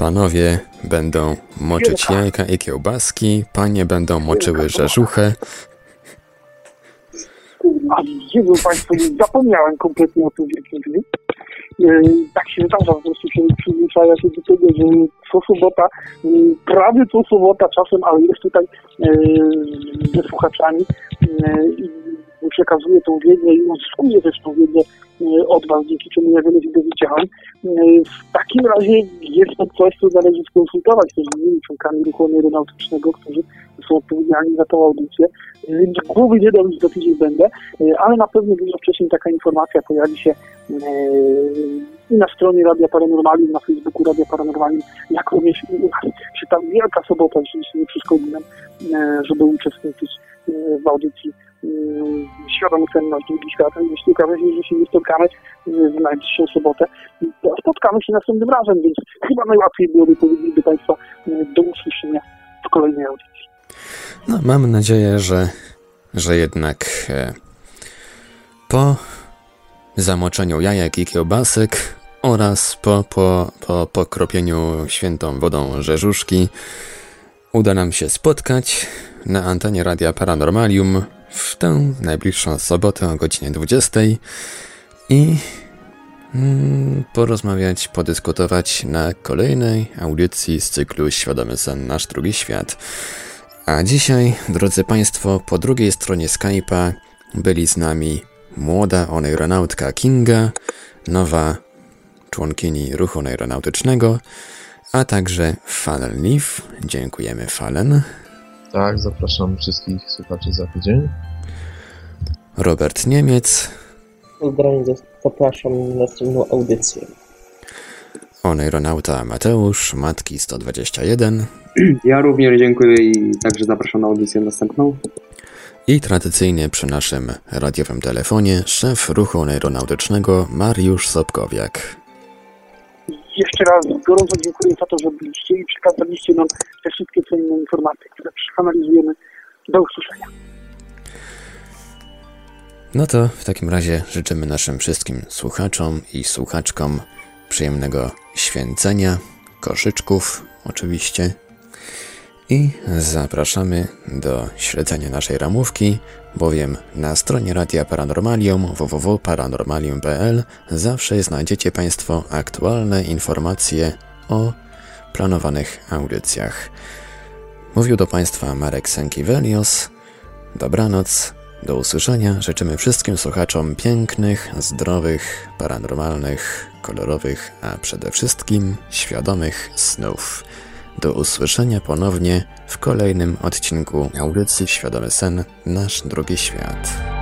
Panowie będą moczyć jajka i kiełbaski, panie będą moczyły rzeżuchę. A Jezu Państwo, zapomniałem kompletnie o tym wielkim dniu. E, tak się zdarza, po prostu człowiek przyzwyczaja się do tego, że co sobota, e, prawie co sobota czasem, ale jest tutaj e, ze słuchaczami i przekazuje tą wiedzę i uzyskuję też tą wiedzę e, od Was, dzięki czemu ja wiele się dowiedziałem. E, w takim razie jest to coś, co należy skonsultować też z innymi członkami ruchu aeronautycznego, którzy są odpowiedzialni za tą audycję. E, głowy nie dam, do tydzień będę, ale na pewno dużo wcześniej taka informacja pojawi się i na stronie Radia Paranormalium, na Facebooku Radia Paranormalium, jak również u nas. Czy tam wielka sobota, jeśli nie przeszkodzi nam, żeby uczestniczyć w audycji świadomy cenność drugi świat. Jeśli okaże się, że się nie spotkamy w najbliższą sobotę, to spotkamy się następnym razem, więc chyba najłatwiej byłoby powiedzieć do Państwa do usłyszenia w kolejnej audycji. No, mam nadzieję, że, że jednak e, po zamoczeniu jajek i kiełbasek oraz po, po, po pokropieniu świętą wodą rzeżuszki uda nam się spotkać na antenie Radia Paranormalium w tę najbliższą sobotę o godzinie 20 i mm, porozmawiać, podyskutować na kolejnej audycji z cyklu Świadomy Sen Nasz Drugi Świat. A dzisiaj, drodzy Państwo, po drugiej stronie Skype'a byli z nami młoda oneironautka Kinga, nowa członkini ruchu aeronautycznego, a także Fallen Leaf. Dziękujemy Fallen. Tak, zapraszam wszystkich słuchaczy za tydzień. Robert Niemiec, Pozdrawiam, zapraszam na następną audycję. Oneironauta Mateusz, Matki 121 Ja również dziękuję i także zapraszam na audycję następną. i tradycyjnie przy naszym radiowym telefonie szef ruchu oneironautycznego Mariusz Sobkowiak. Jeszcze raz gorąco dziękuję za to, że byliście i przekazaliście nam te wszystkie cenne informacje, które przeanalizujemy. Do usłyszenia. No to w takim razie życzymy naszym wszystkim słuchaczom i słuchaczkom przyjemnego święcenia, koszyczków oczywiście i zapraszamy do śledzenia naszej ramówki, bowiem na stronie Radia Paranormalium www.paranormalium.pl zawsze znajdziecie Państwo aktualne informacje o planowanych audycjach. Mówił do Państwa Marek Sękiewelios. Dobranoc, do usłyszenia. Życzymy wszystkim słuchaczom pięknych, zdrowych, paranormalnych, kolorowych, a przede wszystkim świadomych snów. Do usłyszenia ponownie w kolejnym odcinku audycji Świadomy Sen Nasz Drugi Świat.